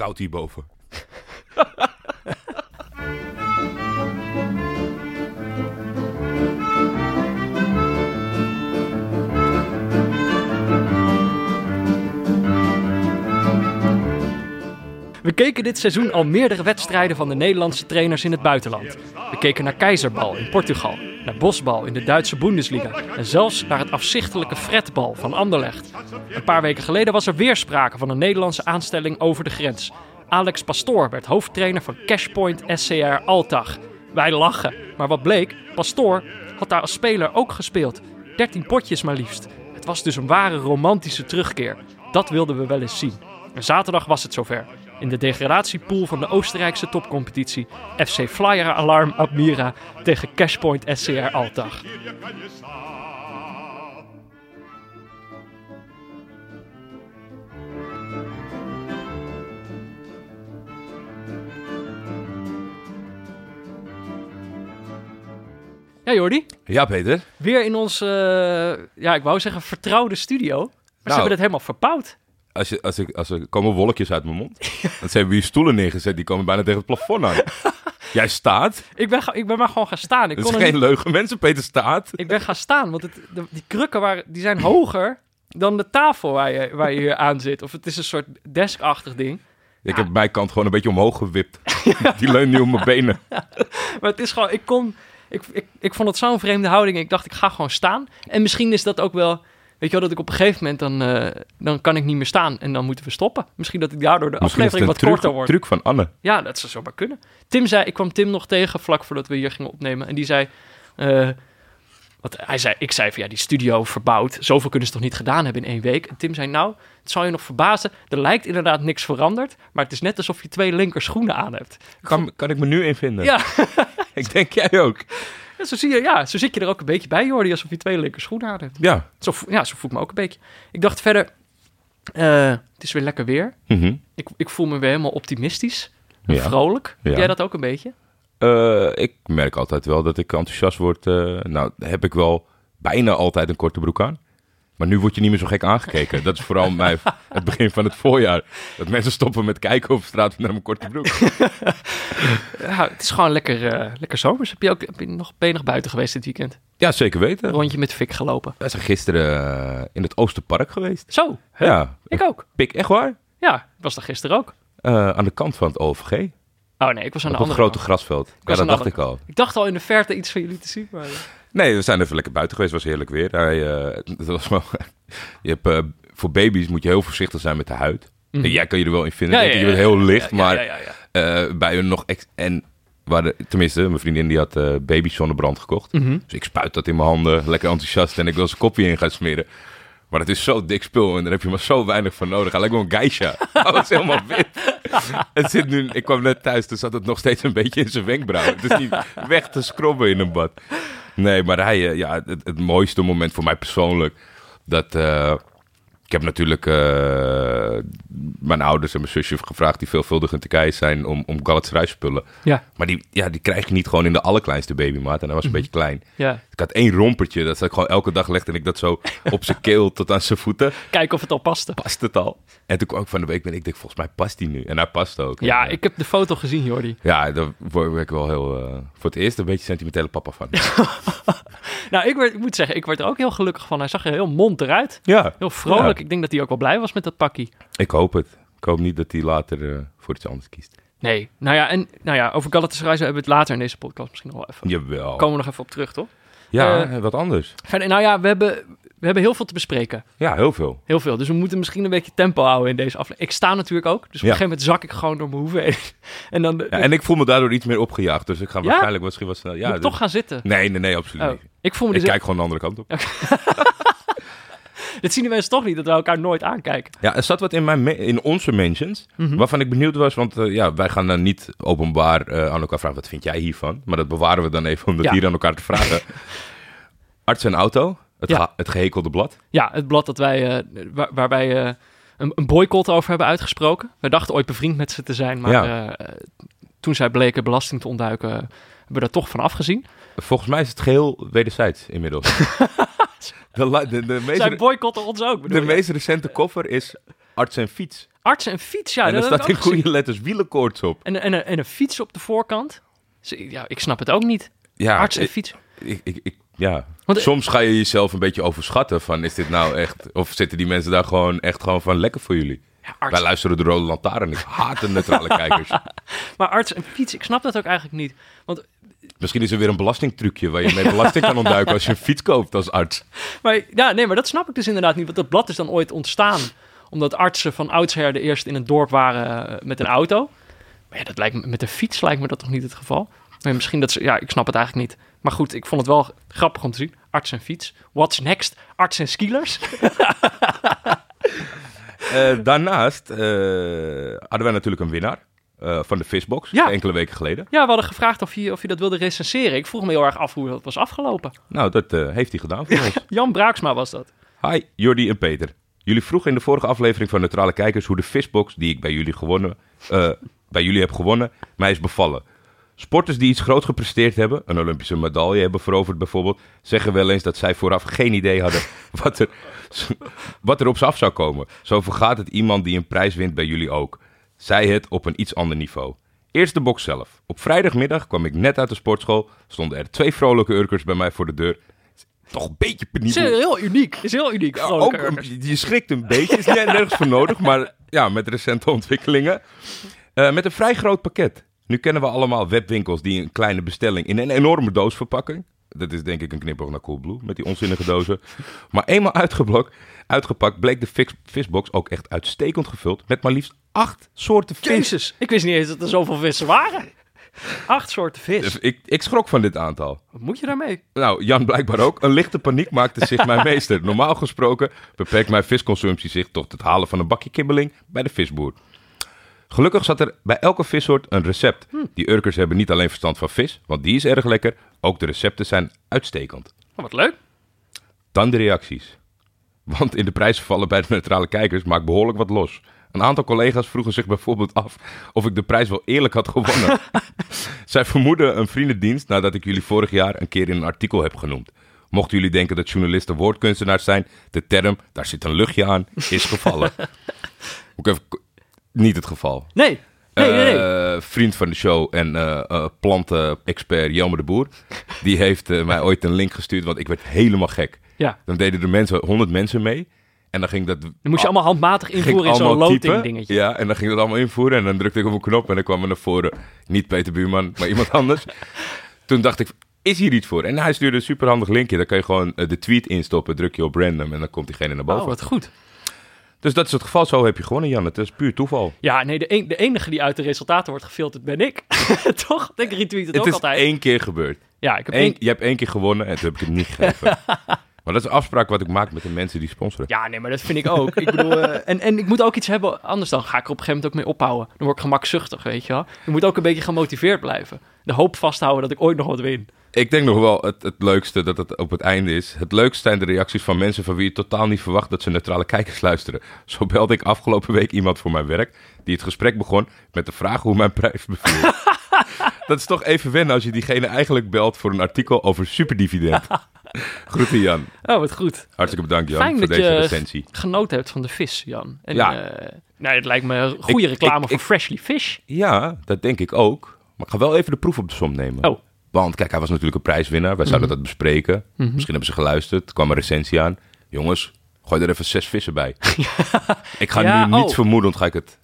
koud hierboven. We keken dit seizoen al meerdere wedstrijden van de Nederlandse trainers in het buitenland. We keken naar Keizerbal in Portugal, naar Bosbal in de Duitse Bundesliga en zelfs naar het afzichtelijke Fretbal van Anderlecht. Een paar weken geleden was er weer sprake van een Nederlandse aanstelling over de grens. Alex Pastoor werd hoofdtrainer van Cashpoint SCR Altag. Wij lachen, maar wat bleek, Pastoor had daar als speler ook gespeeld. 13 potjes maar liefst. Het was dus een ware romantische terugkeer. Dat wilden we wel eens zien. En zaterdag was het zover. In de degradatiepool van de Oostenrijkse topcompetitie FC Flyer Alarm Admira tegen Cashpoint SCR Altag. Ja, Jordi. Ja, Peter. Weer in ons, eh, ja, ik wou zeggen vertrouwde studio. Maar ze Nou. hebben het helemaal verpauwd. Als, je, als, ik, als er komen wolkjes uit mijn mond. Dan zijn we hier stoelen neergezet. Die komen bijna tegen het plafond aan. Jij staat. Ik ben, ga- ik ben maar gewoon gaan staan. Ik, Dat kon is geen niet- leugen. Mensen, Peter staat. ik ben gaan staan, want het, de- die krukken waren, die zijn hoger dan de tafel waar je, waar je hier aan zit. Of het is een soort deskachtig ding. Ik heb mijn kant gewoon een beetje omhoog gewipt. Die leunt nu op mijn benen. Maar het is gewoon, ik kon, ik, ik, ik vond het zo'n vreemde houding. Ik dacht, ik ga gewoon staan. En misschien is dat ook wel, weet je wel, dat ik op een gegeven moment dan, eh, dan kan ik niet meer staan. En dan moeten we stoppen. Misschien dat ik daardoor de Misschien aflevering wat truc, korter wordt. truc van Anne. Ja, dat zou zomaar kunnen. Tim zei, ik kwam Tim nog tegen vlak voordat we hier gingen opnemen. En die zei, eh, wat hij zei, ik zei van ja, die studio verbouwd. Zoveel kunnen ze toch niet gedaan hebben in één week. En Tim zei, nou, het zal je nog verbazen. Er lijkt inderdaad niks veranderd. Maar het is net alsof je twee linker schoenen aan hebt. Kan, kan ik me nu invinden? Ja, Ik denk jij ook. Ja, zo, zie je, ja, zo zit je er ook een beetje bij, Jordi. Alsof je twee linker schoenen aan hebt. Ja. Zo, ja, zo voelt me ook een beetje. Ik dacht verder, eh, het is weer lekker weer. Mhm. Ik, ik voel me weer helemaal optimistisch. En Ja. vrolijk. Ja. jij dat ook een beetje? Eh, ik merk altijd wel dat ik enthousiast word. eh, nou, heb ik wel bijna altijd een korte broek aan. Maar nu word je niet meer zo gek aangekeken. Dat is vooral mijn, het begin van het voorjaar. Dat mensen stoppen met kijken op straat naar mijn korte broek. Ja, het is gewoon lekker, eh, lekker zomers. Heb je ook heb je nog, ben je nog buiten geweest dit weekend? Ja, zeker Een weten. rondje met Fik gelopen. We zijn gisteren eh, in het Oosterpark geweest. Zo, hè? Ja, ik ook. pik echt waar. Ja, ik was daar gisteren ook. Eh, aan de kant van het OVG. Oh nee, ik was aan Op de het andere grote kant. grasveld. Ja, was dat dacht ik al. Ik dacht al in de verte iets van jullie te zien. Maar... Nee, we zijn even lekker buiten geweest. Het was heerlijk weer. Hij, eh, het was wel, je hebt, eh, voor baby's moet je heel voorzichtig zijn met de huid. En jij kan je er wel in vinden. Ja. Je bent heel licht, maar eh, bij hun nog... Ex en waar tenminste, mijn vriendin die had baby zonnebrand gekocht. Mhm. Dus ik spuit dat in mijn handen, lekker enthousiast. En ik wil zijn kopje in gaan smeren. Maar het is zo dik spul en daar heb je maar zo weinig van nodig. Hij lijkt wel een geisha. Hij is helemaal wit. Het zit nu, ik kwam net thuis, toen zat het nog steeds een beetje in zijn wenkbrauw. Het is niet weg te scrobben in een bad. Nee, maar hij, eh, ja, het, het mooiste moment voor mij persoonlijk, dat... eh, ik heb natuurlijk eh, mijn ouders en mijn zusje gevraagd, die veelvuldig in Turkije zijn, om, om Galatasaray spullen. Ja, Maar die, ja, die krijg je niet gewoon in de allerkleinste babymaat. En hij was een beetje klein. ja. Ik had één rompertje, dat ik gewoon elke dag legde en ik dat zo op zijn keel tot aan zijn voeten. Kijken of het al paste. Past het al? En toen kwam ik van de week ben ik denk, volgens mij past hij nu. En hij past ook. Ja, En, eh, ik heb de foto gezien, Jordi. Ja, daar word ik wel heel, eh, voor het eerst een beetje sentimentele papa van. Nou, ik, werd, ik moet zeggen, ik werd er ook heel gelukkig van. Hij zag er heel mond eruit. ja, Heel vrolijk. Ja. Ik denk dat hij ook wel blij was met dat pakkie. ik hoop het. Ik hoop niet dat hij later eh, voor iets anders kiest. Nee, nou ja, en nou ja, over Galatasaray hebben we het later in deze podcast misschien nog wel even. Jawel. Komen we nog even op terug, toch? ja, Eh, wat anders. Verder, nou ja, we hebben, we hebben heel veel te bespreken. Ja, heel veel. Heel veel. Dus we moeten misschien een beetje tempo houden in deze aflevering. Ik sta natuurlijk ook. Dus op Ja. een gegeven moment zak ik gewoon door mijn hoeven heen. En dan Ja, en ik voel me daardoor iets meer opgejaagd. Dus ik ga Ja? waarschijnlijk misschien wat snel... Ja, dus- toch gaan zitten. Nee, nee, nee, absoluut Oh, niet. ik voel me Ik dus... kijk gewoon de andere kant op. Dit zien de mensen toch niet, dat we elkaar nooit aankijken. Ja, er zat wat in, mijn in onze mentions, Mhm. waarvan ik benieuwd was, want eh, ja, wij gaan dan niet openbaar eh, aan elkaar vragen, wat vind jij hiervan? Maar dat bewaren we dan even om dat Ja. hier aan elkaar te vragen. Arts en auto, het, Ja. het gehekelde blad. Ja, het blad dat wij, eh, waar, waar wij een, een boycott over hebben uitgesproken. Wij dachten ooit bevriend met ze te zijn, maar Ja. toen zij bleken belasting te ontduiken, hebben we daar toch van afgezien. Volgens mij is het geheel wederzijds inmiddels. de, la- de, de, meest, Zij re- boycotten ons ook, bedoel de je? meest recente koffer is arts en fiets. Arts en fiets, ja. en er dat heb staat ik in ook gezien. goede letters wielenkoorts op. En, en, en een fiets op de voorkant. Dus, ja, ik snap het ook niet. Ja, Arts en ik- fiets. ik, ik, ik- ja. Want- eh, Soms ga je jezelf een beetje overschatten van is dit nou echt... Of zitten die mensen daar gewoon echt gewoon van lekker voor jullie? Ja, arts, Wij luisteren de Rode Lantaarn. Ik haat de neutrale kijkers. maar arts en fiets, ik snap dat ook eigenlijk niet. Want Misschien is er weer een belastingtrucje waar je mee belasting kan ontduiken als je een fiets koopt als arts. Maar ja, nee, maar dat snap ik dus inderdaad niet. Want dat blad is dan ooit ontstaan. Omdat artsen van oudsher de eerste in het dorp waren eh, met een auto. Maar ja, dat lijkt me, met een fiets lijkt me dat toch niet het geval? Misschien dat ze, ja, ik snap het eigenlijk niet. Maar goed, ik vond het wel grappig om te zien. Arts en fiets. What's next? Arts en skielers. Eh, daarnaast eh, hadden wij natuurlijk een winnaar eh, van de Fishbox. Ja. Enkele weken geleden. Ja, we hadden gevraagd of je, of je dat wilde recenseren. Ik vroeg me heel erg af hoe dat was afgelopen. Nou, dat eh, heeft hij gedaan voor ons. Jan Braaksma was dat. Hi, Jordi en Peter. Jullie vroegen in de vorige aflevering van Neutrale Kijkers hoe de Fishbox, die ik bij jullie, gewonnen, eh, bij jullie heb gewonnen, mij is bevallen. Sporters die iets groot gepresteerd hebben, een Olympische medaille hebben veroverd bijvoorbeeld, zeggen wel eens dat zij vooraf geen idee hadden wat er, wat er op ze af zou komen. Zo vergaat het iemand die een prijs wint bij jullie ook. Zij het op een iets ander niveau. Eerst de box zelf. Op vrijdagmiddag kwam ik net uit de sportschool, stonden er twee vrolijke urkers bij mij voor de deur. Toch een beetje Is penibel. heel uniek. Is heel uniek. Ja, ook, een- je schrikt een beetje, is niet nergens voor nodig, maar ja, met recente ontwikkelingen. Eh, met een vrij groot pakket. Nu kennen we allemaal webwinkels die een kleine bestelling in een enorme doos verpakken. Dat is denk ik een knipoog naar Coolblue, met die onzinnige dozen. Maar eenmaal uitgeblok, uitgepakt bleek de fix, visbox ook echt uitstekend gevuld met maar liefst acht soorten vis. Jezus, ik wist niet eens dat er zoveel vissen waren. Acht soorten vis. Dus ik, ik schrok van dit aantal. Wat moet je daarmee? Nou, Jan blijkbaar ook. Een lichte paniek maakte zich mijn meester. Normaal gesproken beperkt mijn visconsumptie zich tot het halen van een bakje kibbeling bij de visboer. Gelukkig zat er bij elke vissoort een recept. Die Urkers hebben niet alleen verstand van vis, want die is erg lekker. Ook de recepten zijn uitstekend. Oh, wat leuk. Dan de reacties. Want in de prijsvervallen bij de neutrale kijkers maakt behoorlijk wat los. Een aantal collega's vroegen zich bijvoorbeeld af of ik de prijs wel eerlijk had gewonnen. Zij vermoeden een vriendendienst nadat ik jullie vorig jaar een keer in een artikel heb genoemd. Mochten jullie denken dat journalisten woordkunstenaars zijn, de term, daar zit een luchtje aan, is gevallen. Ook even, niet het geval. Nee. Nee, nee, nee. Eh, vriend van de show en eh eh, plantenexpert Jelmer de Boer. Die heeft mij ooit een link gestuurd, want ik werd helemaal gek. Ja, Dan deden er mensen, 100 mensen mee. En dan ging dat. dan moest je allemaal handmatig invoeren in zo'n loting dingetje. Ja, en dan ging dat allemaal invoeren. En dan drukte ik op een knop en dan kwam er naar voren. Niet Peter Buurman, maar iemand anders. Toen dacht ik, is hier iets voor? En hij stuurde een superhandig linkje. Dan kan je gewoon eh, de tweet instoppen, druk je op random en dan komt diegene naar boven. Oh, wat goed. Dus dat is het geval. Zo heb je gewonnen, Jan. Het is puur toeval. Ja, nee, de, een- de enige die uit de resultaten wordt gefilterd ben ik. Toch? Ik retweet het, Het ook is altijd. één keer gebeurd. Ja, ik heb Eén, één... je hebt één keer gewonnen en toen heb ik het niet gegeven. Maar dat is een afspraak wat ik maak met de mensen die sponsoren. Ja, nee, maar dat vind ik ook. ik bedoel, eh, en, en ik moet ook iets hebben, anders dan ga ik er op een gegeven moment ook mee ophouden. Dan word ik gemakzuchtig, weet je wel. Je moet ook een beetje gemotiveerd blijven. De hoop vasthouden dat ik ooit nog wat win. Ik denk nog wel het, het leukste dat het op het einde is. Het leukste zijn de reacties van mensen van wie je totaal niet verwacht dat ze neutrale kijkers luisteren. Zo belde ik afgelopen week iemand voor mijn werk die het gesprek begon met de vraag hoe mijn prijs beviel. dat is toch even wennen als je diegene eigenlijk belt voor een artikel over superdividend. Groeten Jan. Oh, wat goed. Hartstikke bedankt Jan Fijn voor dat deze je recensie. genoten hebt van de vis, Jan. En, Ja. nee, het lijkt me een goede Ik- reclame ik- voor ik- Freshly Fish. Ja, dat denk ik ook. Maar ik ga wel even de proef op de som nemen. Oh. Want kijk, hij was natuurlijk een prijswinnaar. Wij zouden dat bespreken. Misschien hebben ze geluisterd. Er kwam een recensie aan. Jongens, gooi er even zes vissen bij. ik ga Ja, nu niet oh. vermoedend, ga ik het,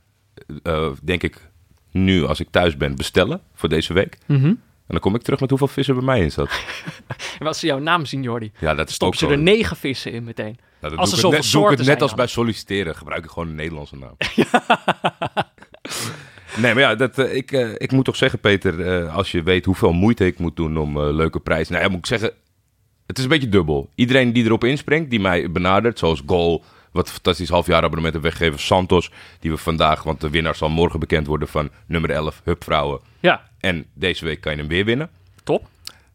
eh, denk ik, nu als ik thuis ben bestellen voor deze week. Mhm. En dan kom ik terug met hoeveel vissen bij mij in zat. En als ze jouw naam zien, Jordi, Ja, dat is ook stoppen ze er negen vissen in meteen. Als er zoveel net, doe ik soorten het net als dan. bij solliciteren. Gebruik ik gewoon een Nederlandse naam. nee, maar ja, dat, eh, ik, eh, ik moet toch zeggen, Peter, eh, als je weet hoeveel moeite ik moet doen om leuke prijzen. Nou ja, moet ik zeggen, het is een beetje dubbel. Iedereen die erop inspringt, die mij benadert, zoals Goal, wat fantastisch halfjaarabonnement heeft weggegeven, Santos, die we vandaag, want de winnaar zal morgen bekend worden van nummer 11, Hupvrouwen. Ja, En deze week kan je hem weer winnen. top.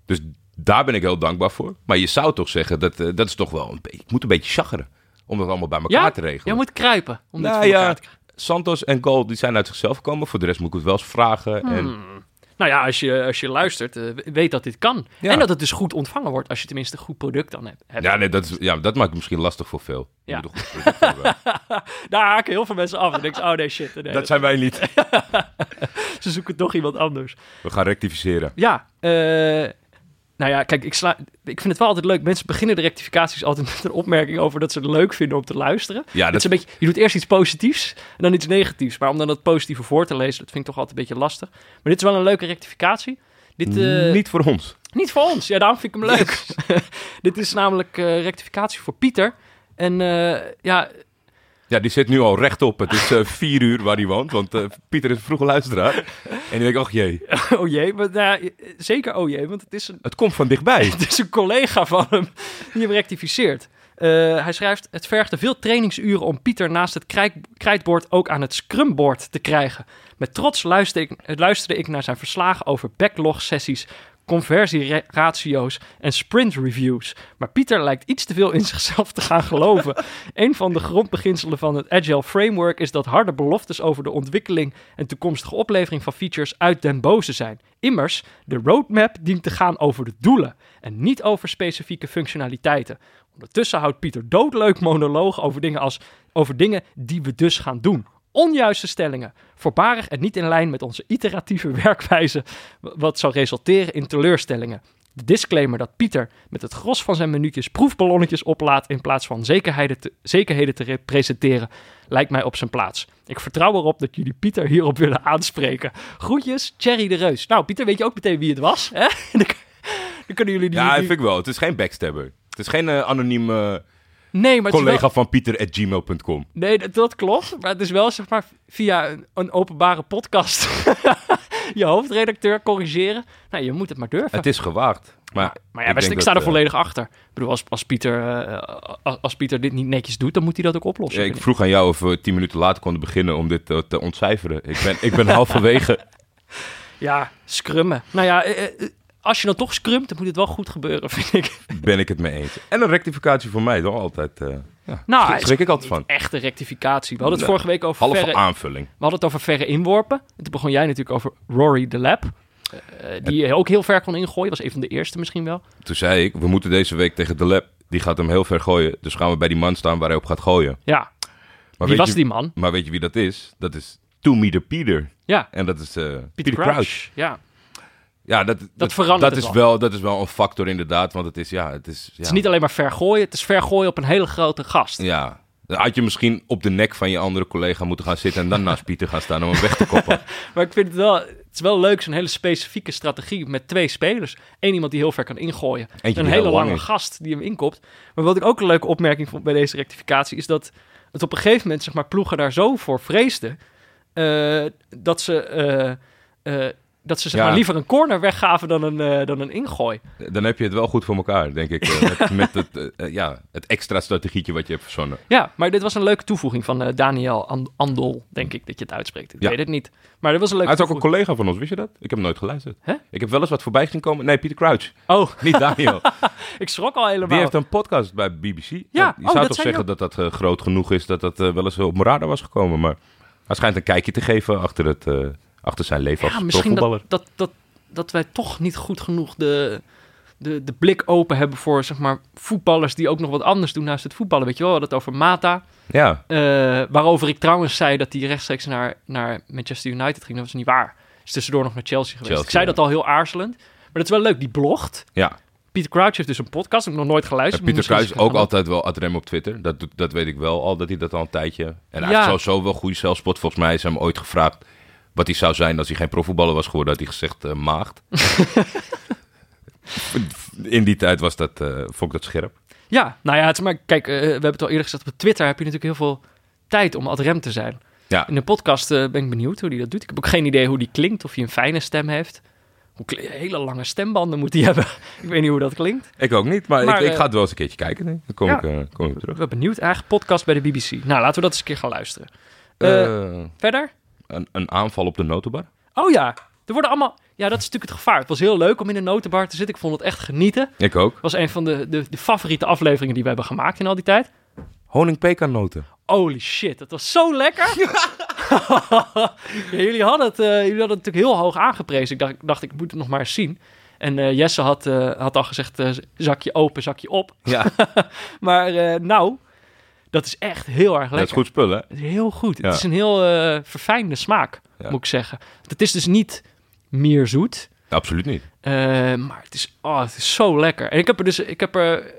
Dus daar ben ik heel dankbaar voor. Maar je zou toch zeggen, dat, eh, dat is toch wel een beetje, ik moet een beetje chaggeren. Om dat allemaal bij elkaar Ja, te regelen. je moet kruipen om dit Nou voor ja, elkaar te krijgen. Santos en Gold die zijn uit zichzelf gekomen. Voor de rest moet ik het wel eens vragen. En Hmm. Nou ja, als je, als je luistert, eh, weet dat dit kan. Ja. En dat het dus goed ontvangen wordt als je tenminste een goed product dan hebt. hebt. Ja, nee, dat, is, ja, dat maakt het misschien lastig voor veel. Je Ja. Daar haken heel veel mensen af. En denken ze, oh nee, shit. Nee, dat zijn wij niet. Ze zoeken toch iemand anders. We gaan rectificeren. Ja, eh, nou ja, kijk, ik, sla, ik vind het wel altijd leuk. Mensen beginnen de rectificaties altijd met een opmerking over dat ze het leuk vinden om te luisteren. Ja, dat, is een beetje, je doet eerst iets positiefs en dan iets negatiefs. Maar om dan het positieve voor te lezen, dat vind ik toch altijd een beetje lastig. Maar dit is wel een leuke rectificatie. Dit, eh, niet voor ons. Niet voor ons. Ja, daarom vind ik hem leuk. Dit is namelijk eh, rectificatie voor Pieter. En eh, ja, Ja, die zit nu al rechtop. Het is eh, vier uur waar hij woont, want eh, Pieter is een vroege luisteraar. En die denkt, ach jee, oh jee. Maar, nou, ja, zeker oh jee, want het is, een, het komt van dichtbij. het is een collega van hem die hem rectificeert. Eh, hij schrijft, het vergde veel trainingsuren om Pieter naast het krijk- krijtbord ook aan het scrumboard te krijgen. Met trots luisterde ik, luisterde ik naar zijn verslagen over backlog-sessies, conversieratio's en sprint reviews. Maar Pieter lijkt iets te veel in zichzelf te gaan geloven. een van de grondbeginselen van het Agile Framework is dat harde beloftes over de ontwikkeling en toekomstige oplevering van features uit den boze zijn. Immers, de roadmap dient te gaan over de doelen en niet over specifieke functionaliteiten. Ondertussen houdt Pieter doodleuk monoloog over dingen als over dingen die we dus gaan doen. Onjuiste stellingen, voorbarig en niet in lijn met onze iteratieve werkwijze, wat zou resulteren in teleurstellingen. De disclaimer dat Pieter met het gros van zijn minuutjes proefballonnetjes oplaat in plaats van zekerheden te, zekerheden te representeren, lijkt mij op zijn plaats. Ik vertrouw erop dat jullie Pieter hierop willen aanspreken. Groetjes, Thierry de Reus. Nou, Pieter, weet je ook meteen wie het was? Hè? Dan, kunnen jullie die... Ja, die- vind ik wel. Het is geen backstabber. Het is geen eh, anoniem eh, Nee, maar collega wel- van pieter.gmail.com. Nee, dat, dat klopt. Maar het is wel zeg maar via een, openbare podcast je hoofdredacteur corrigeren. Nou, je moet het maar durven. Het is gewaagd. Maar, maar ja, ik best, ik sta dat, er eh, volledig achter. Ik bedoel, als, als, Pieter, eh, als, als Pieter dit niet netjes doet, dan moet hij dat ook oplossen. Ja, ik vroeg aan jou of we tien minuten later konden beginnen om dit eh, te ontcijferen. Ik ben, ik ben halverwege. Ja, scrummen. Nou ja, als je dan toch scrumt, dan moet het wel goed gebeuren, vind ik. Ben ik het mee eens. En een rectificatie voor mij, toch? Altijd. eh ja, Nou, is schrik ik altijd van. Echte rectificatie. We hadden het Nee, vorige week over Halve verre, aanvulling. we hadden het over verre inworpen. En toen begon jij natuurlijk over Rory de Lab. Eh, die ook heel ver kon ingooien. Was een van de eerste misschien wel. Toen zei ik, we moeten deze week tegen de lab. Die gaat hem heel ver gooien. Dus gaan we bij die man staan waar hij op gaat gooien. Ja, Maar wie was je, die man? Maar weet je wie dat is? Dat is Two Meter Peter. Ja, En dat is eh, Peter, Peter Crouch. Crouch. Ja, Ja, dat, dat, verandert dat is wel. wel. Dat is wel een factor inderdaad. Want het is, ja, het is... Ja, Het is niet alleen maar ver gooien, het is ver gooien op een hele grote gast. Ja. Dan had je misschien op de nek van je andere collega moeten gaan zitten... en dan naast Pieter gaan staan om hem weg te koppen. Maar ik vind het wel, het is wel leuk, zo'n hele specifieke strategie met twee spelers. Eén iemand die heel ver kan ingooien. En een hele lang lange gast die hem inkopt. Maar wat ik ook een leuke opmerking vond bij deze rectificatie is dat het op een gegeven moment, zeg maar, ploegen daar zo voor vreesden. eh, dat ze. eh, eh, dat ze zeg Ja. maar liever een corner weggaven dan een, eh, dan een ingooi. Dan heb je het wel goed voor elkaar, denk ik. eh, met met het, eh, ja, het extra strategietje wat je hebt verzonnen. Ja, maar dit was een leuke toevoeging van Daniel And- Andol, denk ik dat je het uitspreekt. Ik Ja. weet het niet. Maar dit was een leuke Hij is ook een collega van ons, wist je dat? Ik heb hem nooit geluisterd. Ik heb wel eens wat voorbij zien komen. Nee, Peter Crouch. Oh, Niet Daniel. ik schrok al helemaal. Die heeft een podcast bij BBC. Ja, je oh, zou dat toch zeggen dat dat groot genoeg is... dat dat wel eens op mijn radar was gekomen. Maar hij schijnt een kijkje te geven achter, het, achter zijn leven Ja, als misschien dat, dat, dat, dat wij toch niet goed genoeg de, de, de blik open hebben voor zeg maar, voetballers die ook nog wat anders doen naast het voetballen. Weet je wel, het over Mata. Ja, eh, waarover ik trouwens zei dat hij rechtstreeks naar, naar Manchester United ging. Dat was niet waar. Is tussendoor nog naar Chelsea geweest. Chelsea, ik zei ja. dat al heel aarzelend. Maar dat is wel leuk, die blogt. ja. Pieter Crouch heeft dus een podcast, heb ik nog nooit geluisterd. Pieter Crouch eens ook altijd wel ad rem op Twitter. Dat, dat weet ik wel al, dat hij dat al een tijdje... En hij Ja. heeft sowieso wel goede zelfspot. Volgens mij is hem ooit gevraagd wat hij zou zijn als hij geen profvoetballer was geworden. Had hij gezegd eh, maagd. In die tijd was dat, eh, vond ik dat scherp. Ja, nou ja, het is maar, kijk, eh, we hebben het al eerder gezegd, op Twitter heb je natuurlijk heel veel tijd om ad rem te zijn. Ja. In de podcast ben ik benieuwd hoe hij dat doet. Ik heb ook geen idee hoe die klinkt, of hij een fijne stem heeft. Hoe hele lange stembanden moet hij hebben. ik weet niet hoe dat klinkt. Ik ook niet, maar, Maar, ik, ik ga het wel eens een keertje kijken. Dan kom, Ja. ik, kom ik terug. Ik ben benieuwd. Eigen podcast bij de BBC. Nou, laten we dat eens een keer gaan luisteren. Verder? Een, een aanval op de notenbar. Oh ja, er worden allemaal... Ja, dat is natuurlijk het gevaar. Het was heel leuk om in de notenbar te zitten. Ik vond het echt genieten. Ik ook. Het was een van de, de, de favoriete afleveringen die we hebben gemaakt in al die tijd. Honingpekannoten. Holy shit, dat was zo lekker. Ja, jullie, hadden het, eh, jullie hadden het natuurlijk heel hoog aangeprezen. Ik dacht, ik dacht, ik moet het nog maar eens zien. En eh, Jesse had, eh, had al gezegd, zakje open, zakje op. Ja, Maar eh, nou, dat is echt heel erg lekker. dat is goed spul, hè? Het is heel goed. Het is een heel eh, verfijnde smaak, moet ik zeggen. Het is dus niet meer zoet. Absoluut niet. eh, maar het is, oh, het is zo lekker. En ik heb er dus, ik heb er,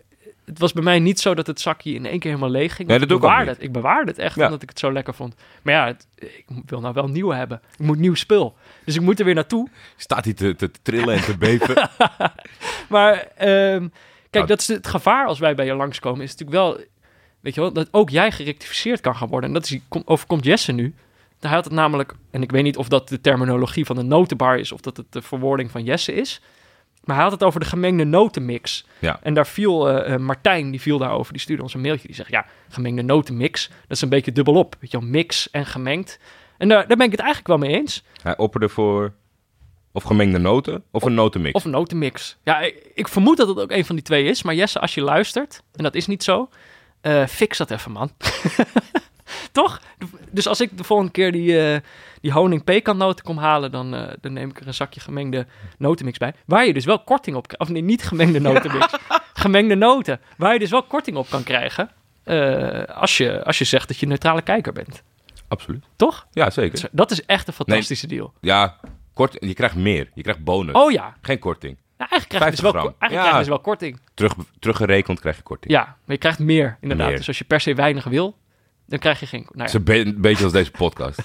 het was bij mij niet zo dat het zakje in één keer helemaal leeg ging. Nee, dat doe ik ook niet. het. Ik bewaarde het echt Ja. omdat ik het zo lekker vond. Maar ja, het- ik wil nou wel nieuw hebben. Ik moet nieuw spul. Dus ik moet er weer naartoe. Staat hij te, te trillen en te beven? Maar ehm, kijk, Nou, dat is het gevaar als wij bij je langskomen. Is natuurlijk wel, weet je wel, dat ook jij gerectificeerd kan gaan worden. En dat is, kom- overkomt Jesse nu. Hij had het namelijk, en ik weet niet of dat de terminologie van de notenbar is, of dat het de verwoording van Jesse is. Maar hij had het over de gemengde notenmix. Ja. En daar viel eh, eh, Martijn, die viel daarover, die stuurde ons een mailtje. Die zegt, ja, gemengde notenmix, dat is een beetje dubbelop. Weet je wel, mix en gemengd. En daar, daar ben ik het eigenlijk wel mee eens. Hij opperde voor of gemengde noten of een notenmix. Of een notenmix. Ja, ik, ik vermoed dat het ook een van die twee is. Maar Jesse, als je luistert, en dat is niet zo, eh, fix dat even, man. Toch? Dus als ik de volgende keer die, eh, die honing pekannoten kom halen, dan, eh, dan neem ik er een zakje gemengde notenmix bij. Waar je dus wel korting op. Of nee, niet gemengde notenmix. gemengde noten. Waar je dus wel korting op kan krijgen. als, je, als je zegt dat je een neutrale kijker bent. Absoluut. Toch? Ja, zeker. Dat is echt een fantastische deal. Ja, kort, je krijgt meer. Je krijgt bonus. Oh ja. Geen korting. Nou, eigenlijk krijg je dus 50 wel, eigenlijk Ja. krijg je dus wel korting. Terug, teruggerekend krijg je korting. Ja, maar je krijgt meer, inderdaad. Meer. Dus als je per se weinig wil, dan krijg je geen... Nou Het is ja, een, be- een beetje als deze podcast.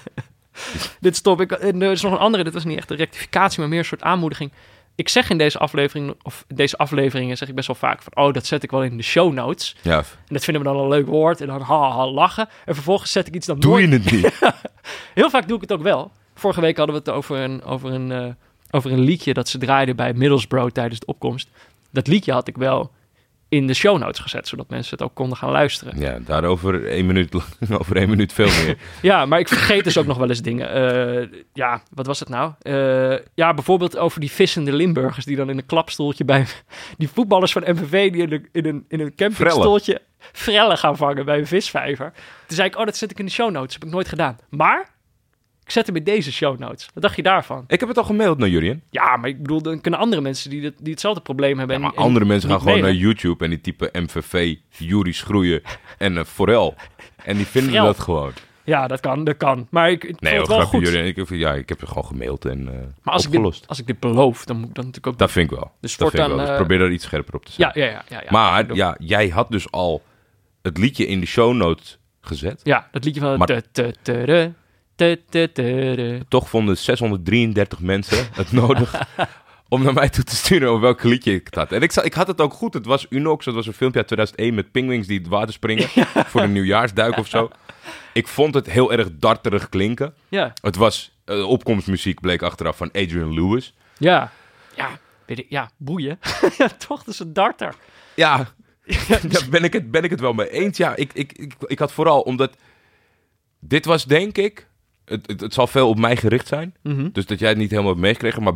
dit stop ik. En er is nog een andere, dit was niet echt een rectificatie, maar meer een soort aanmoediging. Ik zeg in deze aflevering, of in deze afleveringen zeg ik best wel vaak van, oh, dat zet ik wel in de show notes. Ja, En dat vinden we dan een leuk woord en dan ha, ha lachen. En vervolgens zet ik iets dan doe nooit. je het niet? Heel vaak doe ik het ook wel. Vorige week hadden we het over een, over een, eh, over een liedje dat ze draaiden bij Middlesbrough tijdens de opkomst. Dat liedje had ik wel in de show notes gezet, zodat mensen het ook konden gaan luisteren. Ja, daarover één minuut, over één minuut veel meer. Ja, maar ik vergeet dus ook nog wel eens dingen. Eh, ja, wat was het nou? Eh, ja, bijvoorbeeld over die vissende Limburgers die dan in een klapstoeltje bij die voetballers van MVV die in, de, in een, in een campingstoeltje frellen gaan vangen bij een visvijver. Toen zei ik, oh, dat zet ik in de show notes. heb ik nooit gedaan. Maar ik zet hem in deze show notes. Wat dacht je daarvan? Ik heb het al gemaild naar Julian. Ja, maar ik bedoel, dan kunnen andere mensen die, dit, die hetzelfde probleem hebben. Ja, maar en andere mensen gaan gewoon naar. YouTube en die typen MVV, Jury Schroeien en eh, Forel. En die vinden dat gewoon. Ja, dat kan, dat kan. Maar ik, ik Nee, vond het wel goed. Julian. Ik, ja, ik heb het gewoon gemaild en eh Maar als ik, dit, als ik dit beloof, dan moet ik dat natuurlijk ook... Dat vind ik wel. Dus dat vind ik wel. Dus eh, probeer daar iets scherper op te ja, zetten. ja, ja, ja, ja. maar ja, jij had dus al het liedje in de show notes gezet. Ja, dat liedje van... Maar- Toch vonden 633 mensen het nodig om naar mij toe te sturen over welk liedje ik het had. En ik, zat, ik had het ook goed. Het was Unox. Het was een filmpje uit 2001 met pinguïns die het water springen. Voor een nieuwjaarsduik of zo. Ik vond het heel erg darterig klinken. Ja, Het was eh, opkomstmuziek, bleek achteraf, van Adrian Lewis. ja. Ja, weet ik, ja, boeien. ja, toch, dat is een darter. Ja, daar ben ik, het, ben ik het wel mee eens. Ja, ik, ik, ik, ik had vooral, omdat dit was denk ik, het, het, het zal veel op mij gericht zijn. Mhm. Dus dat jij het niet helemaal hebt meegekregen, maar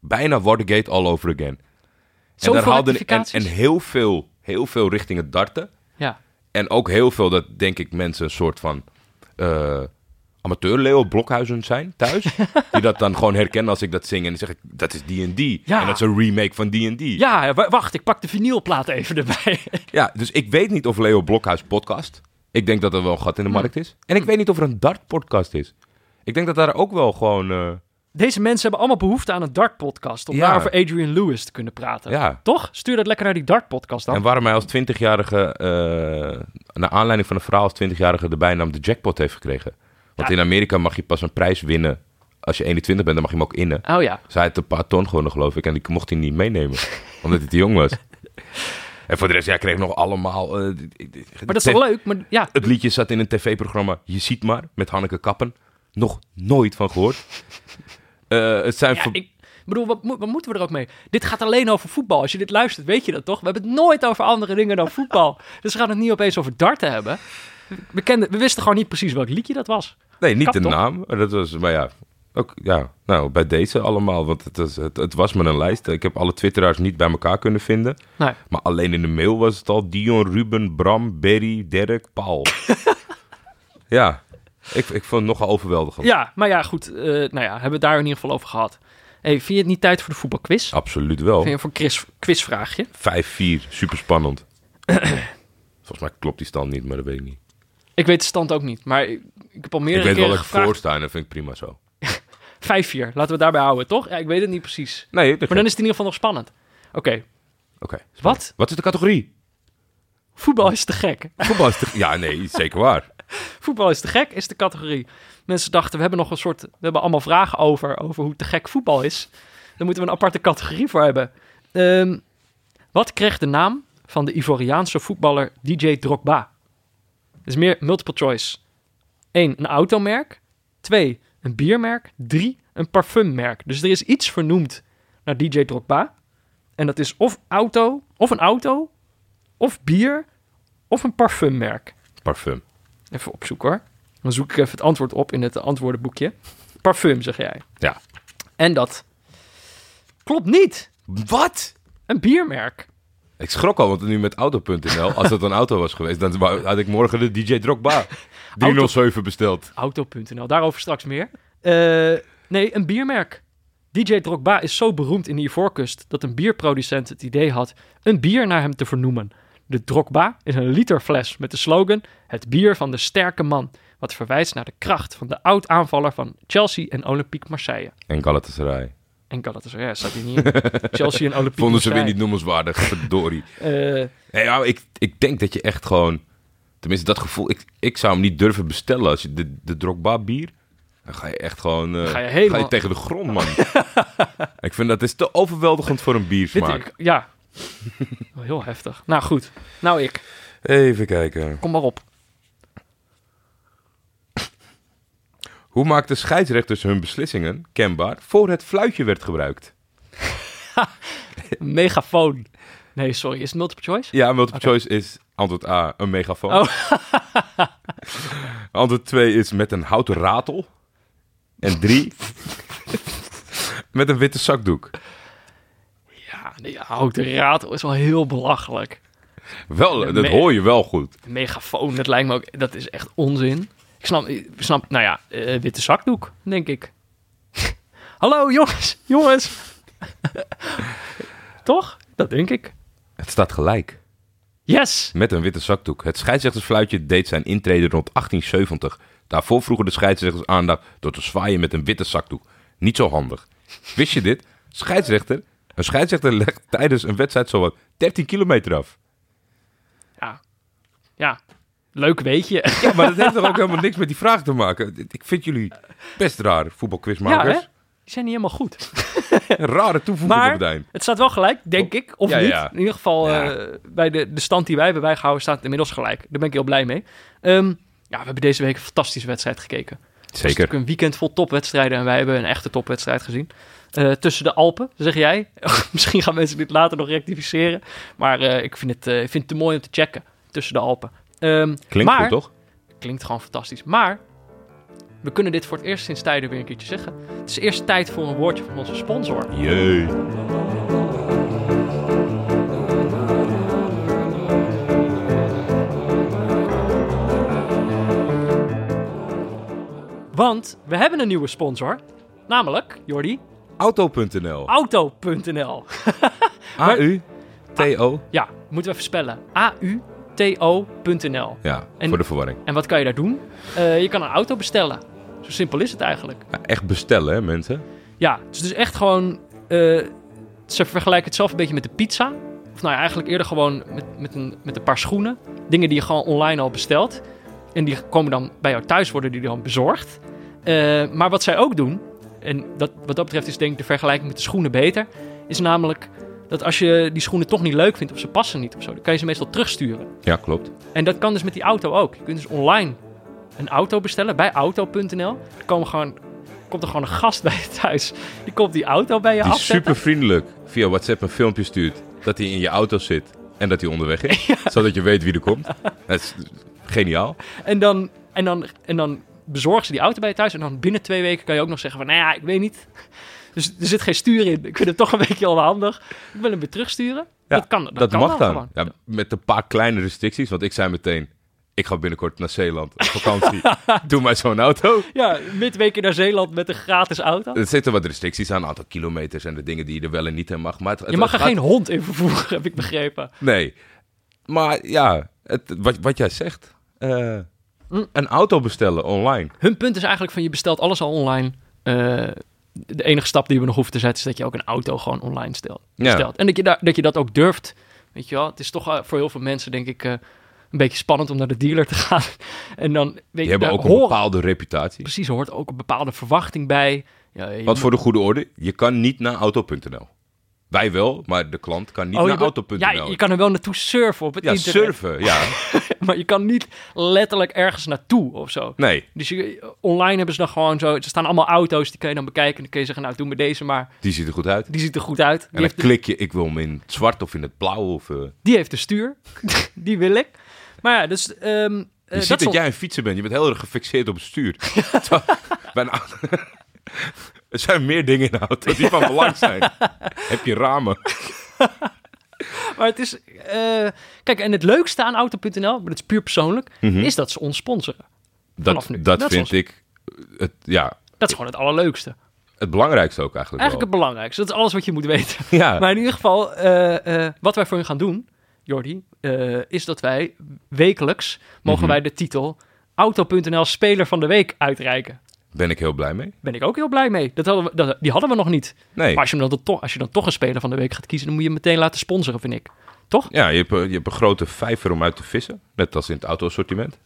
bijna Watergate all over again. Zoveel en, daar haalde- en, en heel veel, heel veel richting het darten. Ja, En ook heel veel dat, denk ik, mensen een soort van eh amateur Leo Blokhuizen zijn thuis. die dat dan gewoon herkennen als ik dat zing. En dan zeg ik, dat is D&D. Ja. En dat is een remake van D&D. ja wa- wacht, ik pak de vinylplaat even erbij. Ja, dus ik weet niet of Leo Blokhuis podcast. Ik denk dat er wel een gat in de markt is. En ik weet niet of er een dart podcast is. Ik denk dat daar ook wel gewoon... eh, Deze mensen hebben allemaal behoefte aan een dart-podcast... om Ja. daar over Adrian Lewis te kunnen praten. ja. Toch? Stuur dat lekker naar die dart-podcast dan. En waarom hij als 20-jarige, eh naar aanleiding van een verhaal als 20-jarige de bijnaam de jackpot heeft gekregen. Want Ja. in Amerika mag je pas een prijs winnen. Als je 21 bent, dan mag je hem ook innen. Oh ja, hij had een paar ton gewonnen, geloof ik. En die mocht hij niet meenemen, omdat hij te jong was. En voor de rest, ja, ik kreeg nog allemaal... eh, maar dat is toch leuk? Maar ja, Het liedje zat in een tv-programma Je ziet maar, met Hanneke Kappen. Nog nooit van gehoord. Eh, het zijn... ja ik bedoel, wat, moet- wat moeten we er ook mee? Dit gaat alleen over voetbal. Als je dit luistert, weet je dat toch? We hebben het nooit over andere dingen dan voetbal. dus we gaan het niet opeens over darten hebben. We, kenden, we wisten gewoon niet precies welk liedje dat was. nee, niet de toch? naam. maar Dat was, maar ja, Ook, ja, nou, bij deze allemaal. Want het, is, het, het was me een lijst. Ik heb alle twitteraars niet bij elkaar kunnen vinden. Nee. Maar alleen in de mail was het al Dion, Ruben, Bram, Berry, Dirk, Paul. ja, ik, ik vond het nogal overweldigend. Ja, maar ja, goed. eh, nou ja, hebben we het daar in ieder geval over gehad. Hey, vind je het niet tijd voor de voetbalquiz? Absoluut wel. Vind je voor een quiz, quizvraagje? 5-4, super spannend. Volgens mij klopt die stand niet, maar dat weet ik niet. Ik weet de stand ook niet, maar ik, ik heb al Ik meerdere weet wel keren dat ik voor sta en dat vind ik prima zo. 5-4, laten we het daarbij houden, toch? Ja, ik weet het niet precies. Nee, Maar dan is het in ieder geval nog spannend. Oké, Oké. wat? Wat is de categorie? Voetbal is te gek. Voetbal is te- Ja, nee, zeker waar. Voetbal is te gek, is de categorie. Mensen dachten, we hebben nog een soort... We hebben allemaal vragen over, over hoe te gek voetbal is. Daar moeten we een aparte categorie voor hebben. Ehm, wat kreeg de naam van de Ivoriaanse voetballer DJ Drogba? Dus meer multiple choice. 1. Een automerk. 2. Een biermerk. 3. Een parfummerk. Dus er is iets vernoemd naar DJ Drogba. En dat is of auto, of een auto, of bier, of een parfummerk. Parfum. Even opzoeken hoor. Dan zoek ik even het antwoord op in het antwoordenboekje. Parfum, zeg jij. Ja. En dat klopt niet. Wat? Een biermerk. Ik schrok al, want nu met auto.nl, als het een auto was geweest, dan had ik morgen de DJ Drogba 307 besteld. Auto.nl, daarover straks meer. Eh, nee, een biermerk. DJ Drogba is zo beroemd in de Ivoorkust dat een bierproducent het idee had een bier naar hem te vernoemen. De Drogba is een literfles met de slogan Het bier van de sterke man, wat verwijst naar de kracht van de oud-aanvaller van Chelsea en Olympique Marseille. En Galatasaray. En Galatasaray, staat hier niet in. Chelsea en Olympique Vonden ze weer niet noemenswaardig, verdorie. Eh, Nee, ja, ik, ik denk dat je echt gewoon... Tenminste, dat gevoel... Ik, ik zou hem niet durven bestellen als je de, de Drogba bier... Dan ga je echt gewoon... eh, ga je helemaal- tegen de grond, man. ik vind dat is te overweldigend voor een Dit, biersmaak. ik, ja. Wel Heel heftig. Nou goed. Nou ik. Even kijken. Kom maar op. Hoe maakten scheidsrechters hun beslissingen kenbaar voor het fluitje werd gebruikt? Megafoon. Nee, sorry. Is het multiple choice? Ja, multiple choice is antwoord A, een megafoon. Oh. antwoord 2 is met een houten ratel. En 3 met een witte zakdoek. Ja, nee, houten ratel is wel heel belachelijk. Wel, dat hoor je wel goed. Een megafoon, dat lijkt me ook... Dat is echt onzin. Ik snap, ik snap nou ja, eh, witte zakdoek, denk ik. Hallo, jongens. Jongens. Toch? Dat denk ik. Het staat gelijk. Yes. Met een witte zakdoek. Het scheidsrechtersfluitje deed zijn intrede rond 1870. Daarvoor vroegen de scheidsrechters aandacht door te zwaaien met een witte zakdoek. Niet zo handig. Wist je dit? Scheidsrechter, een scheidsrechter legt tijdens een wedstrijd zowat 13 kilometer af. Ja. Ja. Leuk weet je. Ja, maar dat heeft toch ook helemaal niks met die vraag te maken. Ik vind jullie best raar, Ja, voetbalquizmakers. hè? Die zijn niet helemaal goed. Een rare toevoeging Maar- op het. Het staat wel gelijk, denk ik. Of Ja, niet. ja. In ieder geval, Ja. eh, bij de, de stand die wij hebben bijgehouden, staat het inmiddels gelijk. Daar ben ik heel blij mee. Ehm, ja, we hebben deze week een fantastische wedstrijd gekeken. Het was Zeker. natuurlijk een weekend vol topwedstrijden en wij hebben een echte topwedstrijd gezien. Eh, tussen de Alpen, zeg jij. Misschien gaan mensen dit later nog rectificeren. Maar eh, ik vind het, ik vind het te mooi om te checken. Tussen de Alpen. Ehm, Klinkt maar, goed, toch? Klinkt gewoon fantastisch. Maar we kunnen dit voor het eerst sinds tijden weer een keertje zeggen. Het is eerst tijd voor een woordje van onze sponsor. Jee. Want we hebben een nieuwe sponsor. Namelijk, Jordi, Auto.nl. Auto.nl. A-U-T-O. Ja, moeten we even spellen. A-U-T-O.nl. Ja, En- voor de verwarring. En wat kan je daar doen? Eh, je kan een auto bestellen. Zo simpel is het eigenlijk. Ja, echt bestellen, hè, mensen? Ja, het is dus echt gewoon... eh, ze vergelijken het zelf een beetje met de pizza. Of nou ja, eigenlijk eerder gewoon met, met, een, met een paar schoenen. Dingen die je gewoon online al bestelt. En die komen dan bij jou thuis, worden die dan bezorgd. Eh, maar wat zij ook doen, en dat, wat dat betreft is denk ik de vergelijking met de schoenen beter... is namelijk dat als je die schoenen toch niet leuk vindt of ze passen niet of zo... dan kan je ze meestal terugsturen. Ja, klopt. En dat kan dus met die auto ook. Je kunt dus online een auto bestellen bij auto.nl. Er komen gewoon, komt er gewoon een gast bij je thuis. Die komt die auto bij je afzetten. super vriendelijk via WhatsApp een filmpje stuurt dat hij in je auto zit en dat hij onderweg is. Zodat je weet wie er komt. Dat is geniaal. En dan, en dan, en dan bezorgen ze die auto bij je thuis. En dan binnen twee weken kan je ook nog zeggen van, nou ja, ik weet niet. Dus er zit geen stuur in. Ik vind het toch een beetje onhandig. Ik wil hem weer terugsturen. Ja, dat kan, dat, Dat, kan mag dan. Ja, met een paar kleine restricties. Want ik zei meteen, ik ga binnenkort naar Zeeland op vakantie. Doe mij zo'n auto. Ja, midweken naar Zeeland met een gratis auto. Er zitten wat restricties aan, aantal kilometers en de dingen die je er wel en niet in mag. Maar het, het- Je mag er gaat- geen hond in vervoeren, heb ik begrepen. Nee. Maar ja, het, wat, wat jij zegt. eh, Hm. Een auto bestellen online. Hun punt is eigenlijk van je bestelt alles al online. Eh, de enige stap die we nog hoeven te zetten is dat je ook een auto gewoon online stelt. Ja. En dat je, daar, dat je dat ook durft. Weet je wel, het is toch eh, voor heel veel mensen denk ik eh, een beetje spannend om naar de dealer te gaan. en dan weet Die je, hebben daar ook een bepaalde reputatie. Precies, er hoort ook een bepaalde verwachting bij. Ja, je Want voor de goede orde, je kan niet naar auto.nl. Wij wel, maar de klant kan niet Oh, naar auto.nl. Ja, je kan er wel naartoe surfen op het Ja, internet. surfen, ja. Maar je kan niet letterlijk ergens naartoe of zo. Nee, Dus je, online hebben ze dan gewoon zo... Er staan allemaal auto's, die kun je dan bekijken. En dan kun je zeggen, nou, doe me deze maar. die ziet er goed uit. Die ziet er goed uit. Die, En dan de, klik je, ik wil hem in het zwart of in het blauw. Of, eh, die heeft de stuur. die wil ik. Maar ja, dus... ehm, eh, je dat ziet dat, jij een fietser bent. Je bent heel erg gefixeerd op het stuur. Bij een. Er zijn meer dingen in de auto die van belang zijn. Heb je ramen? Maar het is... eh, kijk, en het leukste aan Auto.nl, maar dat is puur persoonlijk... is dat ze ons sponsoren. Vanaf Dat, nu. dat, vind ons- ik het, ja, Dat is gewoon het allerleukste. het belangrijkste ook eigenlijk, Eigenlijk het belangrijkste. Dat is alles wat je moet weten. wel. Ja, Maar in ieder geval, eh, eh, wat wij voor je gaan doen, Jordi, is dat wij wekelijks mogen Mhm. wij de titel Auto.nl Speler van de Week uitreiken. Ben ik heel blij mee. Ben ik ook heel blij mee. Dat hadden we, dat, die hadden we nog niet. Nee. Maar als je, dan toch, als je dan toch een Speler van de Week gaat kiezen, dan moet je hem meteen laten sponsoren, vind ik. Toch? Ja, je hebt, een- je hebt een grote vijver om uit te vissen. Net als in het auto-assortiment.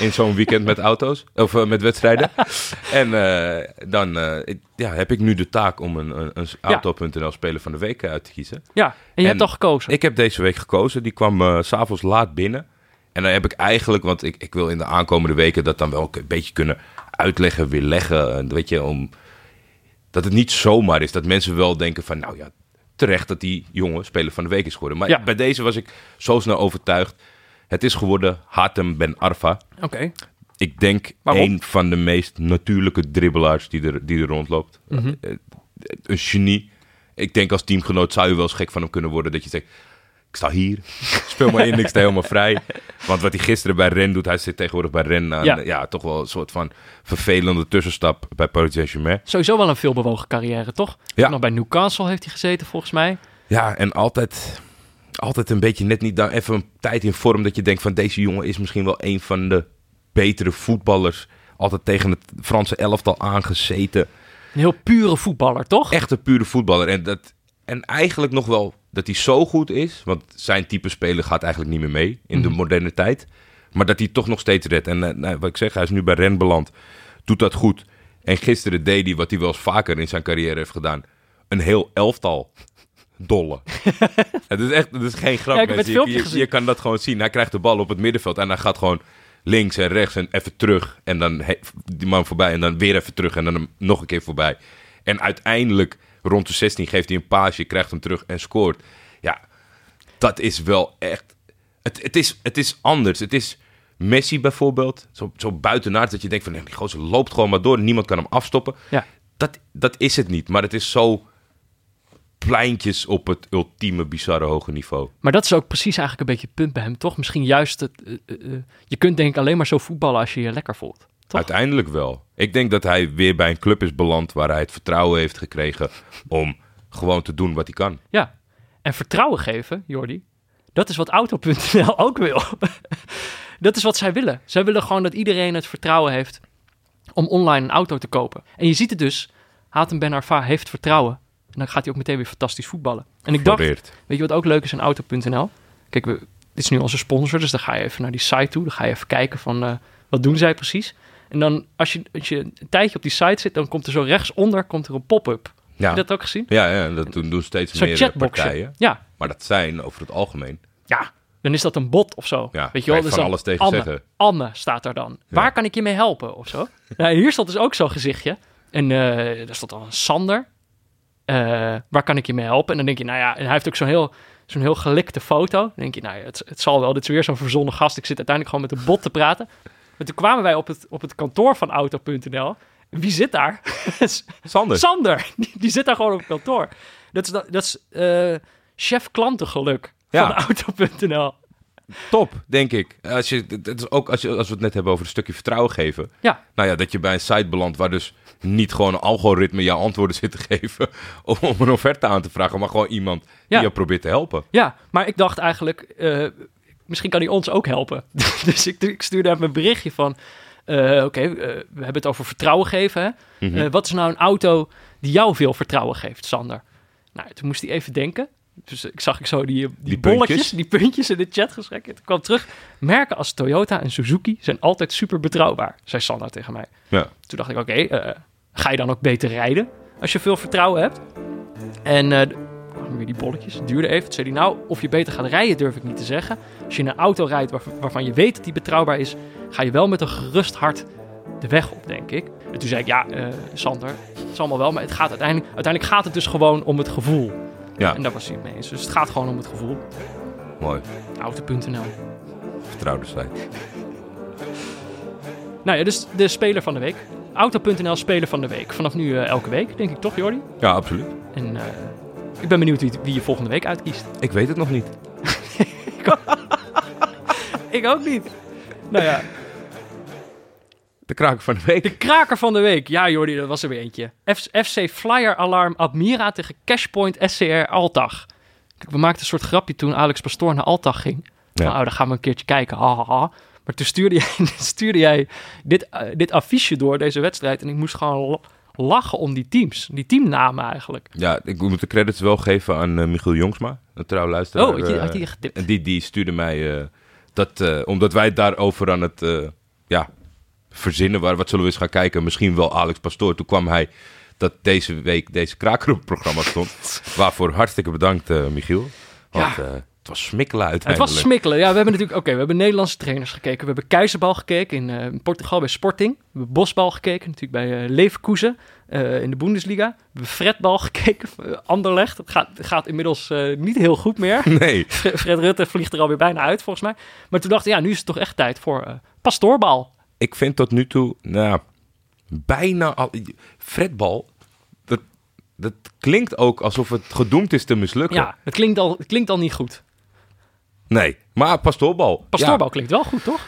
In zo'n weekend met auto's. Of eh, met wedstrijden. en eh, dan eh, ja, heb ik nu de taak om een, een, een Auto.nl Speler van de Week uit te kiezen. Ja, en je En hebt al gekozen. Ik heb deze week gekozen. Die kwam s s'avonds laat binnen. En dan heb ik eigenlijk, want ik, ik wil in de aankomende weken dat dan wel een beetje kunnen uitleggen, weerleggen. En weet je, om, dat het niet zomaar is. Dat mensen wel denken van, nou ja, terecht dat die jongen speler van de week is geworden. Maar Ja. bij deze was ik zo snel overtuigd. Het is geworden Hatem Ben Arfa. Oké. Ik denk Waarom? een van de meest natuurlijke dribbelaars die er, die er rondloopt. Mhm. Eh, Een genie. Ik denk als teamgenoot zou je wel eens gek van hem kunnen worden. Dat je zegt, ik sta hier, speel maar in, ik sta helemaal vrij. Want wat hij gisteren bij Ren doet, hij zit tegenwoordig bij Ren aan. Ja. Ja, toch wel een soort van vervelende tussenstap bij Paris Saint-Germain. Sowieso wel een veelbewogen carrière, toch? Ja. Nog bij Newcastle heeft hij gezeten, volgens mij. Ja, en altijd, altijd een beetje net niet daar even een tijd in vorm dat je denkt van deze jongen is misschien wel een van de betere voetballers. Altijd tegen het Franse elftal aangezeten. Een heel pure voetballer, toch? Echt een pure voetballer. En, dat, en eigenlijk nog wel dat hij zo goed is. Want zijn type speler gaat eigenlijk niet meer mee in de Mhm. moderne tijd. Maar dat hij toch nog steeds redt. En eh, nou, wat ik zeg, hij is nu bij Ren beland. Doet dat goed. En gisteren deed hij wat hij wel eens vaker in zijn carrière heeft gedaan. Een heel elftal dolle. het is echt, het is geen grap. Ja, mensen. je, je, kan dat gewoon zien. Hij krijgt de bal op het middenveld en hij gaat gewoon links en rechts en even terug. En dan he- die man voorbij en dan weer even terug en dan hem nog een keer voorbij. En uiteindelijk rond de 16 geeft hij een paasje, krijgt hem terug en scoort. Ja, dat is wel echt... Het, het, is, het is anders. Het is Messi bijvoorbeeld. Zo, zo buitenaard dat je denkt van... nee, die gozer loopt gewoon maar door. Niemand kan hem afstoppen. Ja. Dat, dat is het niet. Maar het is zo pleintjes op het ultieme bizarre hoge niveau. Maar dat is ook precies eigenlijk een beetje het punt bij hem, toch? Misschien juist het... eh, eh, eh, je kunt denk ik alleen maar zo voetballen als je je lekker voelt. Toch? Uiteindelijk wel. Ik denk dat hij weer bij een club is beland... waar hij het vertrouwen heeft gekregen om gewoon te doen wat hij kan. Ja. En vertrouwen geven, Jordi, dat is wat Auto.nl ook wil. dat is wat zij willen. Zij willen gewoon dat iedereen het vertrouwen heeft om online een auto te kopen. En je ziet het dus, Hatem Ben Arfa heeft vertrouwen. En dan gaat hij ook meteen weer fantastisch voetballen. En ik dacht, weet je wat ook leuk is aan Auto.nl? Kijk, we, dit is nu onze sponsor, dus dan ga je even naar die site toe. Dan ga je even kijken van, eh, wat doen zij precies? En dan, als je, als je een tijdje op die site zit, dan komt er zo rechtsonder komt er een pop-up. Ja. Heb je dat ook gezien? Ja, ja, dat doen, doen steeds meer chatboxje. partijen. Ja, Maar dat zijn over het algemeen... ja, dan is dat een bot of zo. Ja, Weet je wel, dus van alles tegen Anne, zeggen. Anne staat daar dan. Waar kan ik je mee helpen of zo? nou, hier stond dus ook zo'n gezichtje. En eh daar stond dan een Sander. Eh, waar kan ik je mee helpen? En dan denk je, nou ja, en hij heeft ook zo'n heel, zo'n heel gelikte foto. Dan denk je, nou ja, het, het zal wel. Dit is weer zo'n verzonnen gast. Ik zit uiteindelijk gewoon met een bot te praten. Maar toen kwamen wij op het, op het kantoor van Auto.nl. Wie zit daar? Sander. Sander. Die, die zit daar gewoon op het kantoor. Dat is, dat is eh, chef klantengeluk Ja. van Auto.nl. Top, denk ik. Als, je, dat is ook als, je, als we het net hebben over een stukje vertrouwen geven. Ja. Nou ja, dat je bij een site belandt waar dus niet gewoon een algoritme jouw antwoorden zit te geven om, om een offerte aan te vragen, maar gewoon iemand die jou probeert te helpen. Ja, maar ik dacht eigenlijk, eh, misschien kan hij ons ook helpen. dus ik, ik stuurde hem een berichtje van, eh, oké, eh, we hebben het over vertrouwen geven. Hè? Mhm. Eh, wat is nou een auto die jou veel vertrouwen geeft, Sander? Nou, toen moest hij even denken. Dus ik zag ik zo die, die, Die bolletjes, puntjes. die puntjes in de chat geschreven. Toen kwam terug. Merken als Toyota en Suzuki zijn altijd super betrouwbaar, zei Sander tegen mij. Ja. Toen dacht ik, oké, ga je dan ook beter rijden als je veel vertrouwen hebt? En weer die bolletjes, het duurde even. Toen zei hij, nou, of je beter gaat rijden durf ik niet te zeggen. Als je in een auto rijdt waar- waarvan je weet dat die betrouwbaar is, ga je wel met een gerust hart de weg op, denk ik. En toen zei ik, ja, eh, Sander, het is allemaal wel, maar het gaat uiteindelijk, uiteindelijk gaat het dus gewoon om het gevoel. Ja, En daar was hij mee eens. Dus het gaat gewoon om het gevoel. mooi. Auto.nl. Vertrouwde site. Nou ja, dus de speler van de week. Auto.nl speler van de week. Vanaf nu eh, elke week, denk ik toch, Jordi? Ja, absoluut. En eh, ik ben benieuwd wie, wie je volgende week uitkiest. Ik weet het nog niet. Ik ook niet. Nou ja, De kraker van de week. de kraker van de week. Ja, Jordi, dat was er weer eentje. FC Flyer Alarm Admira tegen Cashpoint SCR Altag. Kijk, we maakten een soort grapje toen Alex Pastoor naar Altag ging. Ja. Nou, dan gaan we een keertje kijken. Ha, ha, ha. Maar toen stuurde jij, stuurde jij dit, eh, dit affiche door, deze wedstrijd. En ik moest gewoon lachen om die teams. Die teamnamen eigenlijk. Ja, ik moet de credits wel geven aan eh, Michiel Jongsma, een trouw luisteraar. Oh, had je, eh, had die getipt? En die, die stuurde mij eh, dat, omdat wij daarover aan het ja, verzinnen waren. Wat zullen we eens gaan kijken? Misschien wel Alex Pastoor. Toen kwam hij dat deze week deze kraker op het programma stond. Waarvoor hartstikke bedankt, Michiel. Want Ja. Het was smikkelen Het uiteindelijk. was smikkelen. Ja, we hebben natuurlijk... Oké, we hebben Nederlandse trainers gekeken. We hebben Keizerbal gekeken in, eh, in Portugal bij Sporting. We hebben Bosbal gekeken natuurlijk bij eh, Leverkusen eh, in de Bundesliga. We hebben Fredbal gekeken, uh, Anderlecht. Het gaat, het gaat inmiddels niet heel goed meer. Nee, Fre- Fred Rutte vliegt er alweer bijna uit, volgens mij. Maar toen dacht ik, ja, nu is het toch echt tijd voor pastoorbal. ik vind tot nu toe, nou, bijna al. Fredbal, dat, dat klinkt ook alsof het gedoemd is te mislukken. Ja, het klinkt al, het klinkt al niet goed. Nee, maar pastoorbal. Pastoorbal klinkt wel goed, toch?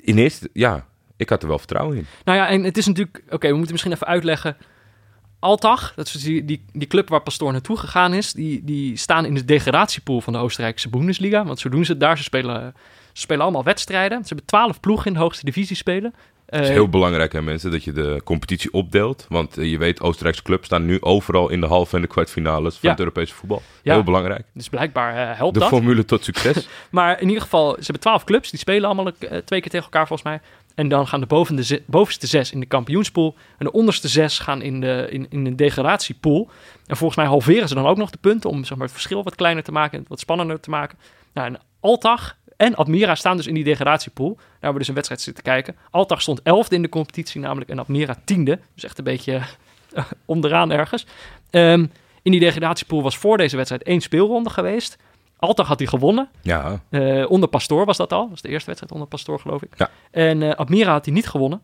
In eerste, ja, ik had er wel vertrouwen in. Nou ja, en het is natuurlijk... Oké, we moeten misschien even uitleggen. Altag, dat is dus die, die, die club waar Pastoor naartoe gegaan is... Die, die staan in de degradatiepool van de Oostenrijkse Bundesliga. Want zo doen ze het daar. Ze spelen, ze spelen allemaal wedstrijden. Ze hebben twaalf ploegen in de hoogste divisie spelen. Het is Eh, heel belangrijk, hè, mensen, dat je de competitie opdeelt. Want eh, je weet, Oostenrijkse clubs staan nu overal in de halve en de kwartfinales van Ja. het Europese voetbal. Ja. Heel belangrijk. Dus blijkbaar eh, helpt De dat. formule tot succes. Maar in ieder geval, ze hebben twaalf clubs. Die spelen allemaal twee keer tegen elkaar volgens mij. En dan gaan de, boven de bovenste zes in de kampioenspool. En de onderste zes gaan in de, in, in de degradatiepool. En volgens mij halveren ze dan ook nog de punten... om zeg maar, het verschil wat kleiner te maken en wat spannender te maken. Nou, en Altag en Admira staan dus in die degradatiepool. Daar hebben we dus een wedstrijd zitten kijken. Altag stond elfde in de competitie namelijk en Admira tiende. Dus echt een beetje eh, onderaan ergens. Ehm, in die degradatiepool was voor deze wedstrijd één speelronde geweest. Altag had die gewonnen. ja, Eh, onder Pastoor was dat al. Dat was de eerste wedstrijd onder Pastoor, geloof ik. Ja. En eh, Admira had hij niet gewonnen.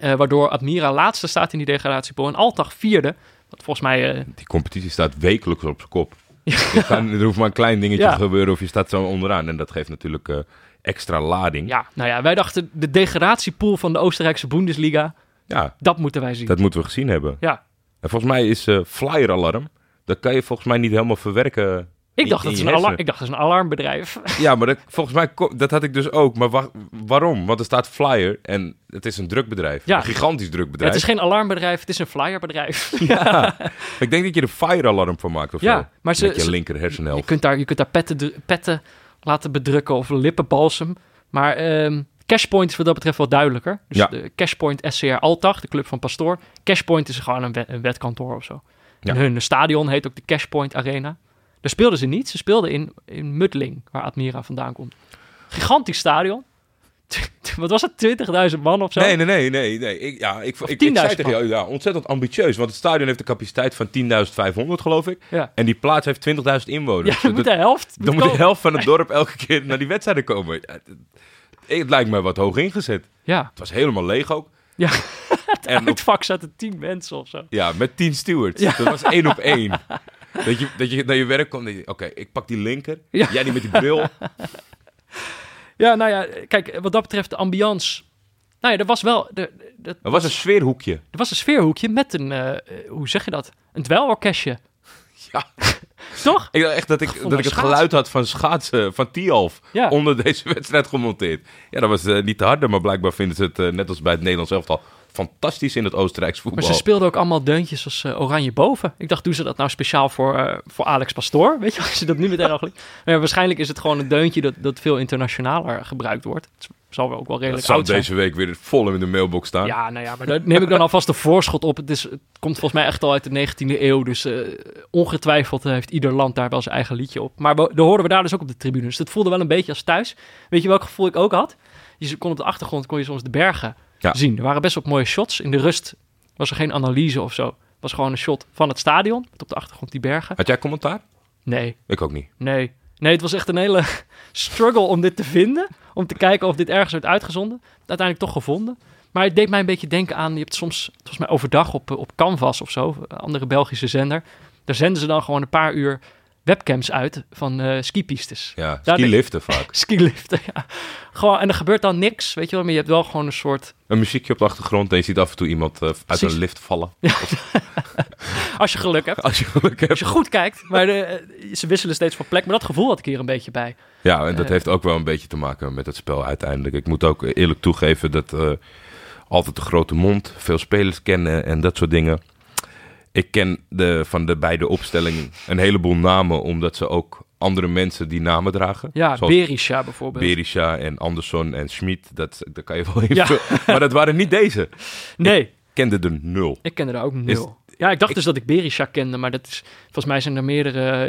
Waardoor Admira laatste staat in die degradatiepool. En Altag vierde. Wat volgens mij... die competitie staat wekelijks op zijn kop. Kan, er hoeft maar een klein dingetje Ja. te gebeuren of je staat zo onderaan. En dat geeft natuurlijk eh, extra lading. ja, nou ja, wij dachten de degradatiepool van de Oostenrijkse Bundesliga. Ja, Dat moeten wij zien. dat moeten we gezien hebben. Ja. En volgens mij is eh flyer alarm. Dat kan je volgens mij niet helemaal verwerken. Ik dacht, dat is je een alarm, ik dacht dat is een alarmbedrijf. Ja, maar dat, volgens mij, dat had ik dus ook. Maar wa- waarom? Want er staat flyer en het is een drukbedrijf. Ja. Een gigantisch Ja, drukbedrijf. het is geen alarmbedrijf, het is een flyerbedrijf. Ja. Ik denk dat je er fire alarm van maakt of Ja, zo. maar ze- Met je linker Je hersenhelft. kunt daar, je kunt daar petten, petten laten bedrukken of lippenbalsem. Maar ehm, Cashpoint is wat dat betreft wel duidelijker. Dus Ja. de Cashpoint SCR Altag, de club van Pastoor. Cashpoint is gewoon een, wet- een wetkantoor of zo. Ja. En hun stadion heet ook de Cashpoint Arena. Daar speelden ze niet. Ze speelden in, in Muddling, waar Admira vandaan komt. Gigantisch stadion. wat was het? 20.000 man of zo? Nee, nee, nee, nee. nee. Ik, ja, ik, ik, ik 10.000 zei tegen jou, ja, ontzettend ambitieus. Want het stadion heeft een capaciteit van 10.500, geloof ik. Ja, En die plaats heeft 20.000 inwoners. ja dan Dus moet de helft. dan moet de helft van het dorp elke keer naar die wedstrijden komen. Ja, Het lijkt me wat hoog ingezet. Ja, Het was helemaal leeg ook. ja. het En uitvak zaten tien mensen of zo. Ja, met tien stewards. Dat was één op één. Dat je, dat je naar je werk komt en je- Oké, ik pak die linker. Ja. Jij die met die bril. Ja, nou ja, kijk, wat dat betreft de ambiance. Nou ja, er was wel, er, er, Er was een sfeerhoekje. er was een sfeerhoekje met een, eh, eh, hoe zeg je dat? Een dweilorkestje. Ja. Toch? Ik dacht echt dat ik, dat ik het schaatsen. geluid had van schaatsen, van Tialf, Ja. onder deze wedstrijd gemonteerd. Ja, dat was eh, niet te harde, maar blijkbaar vinden ze het, eh, net als bij het Nederlands elftal, fantastisch in het Oostenrijks voetbal. Maar ze speelden ook allemaal deuntjes als eh, Oranje boven. Ik dacht, doen ze dat nou speciaal voor, eh, voor Alex Pastoor? Weet je, als je dat nu meteen al gelijk- Maar ja, waarschijnlijk is het gewoon een deuntje dat, dat veel internationaler gebruid wordt. Het zal wel ook wel dat redelijk zal oud zijn. deze week weer vol in de mailbox staan. Ja, nou ja, maar daar neem ik dan alvast een voorschot op. Het, is, het komt volgens mij echt al uit de 19e eeuw. Dus eh, ongetwijfeld heeft ieder land daar wel zijn eigen liedje op. Maar we, dat hoorden we daar dus ook op de tribune. Dus het voelde wel een beetje als thuis. Weet je welk gevoel ik ook had? Je kon op de achtergrond kon je soms de bergen Ja. zien. Er waren best wel mooie shots. In de rust was er geen analyse of zo. Het was gewoon een shot van het stadion. Met op de achtergrond die bergen. Had jij commentaar? Nee, Ik ook niet. nee. Nee, het was echt een hele struggle om dit te vinden. Om te kijken of dit ergens werd uitgezonden. Uiteindelijk toch gevonden. Maar het deed mij een beetje denken aan... Je hebt soms, volgens mij overdag op, eh, op Canvas of zo... een andere Belgische zender. Daar zenden ze dan gewoon een paar uur webcams uit van eh skipistes. Ja, Daar- skiliften vaak. Skiliften, ja. Gewoon, en er gebeurt dan niks, weet je wel. Maar je hebt wel gewoon een soort... Een muziekje op de achtergrond en je ziet af en toe iemand eh, uit Precies. een lift vallen. Als je geluk hebt. Als je geluk hebt. Als je goed kijkt. Maar de, eh, ze wisselen steeds van plek. Maar dat gevoel had ik hier een beetje bij. Ja, en dat heeft ook wel een beetje te maken met het spel uiteindelijk. Ik moet ook eerlijk toegeven dat altijd de grote mond, veel spelers kennen en dat soort dingen. Ik ken de, van de beide opstellingen een heleboel namen, omdat ze ook andere mensen die namen dragen. Ja, Zoals Berisha bijvoorbeeld. Berisha en Anderson en Schmid, dat, dat kan je wel Ja. invullen. Maar dat waren niet deze. nee. Ik kende er nul. Ik kende er ook nul. ja, ik dacht dus dat ik Berisha kende, maar dat is, volgens mij zijn er meerdere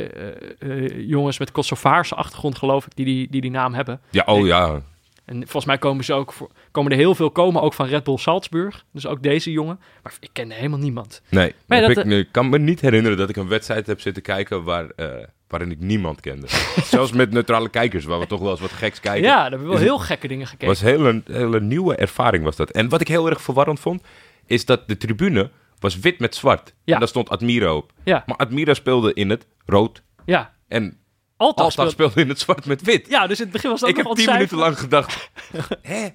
eh, eh, jongens met Kosovaarse achtergrond, geloof ik, die die, die, die naam hebben. Ja, oh ja. En volgens mij komen ze ook voor, komen er heel veel komen ook van Red Bull Salzburg. Dus ook deze jongen. Maar ik kende helemaal niemand. Nee, Maar heb dat, ik, nu- ik kan me niet herinneren dat ik een wedstrijd heb zitten kijken waar, eh, waarin ik niemand kende. Zelfs met neutrale kijkers, waar we toch wel eens wat geks kijken. Ja, daar hebben we wel heel gekke dingen gekeken. was heel een hele nieuwe ervaring was dat. En wat ik heel erg verwarrend vond, is dat de tribune was wit met zwart. Ja. En daar stond Admira op. Ja, Maar Admira speelde in het rood ja. en Alta speelde in het zwart met wit. Ja, dus in het begin was dat ik heb nog tien minuten lang gedacht, hè?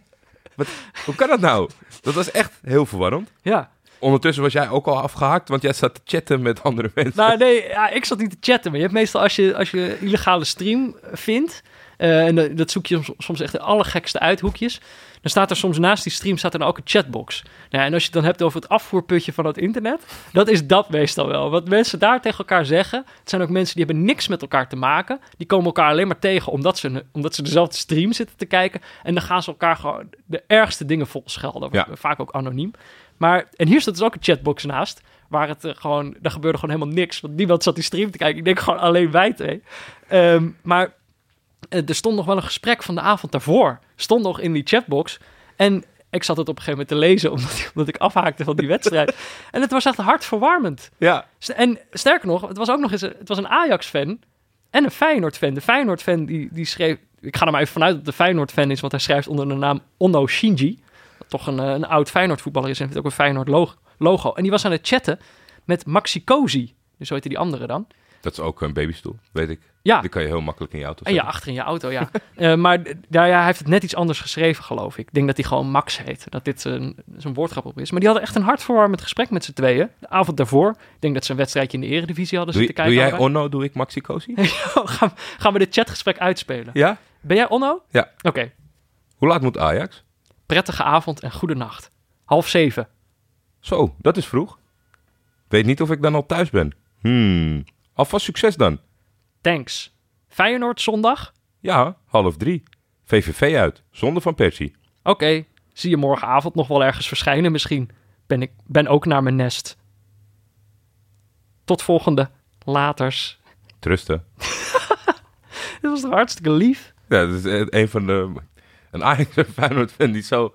Wat, hoe kan dat nou? Dat was echt heel verwarrend. Ja. Ondertussen was jij ook al afgehaakt, want jij zat te chatten met andere mensen. Nou, nee, ja, ik zat niet te chatten. Maar je hebt meestal als je, als je illegale stream vindt. eh, en dat- zoek je soms, soms echt de allergekste uithoekjes. Dan staat er soms naast die stream staat er dan ook een chatbox. Nou, en als je het dan hebt over het afvoerputje van het internet. Dat is dat meestal wel. Wat mensen daar tegen elkaar zeggen. Het zijn ook mensen die hebben niks met elkaar te maken. Die komen elkaar alleen maar tegen omdat ze, omdat ze dezelfde stream zitten te kijken. En dan gaan ze elkaar gewoon de ergste dingen volschelden. Ja. Vaak ook anoniem. Maar, en hier staat dus ook een chatbox naast. Waar het eh, gewoon, daar gebeurde gewoon helemaal niks. Want niemand zat die stream te kijken. Ik denk gewoon alleen wij twee. Ehm, maar er stond nog wel een gesprek van de avond daarvoor. Stond nog in die chatbox. En ik zat het op een gegeven moment te lezen. Omdat, ik- omdat ik afhaakte van die wedstrijd. en het was echt hartverwarmend. Ja, En sterker nog, het was ook nog eens een, het was een Ajax-fan en een Feyenoord-fan. De Feyenoord-fan die, die schreef... Ik ga er maar even vanuit dat de Feyenoord-fan is, want hij schrijft onder de naam Onno Shinji. Wat toch een, eh, een oud Feyenoord-voetballer is en heeft ook een Feyenoord-logo. En die was aan het chatten met Maxi Cosi. Dus zo heette die andere dan. Dat is ook een babystoel, weet ik. Ja, Die kan je heel makkelijk in je auto en ja, zetten. achter in je auto, ja. Eh, maar d- ja, hij heeft het net iets anders geschreven, geloof ik. Ik denk dat hij gewoon Max heet. Dat dit een, zo'n woordgrap op is. Maar die hadden echt een hartverwarmend gesprek met z'n tweeën. De avond daarvoor. Ik denk dat ze een wedstrijdje in de eredivisie hadden Doe, zitten doe kijken. jij allebei. Onno, doe ik Maxi Cosi? Gaan, gaan we dit chatgesprek uitspelen? Ja? Ben jij Onno? Ja. Oké. Hoe laat moet Ajax? Prettige avond en goede nacht. Half zeven. Zo, dat is vroeg. Weet niet of ik dan al thuis ben. Hmm, alvast succes dan. Thanks. Feyenoord zondag? Ja, half drie. VVV uit, zonder Van Persie. Oké. Zie je morgenavond nog wel ergens verschijnen misschien. Ben ik ben ook naar mijn nest. Tot volgende. Laters. Trusten. Dit was toch hartstikke lief? Ja, dat is een van de... Een Ajax en Feyenoord fan die zo...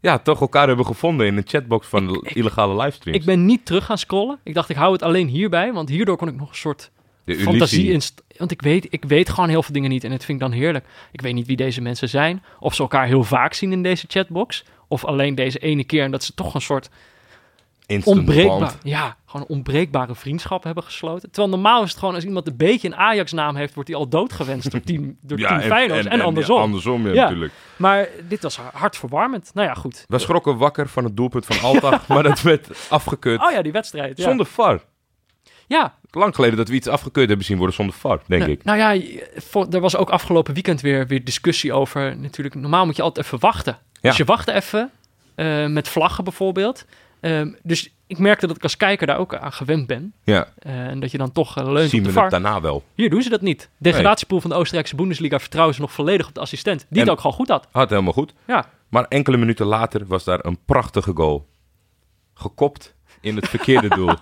Ja, toch elkaar hebben gevonden in een chatbox van ik- illegale livestreams. Ik ben niet terug gaan scrollen. Ik dacht, ik hou het alleen hierbij. Want hierdoor kon ik nog een soort De fantasie in... Want ik weet, ik weet gewoon heel veel dingen niet en dat vind ik dan heerlijk. Ik weet niet wie deze mensen zijn. Of ze elkaar heel vaak zien in deze chatbox. Of alleen deze ene keer en dat ze toch een soort Instant onbreekbaar, band. ja, gewoon een onbreekbare vriendschap hebben gesloten. Terwijl normaal is het gewoon als iemand een beetje een Ajax-naam heeft, wordt hij al doodgewenst door team, door team Feyenoord en, andersom. ja, andersom, ja, Ja. natuurlijk. maar dit was hartverwarmend. Nou ja, goed. We schrokken wakker van het doelpunt van Altag, maar dat werd afgekeurd Oh ja, die wedstrijd. Ja. zonder VAR. Ja, Lang geleden dat we iets afgekeurd hebben zien worden zonder VAR, denk nou, ik. nou ja, voor, er was ook afgelopen weekend weer, weer discussie over. Natuurlijk, normaal moet je altijd even wachten. Dus je wacht even eh, met vlaggen bijvoorbeeld. Ehm, dus ik merkte dat ik als kijker daar ook aan gewend ben. Ja, Eh, en dat je dan toch eh, leunt zien op we het daarna wel. Hier doen ze dat niet. Degradatiepool van de Oostenrijkse Bundesliga vertrouwen ze nog volledig op de assistent. Die het En- ook gewoon goed had. Had helemaal goed. Ja. Maar enkele minuten later was daar een prachtige goal. Gekopt in het verkeerde doel.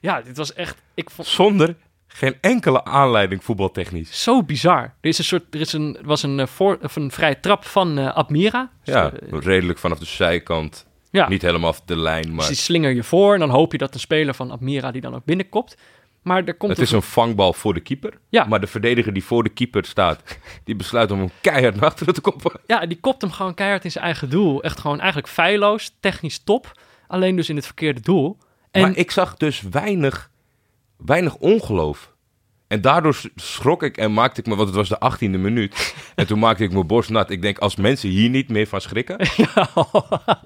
ja, dit was echt... Ik vond Zonder geen enkele aanleiding voetbaltechnisch. zo bizar. Er, is een soort, er is een, was een, eh, voor, of een vrije trap van eh, Admira. Dus, Ja, eh, redelijk vanaf de zijkant. Ja. Niet helemaal de lijn, Dus maar die slinger je voor en dan hoop je dat een speler van Admira die dan ook binnenkopt. Maar er komt het is een vangbal voor de keeper. Ja. Maar de verdediger die voor de keeper staat, die besluit om hem keihard naar achteren te koppen. Ja, die kopt hem gewoon keihard in zijn eigen doel. Echt gewoon eigenlijk feilloos, technisch top. Alleen dus in het verkeerde doel. En Maar ik zag dus weinig, weinig ongeloof. En daardoor schrok ik en maakte ik me, want het was de 18e minuut. En toen maakte ik mijn borst nat. Ik denk, als mensen hier niet meer van schrikken,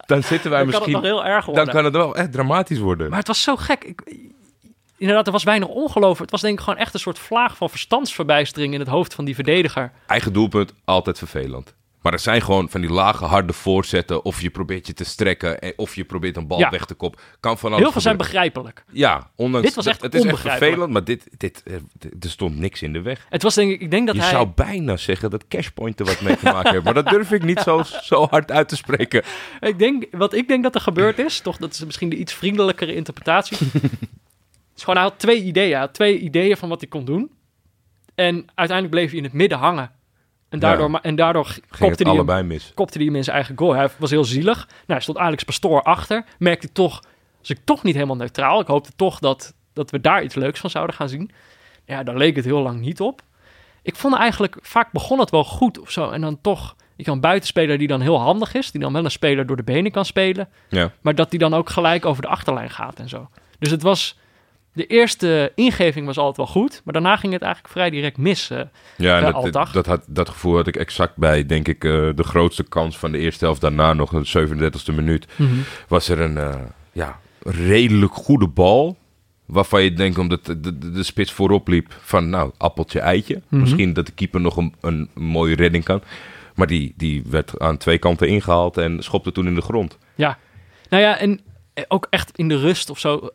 dan zitten wij dan kan het misschien... nog heel erg worden. Dan kan het wel echt dramatisch worden. Maar het was zo gek. Ik, inderdaad, er was weinig ongeloof. Het was denk ik gewoon echt een soort vlaag van verstandsverbijstering in het hoofd van die verdediger. Eigen doelpunt, altijd vervelend. Maar er zijn gewoon van die lage, harde voorzetten. Of je probeert je te strekken. Of je probeert een bal Ja. weg te kop. Kan van alles Heel veel zijn begrijpelijk. Ja, ondanks... Dit was echt Het is echt vervelend, maar dit, dit, er, er stond niks in de weg. Het was denk ik, ik denk dat je hij... zou bijna zeggen dat Cashpoint er wat mee te maken heeft. Maar dat durf ik niet zo, zo hard uit te spreken. Ik denk, wat ik denk dat er gebeurd is, toch, dat is misschien de iets vriendelijkere interpretatie. het is gewoon, hij had twee ideeën. Hij had twee ideeën van wat hij kon doen. En uiteindelijk bleef hij in het midden hangen. En daardoor, Ja. en daardoor kopte hij, hem, mis. kopte hij hem in zijn eigen goal. Hij was heel zielig. Nou, hij stond Alex Pastoor achter. Merkte toch, was ik toch niet helemaal neutraal. Ik hoopte toch dat, dat we daar iets leuks van zouden gaan zien. Ja, daar leek het heel lang niet op. Ik vond eigenlijk, vaak begon het wel goed of zo. En dan toch, ik een buitenspeler die dan heel handig is. Die dan wel een speler door de benen kan spelen. Ja. Maar dat die dan ook gelijk over de achterlijn gaat en zo. Dus het was... De eerste ingeving was altijd wel goed. Maar daarna ging het eigenlijk vrij direct mis. eh. Ja, en dat, dat, dat, had, dat gevoel had ik exact bij, denk ik, eh, de grootste kans van de eerste helft. Daarna nog een 37e minuut. Was er een eh, ja, redelijk goede bal. Waarvan je denkt, omdat de, de, de spits voorop liep, van nou, appeltje, eitje. Mhm. Misschien dat de keeper nog een, een, mooie redding kan. Maar die, die werd aan twee kanten ingehaald en schopte toen in de grond. Ja. Nou ja, en ook echt in de rust of zo...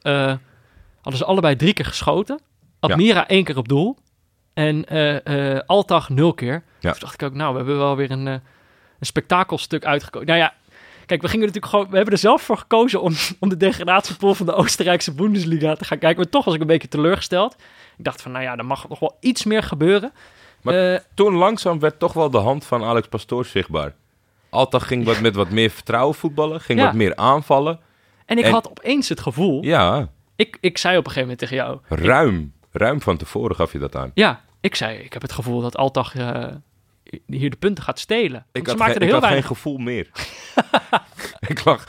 hadden ze allebei drie keer geschoten. Admira één keer op doel. En eh Altag nul keer. Ja. Toen dacht ik ook, nou, we hebben wel weer een, eh, een spektakelstuk uitgekozen. Nou ja, kijk, we gingen natuurlijk gewoon... We hebben er zelf voor gekozen om, om de degradatiepool van de Oostenrijkse Bundesliga te gaan kijken. Maar toch was ik een beetje teleurgesteld. Ik dacht van, nou ja, er mag nog wel iets meer gebeuren. Maar Toen langzaam werd toch wel de hand van Alex Pastoor zichtbaar. Altag ging wat met wat meer vertrouwen voetballen. Ging Ja. wat meer aanvallen. en ik en- had opeens het gevoel... Ja, Ik, ik zei op een gegeven moment tegen jou... ruim. Ruim van tevoren gaf je dat aan. Ja, ik zei, ik heb het gevoel dat Altag eh, hier de punten gaat stelen. Ik had, er ik heel had geen gevoel meer. ik lag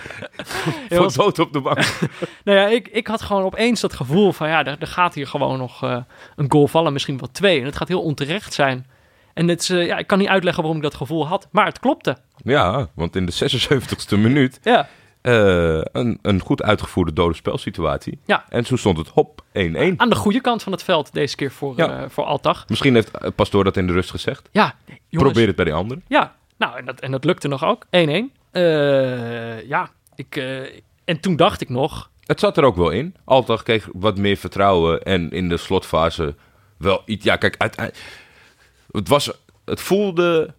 voor dood op de bank. Nou ja, ik, ik had gewoon opeens dat gevoel van, ja, er, er gaat hier gewoon nog eh, een goal vallen, misschien wel twee. En het gaat heel onterecht zijn. En het, is, eh, ja, ik kan niet uitleggen waarom ik dat gevoel had, maar het klopte. Ja, want in de 76e minuut Ja, eh, een, een goed uitgevoerde dode spelsituatie. Ja. En toen stond het hop 1-1. aan de goede kant van het veld deze keer voor, Ja. eh, voor Altag. Misschien heeft eh, Pastoor dat in de rust gezegd. Ja, jongens. Probeer het bij de anderen. Ja, nou, en dat, en dat lukte nog ook. 1-1. Eh, ja, ik, en toen dacht ik nog, Het zat er ook wel in. Altag kreeg wat meer vertrouwen en in de slotfase wel iets. Ja, kijk, uiteind- het, was, het voelde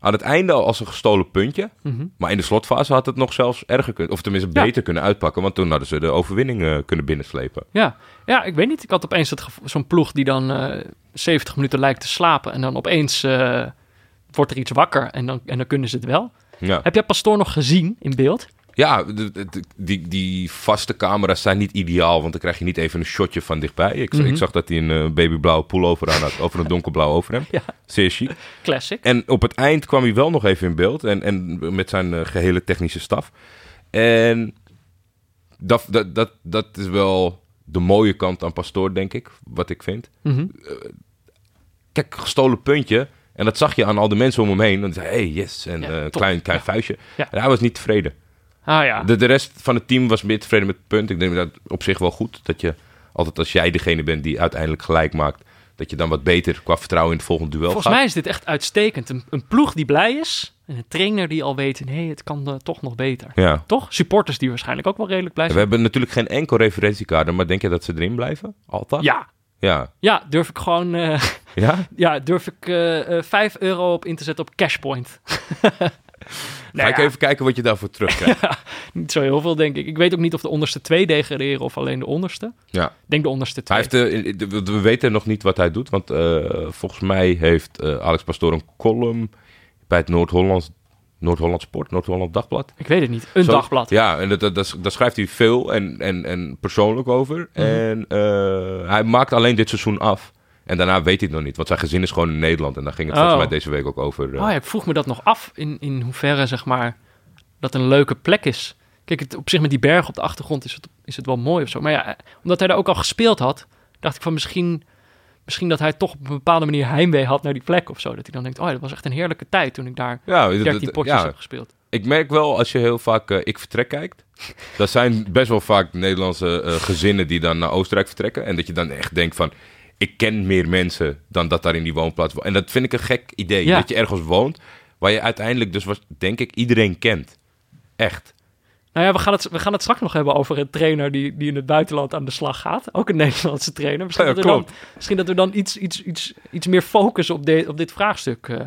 aan het einde al als een gestolen puntje. Mhm. Maar in de slotfase had het nog zelfs erger kunnen, of tenminste Ja. beter kunnen uitpakken. Want toen hadden ze de overwinning eh, kunnen binnenslepen. Ja, ja, ik weet niet. Ik had opeens zo'n ploeg die dan eh 70 minuten lijkt te slapen. En dan opeens eh, wordt er iets wakker en dan, en dan kunnen ze het wel. Ja, Heb jij Pastoor nog gezien in beeld? Ja, de- de- de- die, die vaste camera's zijn niet ideaal, want dan krijg je niet even een shotje van dichtbij. Ik, Mhm. ik zag dat hij een eh, babyblauwe pullover aan had, over een donkerblauw overhemd. Ja. Zeer chic. Classic. En op het eind kwam hij wel nog even in beeld. En, en met zijn eh, gehele technische staf. En dat, dat, dat, dat is wel de mooie kant aan Pastoor, denk ik. Wat ik vind. Mhm. Kijk, gestolen puntje. En dat zag je aan al de mensen om hem heen. En zei hey, yes. En Ja, eh, klein, klein vuistje. En hij was niet tevreden. Ah ja. De, de rest van het team was meer tevreden met het punt. Ik denk dat op zich wel goed. Dat je altijd als jij degene bent die uiteindelijk gelijk maakt. Dat je dan wat beter qua vertrouwen in het volgende duel Volgens gaat. mij is dit echt uitstekend. Een, een ploeg die blij is. En een trainer die al weet, nee, het kan eh, toch nog beter. Ja. Toch? Supporters die waarschijnlijk ook wel redelijk blij We zijn. hebben natuurlijk geen enkel referentiekader. Maar denk je dat ze erin blijven? Altijd? Ja. Ja. Ja, durf ik gewoon... eh, Ja? ja, durf ik eh eh 5 euro op in te zetten op Cashpoint. Ga ik even kijken wat je daarvoor terugkrijgt. Niet zo heel veel, denk ik. Ik weet ook niet of de onderste twee degraderen of alleen de onderste. ja. Ik denk de onderste twee. Hij heeft, eh, we weten nog niet wat hij doet. Want eh, volgens mij heeft eh, Alex Pastoor een column bij het Noord-Hollands Noord-Holland Sport, Noord-Holland Dagblad. Ik weet het niet. Een Zo- dagblad. Ja, en dat, dat, daar schrijft hij veel en, en, en persoonlijk over. Mhm. En hij maakt alleen dit seizoen af. En daarna weet hij het nog niet, want zijn gezin is gewoon in Nederland. En daar ging het volgens Oh. mij deze week ook over. eh. Oh ja, ik vroeg me dat nog af in, in hoeverre, zeg maar, dat een leuke plek is. Kijk, het, op zich met die bergen op de achtergrond is het, is het wel mooi of zo. Maar ja, eh, omdat hij daar ook al gespeeld had, dacht ik van misschien, misschien dat hij toch op een bepaalde manier heimwee had naar die plek of zo. Dat hij dan denkt, oh dat was echt een heerlijke tijd toen ik daar ja, dat- 13 dat- potjes ja, heb gespeeld. ik merk wel als je heel vaak eh, Ik Vertrek kijkt. Dat zijn best wel vaak Nederlandse gezinnen die dan naar Oostenrijk vertrekken. En dat je dan echt denkt van, ik ken meer mensen dan dat daar in die woonplaats woont. En dat vind ik een gek idee. Ja. Dat je ergens woont waar je uiteindelijk dus, was, denk ik, iedereen kent. Echt. Nou ja, we gaan, het, we gaan het straks nog hebben over een trainer die, die in het buitenland aan de slag gaat. Ook een Nederlandse trainer. Misschien, Ja, dat, we dan, misschien dat we dan iets, iets, iets, iets meer focus op, de, op dit vraagstuk eh,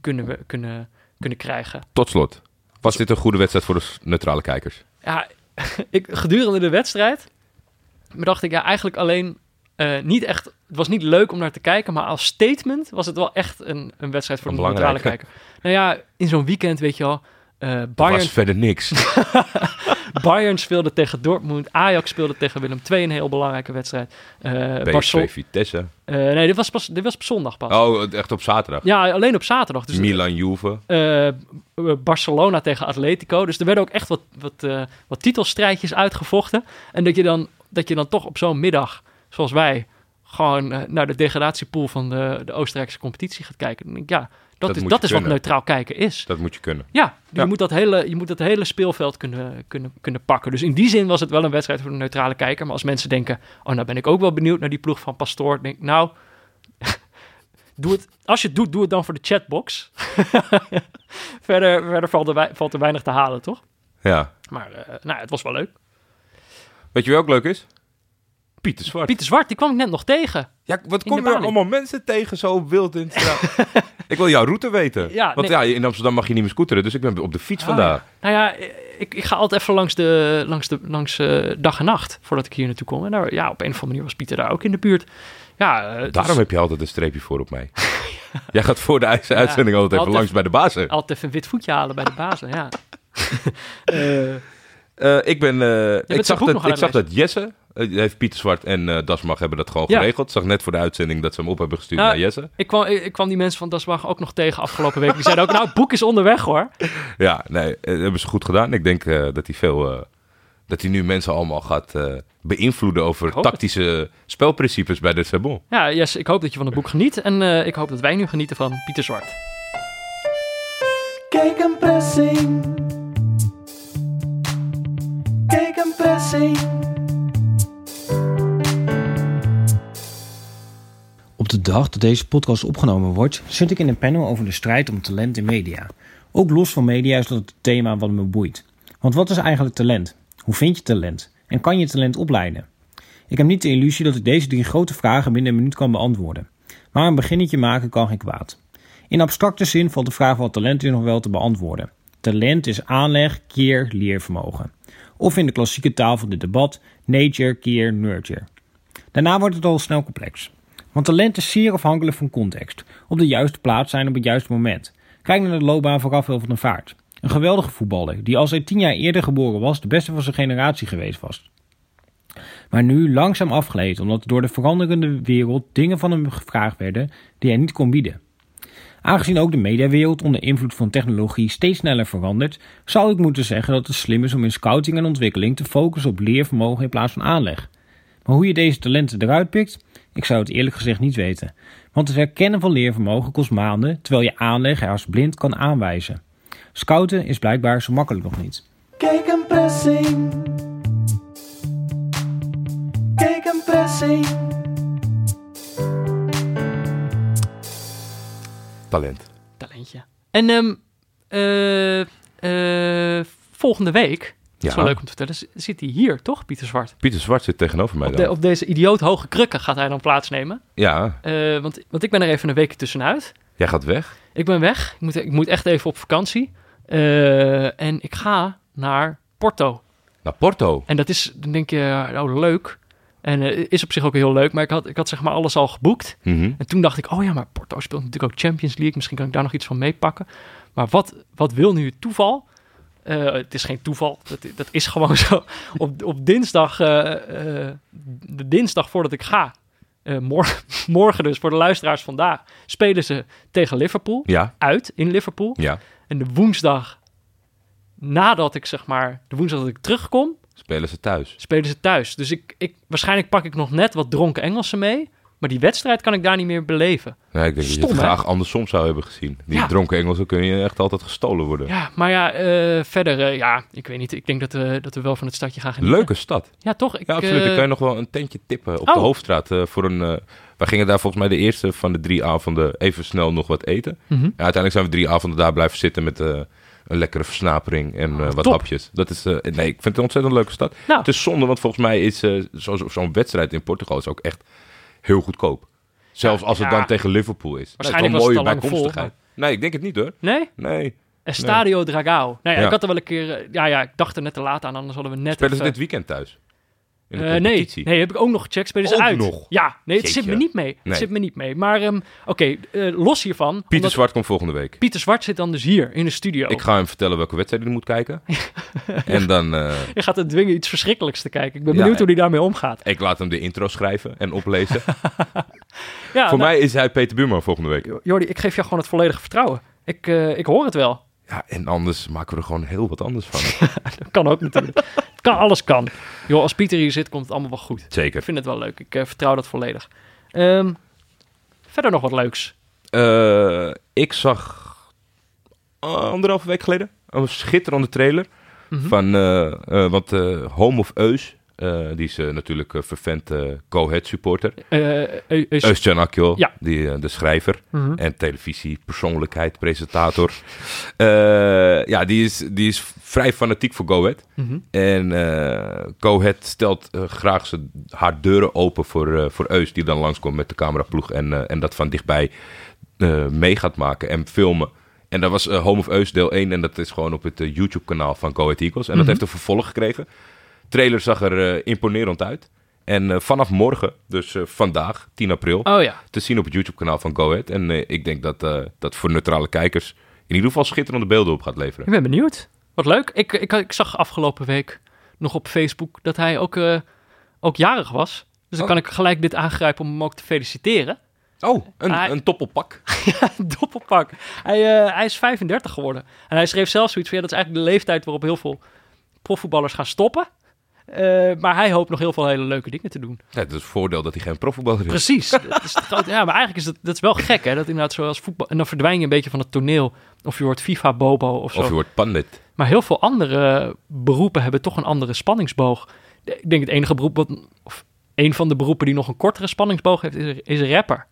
kunnen, we, kunnen, kunnen krijgen. Tot slot. Was dit een goede wedstrijd voor de neutrale kijkers? Ja, ik, gedurende de wedstrijd bedacht ik ja, eigenlijk alleen eh, niet echt. Het was niet leuk om naar te kijken, maar als statement was het wel echt een, een wedstrijd voor Een de neutrale kijker. Nou ja, in zo'n weekend, weet je wel. eh Er Bayern, was verder niks. Bayern speelde tegen Dortmund. Ajax speelde tegen Willem II, een heel belangrijke wedstrijd. Eh Barcel- PSV, Vitesse. eh, nee, dit was, pas, dit was op zondag pas. Oh, echt op zaterdag. Ja, alleen op zaterdag. Dus Milan, Juve. eh, Barcelona tegen Atletico. Dus er werden ook echt wat, wat, eh, wat titelstrijdjes uitgevochten. En dat je dan, dat je dan toch op zo'n middag, zoals wij, gewoon eh, naar de degradatiepool van de, de Oostenrijkse competitie gaat kijken. Dan denk ik, ja, dat, Dat is, dat je is wat neutraal kijken is. Dat moet je kunnen. Ja, je, Ja. Moet dat hele, je moet dat hele speelveld kunnen, kunnen, kunnen pakken. Dus in die zin was het wel een wedstrijd voor de neutrale kijker. Maar als mensen denken, oh, nou ben ik ook wel benieuwd naar die ploeg van Pastoor. Denk ik, nou, doe het, als je het doet, doe het dan voor de chatbox. verder verder valt, er, wei- valt er weinig te halen, toch? Ja. Maar eh, nou, het was wel leuk. Weet je wie ook leuk is? Pieter Zwart. Pieter Zwart, die kwam ik net nog tegen. Ja, wat kom je er balie. allemaal mensen tegen zo wild in ik wil jouw route weten. Ja, Want nee. ja, in Amsterdam mag je niet meer scooteren, dus ik ben op de fiets vandaag. Nou ja, ik, ik ga altijd even langs, de, langs, de, langs eh, dag en nacht voordat ik hier naartoe kom. En daar, ja, op een of andere manier was Pieter daar ook in de buurt. Ja, eh, Daarom heb je altijd een streepje voor op mij. Jij gaat voor de uitz- uitzending altijd even langs bij de bazen. altijd even een wit voetje halen bij de bazen, ja. Eh, ik ben, ik zag, dat, ik zag dat Jesse, heeft Pieter Zwart en eh Dasmag hebben dat gewoon Ja. geregeld. Ik zag net voor de uitzending dat ze hem op hebben gestuurd Ja. naar Jesse. ik, kwam, ik, ik kwam die mensen van Dasbach ook nog tegen afgelopen week. Die zeiden ook, nou, het boek is onderweg hoor. Ja, nee, eh, dat hebben ze goed gedaan. Ik denk eh, dat hij veel, eh, dat hij nu mensen allemaal gaat eh, beïnvloeden over tactische spelprincipes bij de Sabon. Ja, Jess, ik hoop dat je van het boek geniet. En eh, ik hoop dat wij nu genieten van Pieter Zwart. Kijk een pressing. Kijk een pressing. Op de dag dat deze podcast opgenomen wordt, zit ik in een panel over de strijd om talent in media. Ook los van media is dat het thema wat me boeit. Want wat is eigenlijk talent? Hoe vind je talent? En kan je talent opleiden? Ik heb niet de illusie dat ik deze drie grote vragen binnen een minuut kan beantwoorden. Maar een beginnetje maken kan geen kwaad. In abstracte zin valt de vraag wat talent is nog wel te beantwoorden. Talent is aanleg, keer, leervermogen. Of in de klassieke taal van dit debat, nature, keer, nurture. Daarna wordt het al snel complex. Want talent is zeer afhankelijk van context. Op de juiste plaats zijn op het juiste moment. Kijk naar de loopbaan van Rafael van der Vaart. Een geweldige voetballer, die als hij tien jaar eerder geboren was, de beste van zijn generatie geweest was. Maar nu langzaam afgeleid, omdat door de veranderende wereld dingen van hem gevraagd werden die hij niet kon bieden. Aangezien ook de mediawereld onder invloed van technologie steeds sneller verandert, zou ik moeten zeggen dat het slim is om in scouting en ontwikkeling te focussen op leervermogen in plaats van aanleg. Maar hoe je deze talenten eruit pikt, ik zou het eerlijk gezegd niet weten. Want het herkennen van leervermogen kost maanden, terwijl je aanleg er als blind kan aanwijzen. Scouten is blijkbaar zo makkelijk nog niet. Kijk een pressing. Kijk. Talent. Talentje. En ehm, eh, eh, volgende week, dat is Ja. wel leuk om te vertellen, zit hij hier, toch, Pieter Zwart? Pieter Zwart zit tegenover mij Op, dan. de, op deze idioot hoge krukken gaat hij dan plaatsnemen. Ja, Eh, want, want ik ben er even een weekje tussenuit. jij gaat weg. Ik ben weg. Ik moet, ik moet echt even op vakantie. En ik ga naar Porto. Naar Porto. En dat is, dan denk je, oh leuk. En eh, is op zich ook heel leuk. Maar ik had, ik had zeg maar alles al geboekt. Mhm. En toen dacht ik, oh ja, maar Porto speelt natuurlijk ook Champions League. Misschien kan ik daar nog iets van meepakken. Maar wat, wat wil nu het toeval? Eh, het is geen toeval, dat, dat is gewoon zo. Op, op dinsdag, eh, de dinsdag voordat ik ga, morgen, morgen dus voor de luisteraars vandaag, spelen ze tegen Liverpool. Ja, Uit in Liverpool. ja. En de woensdag nadat ik zeg maar, de woensdag dat ik terugkom, Spelen ze thuis. spelen ze thuis. Dus ik, ik, waarschijnlijk pak ik nog net wat dronken Engelsen mee. Maar die wedstrijd kan ik daar niet meer beleven. Nee, ik denk dat je het hè? graag andersom zou hebben gezien. Die Ja. dronken Engelsen kunnen je echt altijd gestolen worden. Ja, maar ja, eh, verder, eh, ja, ik weet niet. Ik denk dat, we dat we wel van het stadje gaan genieten. Leuke stad. Ja, toch? Ik, Ja, absoluut. eh, Dan kan je nog wel een tentje tippen op Oh. de Hoofdstraat. eh, voor een, eh, wij gingen daar volgens mij de eerste van de drie avonden even snel nog wat eten. mhm. Ja, uiteindelijk zijn we drie avonden daar blijven zitten met eh, een lekkere versnapering en eh, wat top. hapjes. Dat is, eh, nee, ik vind het een ontzettend leuke stad. Nou. Het is zonde, want volgens mij is zo- zo'n wedstrijd in Portugal is ook echt heel goedkoop. Zelfs Ja, als het dan tegen Liverpool is. Waarschijnlijk dat is wel een mooie vol, bijkomstigheid. Nee, ik denk het niet hoor. Nee? Nee. Estadio Dragao. Nou ja, ik had er wel een keer... ja, ja, ik dacht er net te laat aan, anders hadden we net Spelen ze dit weekend thuis? Eh, nee, nee, heb ik ook nog gecheckt. Spelen ze Ook uit? nog? Ja, nee, het zit me niet mee. Het Nee. zit me niet mee. Maar ehm, oké, eh, los hiervan. Pieter omdat Zwart komt volgende week. Pieter Zwart zit dan dus hier in de studio. Ik ga hem vertellen welke wedstrijd hij moet kijken. en dan... eh, Je gaat hem dwingen iets verschrikkelijks te kijken. Ik ben benieuwd ja. hoe hij daarmee omgaat. ik laat hem de intro schrijven en oplezen. Ja, Voor nou, mij is hij Peter Buurman volgende week. Jordi, ik geef jou gewoon het volledige vertrouwen. Ik, ik hoor het wel. Ja, en anders maken we er gewoon heel wat anders van. Dat kan ook natuurlijk. kan, alles kan. Joh, als Pieter hier zit, komt het allemaal wel goed. Ik Zeker. vind het wel leuk. Ik eh, vertrouw dat volledig. Ehm, verder nog wat leuks. Eh, ik zag anderhalve week geleden een schitterende trailer Mhm. van, want eh, Home of Eus, eh, die is eh, natuurlijk een vervent eh, Go Ahead supporter. Eh, eh, eh, is- Eus Akil, Ja. die, de schrijver Mhm. en televisiepersoonlijkheid, presentator. Ja, die is, die is vrij fanatiek voor Go Ahead. Mhm. En Go Ahead stelt graag haar deuren open voor, voor Eus, die dan langskomt met de cameraploeg en, en dat van dichtbij mee gaat maken en filmen. En dat was Home of Eus deel 1 en dat is gewoon op het YouTube-kanaal van Go Ahead Eagles. En dat Mhm. heeft een vervolg gekregen. Trailer zag er eh, imponerend uit. En eh, vanaf morgen, dus eh, vandaag, 10 april, Oh ja. te zien op het YouTube-kanaal van Go Ahead. En ik denk dat dat voor neutrale kijkers in ieder geval schitterende beelden op gaat leveren. Ik ben benieuwd. Wat leuk. Ik, ik, ik zag afgelopen week nog op Facebook dat hij ook, ook jarig was. Dus dan Oh. kan ik gelijk dit aangrijpen om hem ook te feliciteren. Oh, een, Hij- een toppelpak. Doppelpak. Hij, hij is 35 geworden. En hij schreef zelf zoiets van, ja, dat is eigenlijk de leeftijd waarop heel veel profvoetballers gaan stoppen. Eh, maar hij hoopt nog heel veel hele leuke dingen te doen. Ja, dat is het voordeel dat hij geen profvoetballer is. Precies. dat is ja, maar eigenlijk is dat, dat is wel gek, hè? Dat inderdaad zoals voetbal... En dan verdwijn je een beetje van het toneel. Of je wordt FIFA-bobo of zo. Of je wordt pandit. Maar heel veel andere beroepen hebben toch een andere spanningsboog. Ik denk het enige beroep wat... Of een van de beroepen die nog een kortere spanningsboog heeft, is, is een rapper.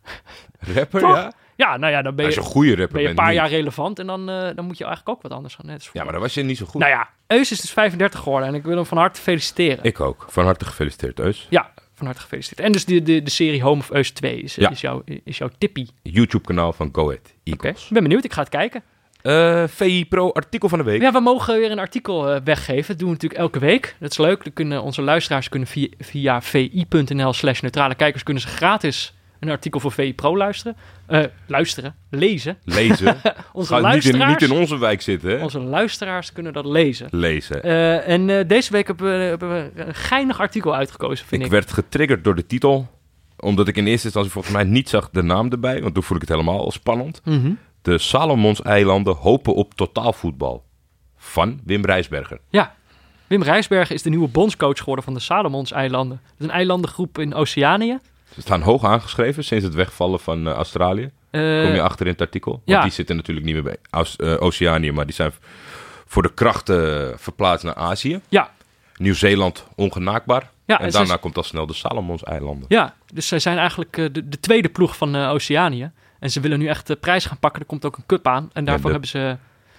Rapper, ja? Ja, nou ja, dan ben Als je, een goede rapper ben je een paar jaar relevant en dan, eh, dan moet je eigenlijk ook wat anders gaan. Net Ja, maar dan was je niet zo goed. Nou ja, Eus is dus 35 geworden en ik wil hem van harte feliciteren. Ik ook. Van harte gefeliciteerd, Eus. Ja, van harte gefeliciteerd. En dus de, de, de serie Home of Eus 2 is, Ja. is, jouw, is jouw tippie. YouTube-kanaal van Go Ahead Oké, ik ben benieuwd. Ik ga het kijken. Eh, VI Pro artikel van de week. Ja, we mogen weer een artikel eh, weggeven. Dat doen we natuurlijk elke week. Dat is leuk. Dan kunnen onze luisteraars kunnen via, via vi.nl slash neutrale kijkers kunnen ze gratis een artikel voor VI Pro luisteren. Eh, luisteren, lezen. Lezen. Onze Ga niet in, luisteraars, niet in onze wijk zitten, hè? onze luisteraars kunnen dat lezen. Lezen. Eh, en eh, deze week hebben we, hebben we een geinig artikel uitgekozen, vind ik ik. werd getriggerd door de titel. Omdat ik in eerste instantie volgens mij niet zag de naam erbij. Want toen voel ik het helemaal al spannend. Mhm. De Salomons-eilanden hopen op totaalvoetbal. Van Wim Rijsberger. Ja, Wim Rijsbergen is de nieuwe bondscoach geworden van de Salomons-eilanden. Dat is een eilandengroep in Oceanië. Ze staan hoog aangeschreven sinds het wegvallen van eh, Australië. Eh, Kom je achter in het artikel? Want ja. die zitten natuurlijk niet meer bij eh, Oceanië. Maar die zijn voor de krachten verplaatst naar Azië. ja, Nieuw-Zeeland ongenaakbaar. Ja, en en daarna komt al snel de Salomons-eilanden. ja, dus zij zijn eigenlijk de, de tweede ploeg van Oceanië. En ze willen nu echt de prijs gaan pakken. Er komt ook een cup aan. En daarvoor de- hebben ze...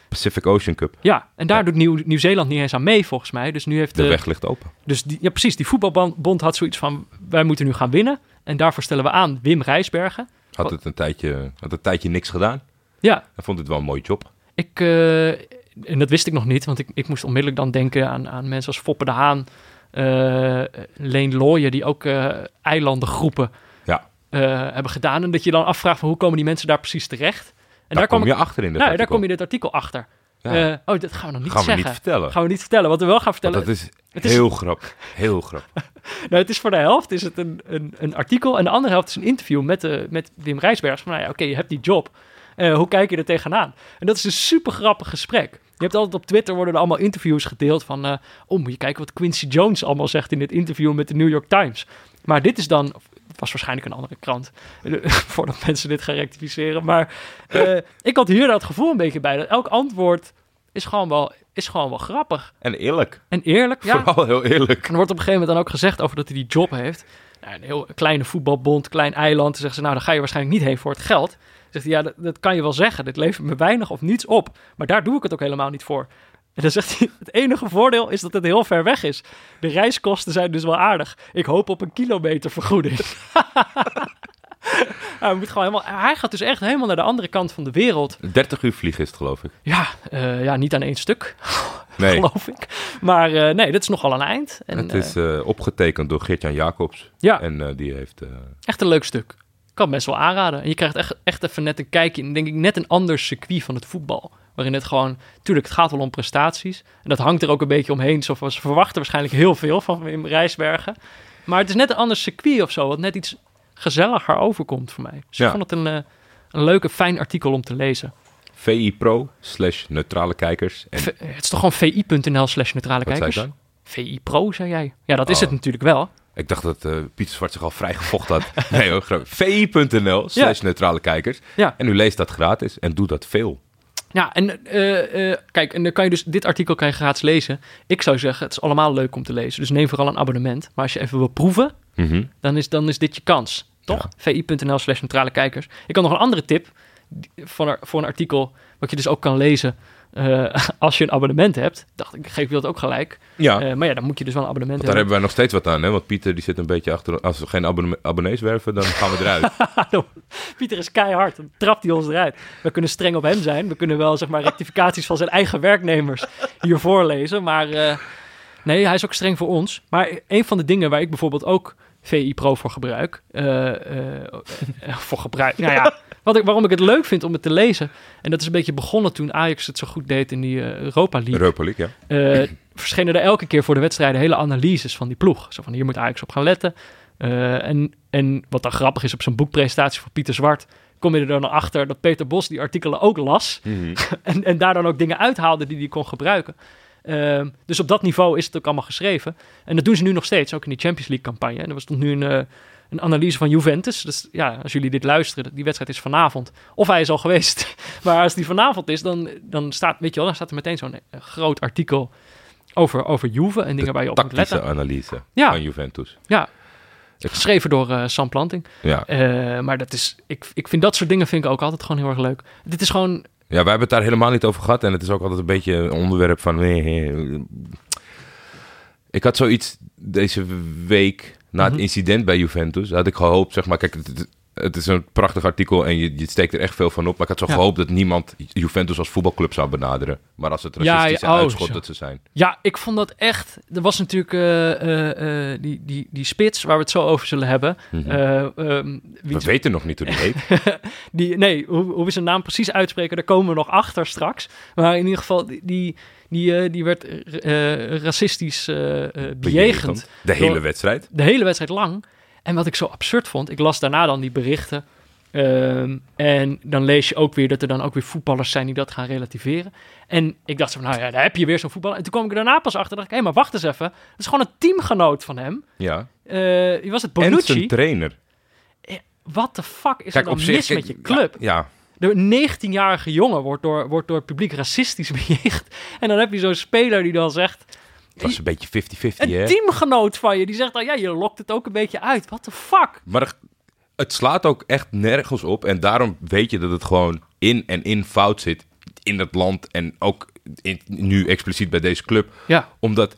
Pacific Ocean Cup. Ja, en daar doet Nieuw- Nieuw-Zeeland niet eens aan mee, volgens mij. Dus nu heeft De de, weg ligt open. Dus die, ja, precies. Die voetbalbond had zoiets van: wij moeten nu gaan winnen. En daarvoor stellen we aan Wim Rijsbergen. Had het een tijdje, had een tijdje niks gedaan. Ja, Hij vond het wel een mooie job. ik, eh, en dat wist ik nog niet, want ik, ik moest onmiddellijk dan denken aan, aan mensen als Foppe de Haan, eh Leen Looyen, die ook eh, eilandengroepen Ja. hebben gedaan. En dat je dan afvraagt van hoe komen die mensen daar precies terecht? En daar, kom ik, je achter in de nou, daar kom je dit artikel achter. Ja. Eh, oh, dat gaan we nog niet gaan we zeggen. niet vertellen. Gaan we niet vertellen. Wat we wel gaan Want vertellen. dat is het is- heel grappig. Heel grappig. Nou, het is voor de helft is het een, een, een artikel en de andere helft is een interview met, de, met Wim Rijsbergs. Van, nou ja, oké, je hebt die job. Eh, hoe kijk je er tegenaan? En dat is een super grappig gesprek. Je hebt altijd op Twitter worden er allemaal interviews gedeeld van... eh oh, moet je kijken wat Quincy Jones allemaal zegt in dit interview met de New York Times. Maar dit is dan... Was waarschijnlijk een andere krant, voordat mensen dit gaan rectificeren. Maar eh, ik had hier dat gevoel een beetje bij. Dat elk antwoord is gewoon wel, is gewoon wel grappig. En eerlijk. En eerlijk. Ja, Vooral heel eerlijk. en er wordt op een gegeven moment dan ook gezegd over dat hij die job heeft. Nou, een heel kleine voetbalbond, klein eiland. Dan zeggen ze, nou, dan ga je waarschijnlijk niet heen voor het geld. Dan zegt hij, ja, dat, dat kan je wel zeggen. Dit levert me weinig of niets op. Maar daar doe ik het ook helemaal niet voor. En dan zegt hij, het enige voordeel is dat het heel ver weg is. De reiskosten zijn dus wel aardig. Ik hoop op een kilometervergoeding. hij, moet gewoon helemaal, hij gaat dus echt helemaal naar de andere kant van de wereld. 30 uur vliegen is het, geloof ik. Ja, eh, ja niet aan één stuk, Nee, geloof ik. Maar eh, nee, dat is nogal een eind. En, het is eh, opgetekend door Geert-Jan Jacobs. ja. En eh, die heeft... eh, Echt een leuk stuk. Ik kan het best wel aanraden. En je krijgt echt, echt even net een kijkje in, denk ik, net een ander circuit van het voetbal. Waarin het gewoon, tuurlijk, het gaat wel om prestaties. En dat hangt er ook een beetje omheen. Zo van, ze verwachten waarschijnlijk heel veel van Wim Rijsbergen. Maar het is net een ander circuit of zo, wat net iets gezelliger overkomt voor mij. Dus Ja. ik vond het een, eh, een leuke, fijn artikel om te lezen. VI Pro slash neutrale kijkers. En V- het is toch gewoon vi.nl slash neutrale wat zei kijkers? VI Pro, zei jij. Ja, dat is Oh. het natuurlijk wel. Ik dacht dat eh, Pieter Zwart zich al vrij gevochten had. nee hoor. VI.nl slash neutrale kijkers. Ja. En u leest dat gratis en doet dat veel. Ja, en eh, eh, kijk, en dan kan je dus dit artikel kan je gratis lezen. Ik zou zeggen, het is allemaal leuk om te lezen. Dus neem vooral een abonnement. Maar als je even wil proeven, Mhm. dan is, dan is dit je kans. Toch? vi.nl slash neutrale kijkers. Ik had nog een andere tip voor een artikel, wat je dus ook kan lezen eh, als je een abonnement hebt. Dacht ik, geef je dat ook gelijk. Ja, Eh, maar ja, dan moet je dus wel een abonnement want daar hebben. hebben wij nog steeds wat aan. Hè? Want Pieter die zit een beetje achter... Als we geen abonne- abonnees werven, dan gaan we eruit. Hallo, Pieter is keihard. Dan trapt hij ons eruit. We kunnen streng op hem zijn. We kunnen wel zeg maar rectificaties van zijn eigen werknemers hier voorlezen. Maar eh, nee, hij is ook streng voor ons. Maar een van de dingen waar ik bijvoorbeeld ook VI Pro voor gebruik. voor gebruik. Nou ja, wat ik, waarom ik het leuk vind om het te lezen. En dat is een beetje begonnen toen Ajax het zo goed deed in die eh, Europa League Europa League, ja. eh, verschenen er elke keer voor de wedstrijden hele analyses van die ploeg. Zo van hier moet Ajax op gaan letten. Eh, en, en wat dan grappig is op zo'n boekpresentatie van Pieter Zwart, kom je er dan achter dat Peter Bos die artikelen ook las. Mhm. En, en daar dan ook dingen uithaalde die hij kon gebruiken. Ehm, dus op dat niveau is het ook allemaal geschreven. En dat doen ze nu nog steeds, ook in die Champions League campagne. En er stond nu een, een analyse van Juventus. Dus ja, als jullie dit luisteren, die wedstrijd is vanavond. Of hij is al geweest. maar als die vanavond is, dan, dan staat, weet je wel, dan staat er meteen zo'n eh, groot artikel over, over Juve en dingen waar je op moet Tactische letten. analyse Ja. van Juventus. Ja, geschreven door eh, Sam Planting. Ja. Eh, maar dat is, ik, ik vind dat soort dingen vind ik ook altijd gewoon heel erg leuk. Dit is gewoon, ja, wij hebben het daar helemaal niet over gehad. En het is ook altijd een beetje een onderwerp van... Ik had zoiets deze week, na het Mhm. incident bij Juventus... had ik gehoopt, zeg maar... Kijk, het- het- is een prachtig artikel en je, je steekt er echt veel van op. Maar ik had zo Ja. gehoopt dat niemand Juventus als voetbalclub zou benaderen. Maar als het Ja, racistische ja, oh, uitschot dat ze zijn. Ja, ik vond dat echt. Er was natuurlijk eh, eh, eh, die, die, die spits waar we het zo over zullen hebben. Wie We weten nog niet hoe die heet. die, nee, hoe, hoe we zijn naam precies uitspreken, daar komen we nog achter straks. Maar in ieder geval, die, die, die, eh, die werd eh, racistisch eh, eh, bejegend. De hele Door- wedstrijd. De hele wedstrijd lang. En wat ik zo absurd vond, ik las daarna dan die berichten. ehm, en dan lees je ook weer dat er dan ook weer voetballers zijn die dat gaan relativeren. En ik dacht zo van, nou ja, daar heb je weer zo'n voetballer. En toen kwam ik er daarna pas achter, dacht ik, hé, maar wacht eens even. Dat is gewoon een teamgenoot van hem. Ja. Wie was het? En zijn Bonucci? trainer. Wat de fuck is er dan mis met je club? Ja, De 19-jarige jongen wordt door, wordt door het publiek racistisch bejegend. En dan heb je zo'n speler die dan zegt... dat was een beetje 50-50, Een hè? teamgenoot van je, die zegt dan... Ja, je lokt het ook een beetje uit. What the fuck? Maar er- het slaat ook echt nergens op. En daarom weet je dat het gewoon in en in fout zit. In het land en ook in- nu expliciet bij deze club. Ja, Omdat,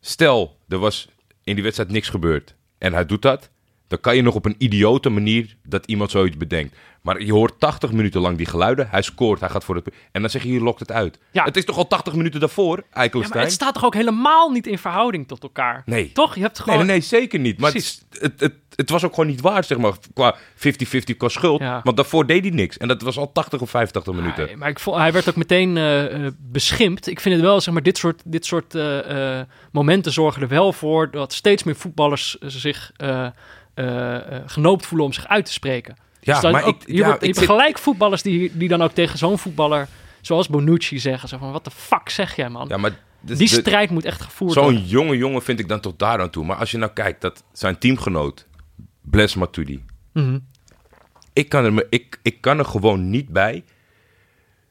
stel, er was in die wedstrijd niks gebeurd. En hij doet dat. Dan kan je nog op een idiote manier dat iemand zoiets bedenkt. Maar je hoort 80 minuten lang die geluiden. Hij scoort, hij gaat voor het... En dan zeg je, je lokt het uit. Ja. Het is toch al 80 minuten daarvoor, ja Eikelstein? maar het staat toch ook helemaal niet in verhouding tot elkaar? Nee. Toch? Je hebt Nee, gewoon... nee, nee, zeker niet. Maar het, het, het, het was ook gewoon niet waar, zeg maar, qua 50-50 qua schuld. Ja. Want daarvoor deed hij niks. En dat was al 80 of 85 minuten. Nee, maar ik vond, hij werd ook meteen eh, beschimpt. Ik vind het wel, zeg maar, dit soort, dit soort eh, momenten zorgen er wel voor dat steeds meer voetballers zich eh, genoopt voelen om zich uit te spreken. Ja, Dus maar ook, ik- je, ja, hebt gelijk voetballers die, die dan ook tegen zo'n voetballer, zoals Bonucci, zeggen: zo van, wat de fuck zeg jij, man? Ja, maar dus Die de- strijd moet echt gevoerd zo'n worden. jonge jongen vind ik dan tot daar aan toe. Maar als je nou kijkt, dat zijn teamgenoot, Bles Matuidi. Mhm. Ik kan, er, me- ik, ik kan er gewoon niet bij.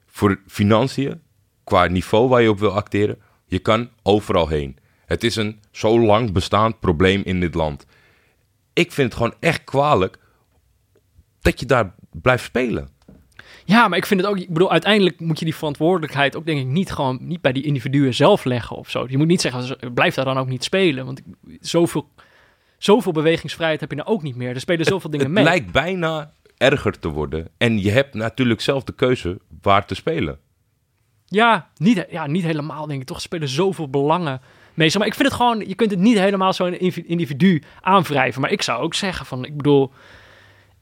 Voor financiën, qua niveau waar je op wil acteren. Je kan overal heen. Het is een zo lang bestaand probleem in dit land. Ik vind het gewoon echt kwalijk dat je daar blijft spelen. Ja, maar ik vind het ook. Ik bedoel, uiteindelijk moet je die verantwoordelijkheid ook, denk ik, niet gewoon niet bij die individuen zelf leggen of zo. Je moet niet zeggen, blijf daar dan ook niet spelen. Want zoveel, zoveel bewegingsvrijheid heb je nou ook niet meer. Er spelen zoveel dingen het mee. lijkt bijna erger te worden. En je hebt natuurlijk zelf de keuze waar te spelen. Ja niet, ja, niet helemaal, denk ik. Toch spelen zoveel belangen mee. Maar ik vind het gewoon, je kunt het niet helemaal zo'n individu aanwrijven. Maar ik zou ook zeggen van, ik bedoel,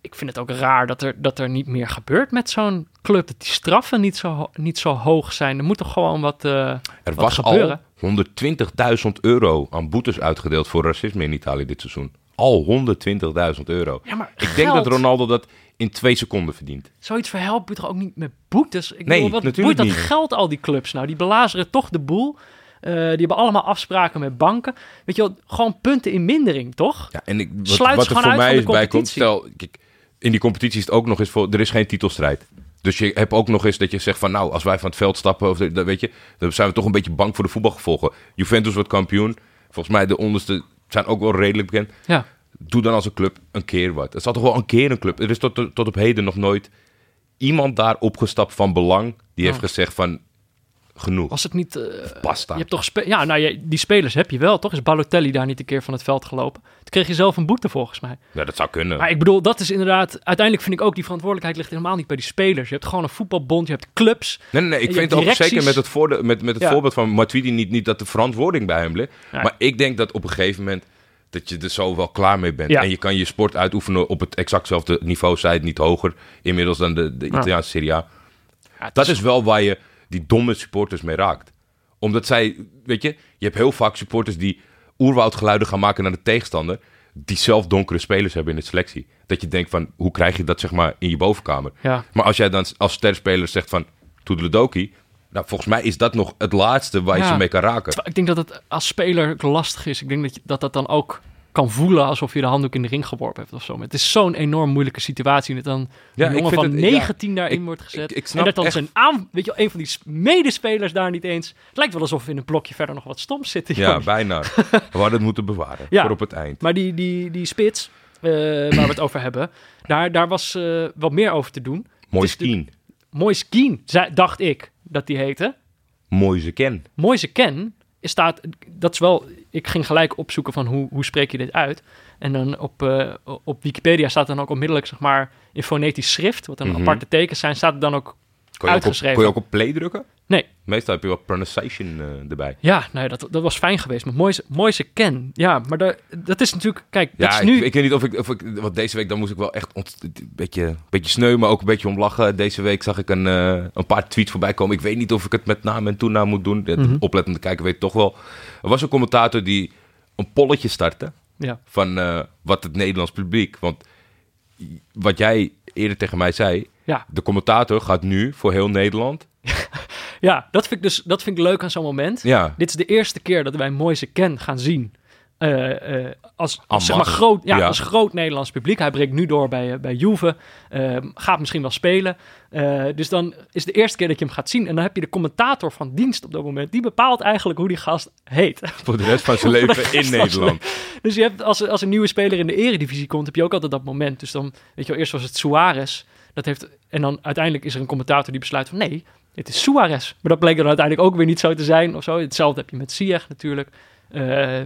ik vind het ook raar dat er, dat er niet meer gebeurt met zo'n club. Dat die straffen niet zo, niet zo hoog zijn. Er moet toch gewoon wat, eh, Er wat was gebeuren. al 120.000 euro aan boetes uitgedeeld voor racisme in Italië dit seizoen. Al 120.000 euro. Ja, maar Ik denk dat Ronaldo dat in twee seconden verdient. Zoiets verhelpt je toch ook niet met boetes? Ik Nee, bedoel, wat boeit dat niet. geld al die clubs nou? Die belazeren toch de boel. Eh, die hebben allemaal afspraken met banken. Weet je wel, gewoon punten in mindering, toch? Ja, en ik, wat, Sluit wat er voor mij is bij komt, stel, kijk, in die competitie is het ook nog eens voor, er is geen titelstrijd. Dus je hebt ook nog eens dat je zegt van, nou, als wij van het veld stappen, of de- dat weet je, dan zijn we toch een beetje bang voor de voetbalgevolgen. Juventus wordt kampioen. Volgens mij de onderste zijn ook wel redelijk bekend. Ja. Doe dan als een club een keer wat. Het zal toch wel een keer een club. Er is tot, tot op heden nog nooit iemand daar opgestapt van belang die heeft Oh. gezegd van genoeg. Was het niet... eh, Basta. je hebt toch ja, nou, je, die spelers heb je wel, toch? Is Balotelli daar niet een keer van het veld gelopen? Toen kreeg je zelf een boete, volgens mij. Ja, dat zou kunnen. Maar ik bedoel, dat is inderdaad... Uiteindelijk vind ik ook, die verantwoordelijkheid ligt helemaal niet bij die spelers. Je hebt gewoon een voetbalbond, je hebt clubs. Nee, nee, nee, ik vind hebt ook zeker met het, voorde- met, met het Ja. voorbeeld van Matuidi niet, niet dat de verantwoording bij hem ligt. Maar ik denk dat op een gegeven moment dat je er zo wel klaar mee bent. Ja. En je kan je sport uitoefenen op het exactzelfde niveau, zij het niet hoger inmiddels dan de, de Ja. Italiaanse Serie A. Ja, het Dat is wel waar je die domme supporters mee raakt. Omdat zij, weet je, je hebt heel vaak supporters die oerwoudgeluiden gaan maken naar de tegenstander. Die zelf donkere spelers hebben in de selectie. Dat je denkt van, hoe krijg je dat zeg maar in je bovenkamer? Ja. Maar als jij dan als sterspeler zegt van, toedeledoki. Nou, volgens mij is dat nog het laatste waar je Ja. ze mee kan raken. Ik denk dat het als speler lastig is. Ik denk dat je, dat, dat dan ook kan voelen alsof je de handdoek in de ring geworpen hebt of zo. Maar het is zo'n enorm moeilijke situatie. Dat dan Ja, een jongen van het- ja, 19 daarin ik- wordt gezet. ik- ik en snap dat dan echt- zijn aan, weet je, wel, een van die medespelers daar niet eens. Het lijkt wel alsof we in een blokje verder nog wat stoms zitten. Ja, bijna. We hadden het moeten bewaren Ja. voor op het eind. Maar die, die, die spits, eh, waar we het over hebben, daar, daar was eh, wat meer over te doen. Mooi skien. Keane, zei- dacht ik dat die heette. Mooi ze ken. Moise Ken staat, dat is wel ik ging gelijk opzoeken van hoe, hoe spreek je dit uit. En dan op, eh, op Wikipedia staat dan ook onmiddellijk, zeg maar, in fonetisch schrift, wat dan Mhm. aparte tekens zijn, staat er dan ook, Kon je, ook op, Uitgeschreven. kon je ook op play drukken? nee, Meestal heb je wat pronunciation eh, erbij. ja, nee, dat, dat was fijn geweest. Maar mooiste, mooiste ken, ja, maar daar- dat is natuurlijk, kijk, dat Ja, is nu... ik, ik weet niet of ik, of ik... Want deze week dan moest ik wel echt ont- een beetje, beetje sneu, maar ook een beetje om lachen. Deze week zag ik een, eh, een paar tweets voorbij komen. Ik weet niet of ik het met naam en toenaam moet doen. Het Mhm. Oplettende kijker weet toch wel. Er was een commentator die een polletje startte ja, van eh, wat het Nederlands publiek... Want wat jij eerder tegen mij zei... ja, De commentator gaat nu voor heel Nederland... ja, dat vind ik dus dat vind ik leuk aan zo'n moment. Ja, Dit is de eerste keer dat wij Moise Ken gaan zien. Eh, eh, als, als, zeg maar groot, ja, Ja. als groot Nederlands publiek. Hij breekt nu door bij, eh, bij Juve. Eh, gaat misschien wel spelen. Dus dan is de eerste keer dat je hem gaat zien. En dan heb je de commentator van dienst op dat moment. Die bepaalt eigenlijk hoe die gast heet. voor de rest van zijn leven in Nederland. Dus je hebt, als, als een nieuwe speler in de eredivisie komt, heb je ook altijd dat moment. Dus dan, weet je wel, eerst was het Suarez. Dat heeft, en dan uiteindelijk is er een commentator die besluit van nee, het is Suarez. Maar dat bleek dan uiteindelijk ook weer niet zo te zijn of zo. Hetzelfde heb je met Ziyech natuurlijk. Eh,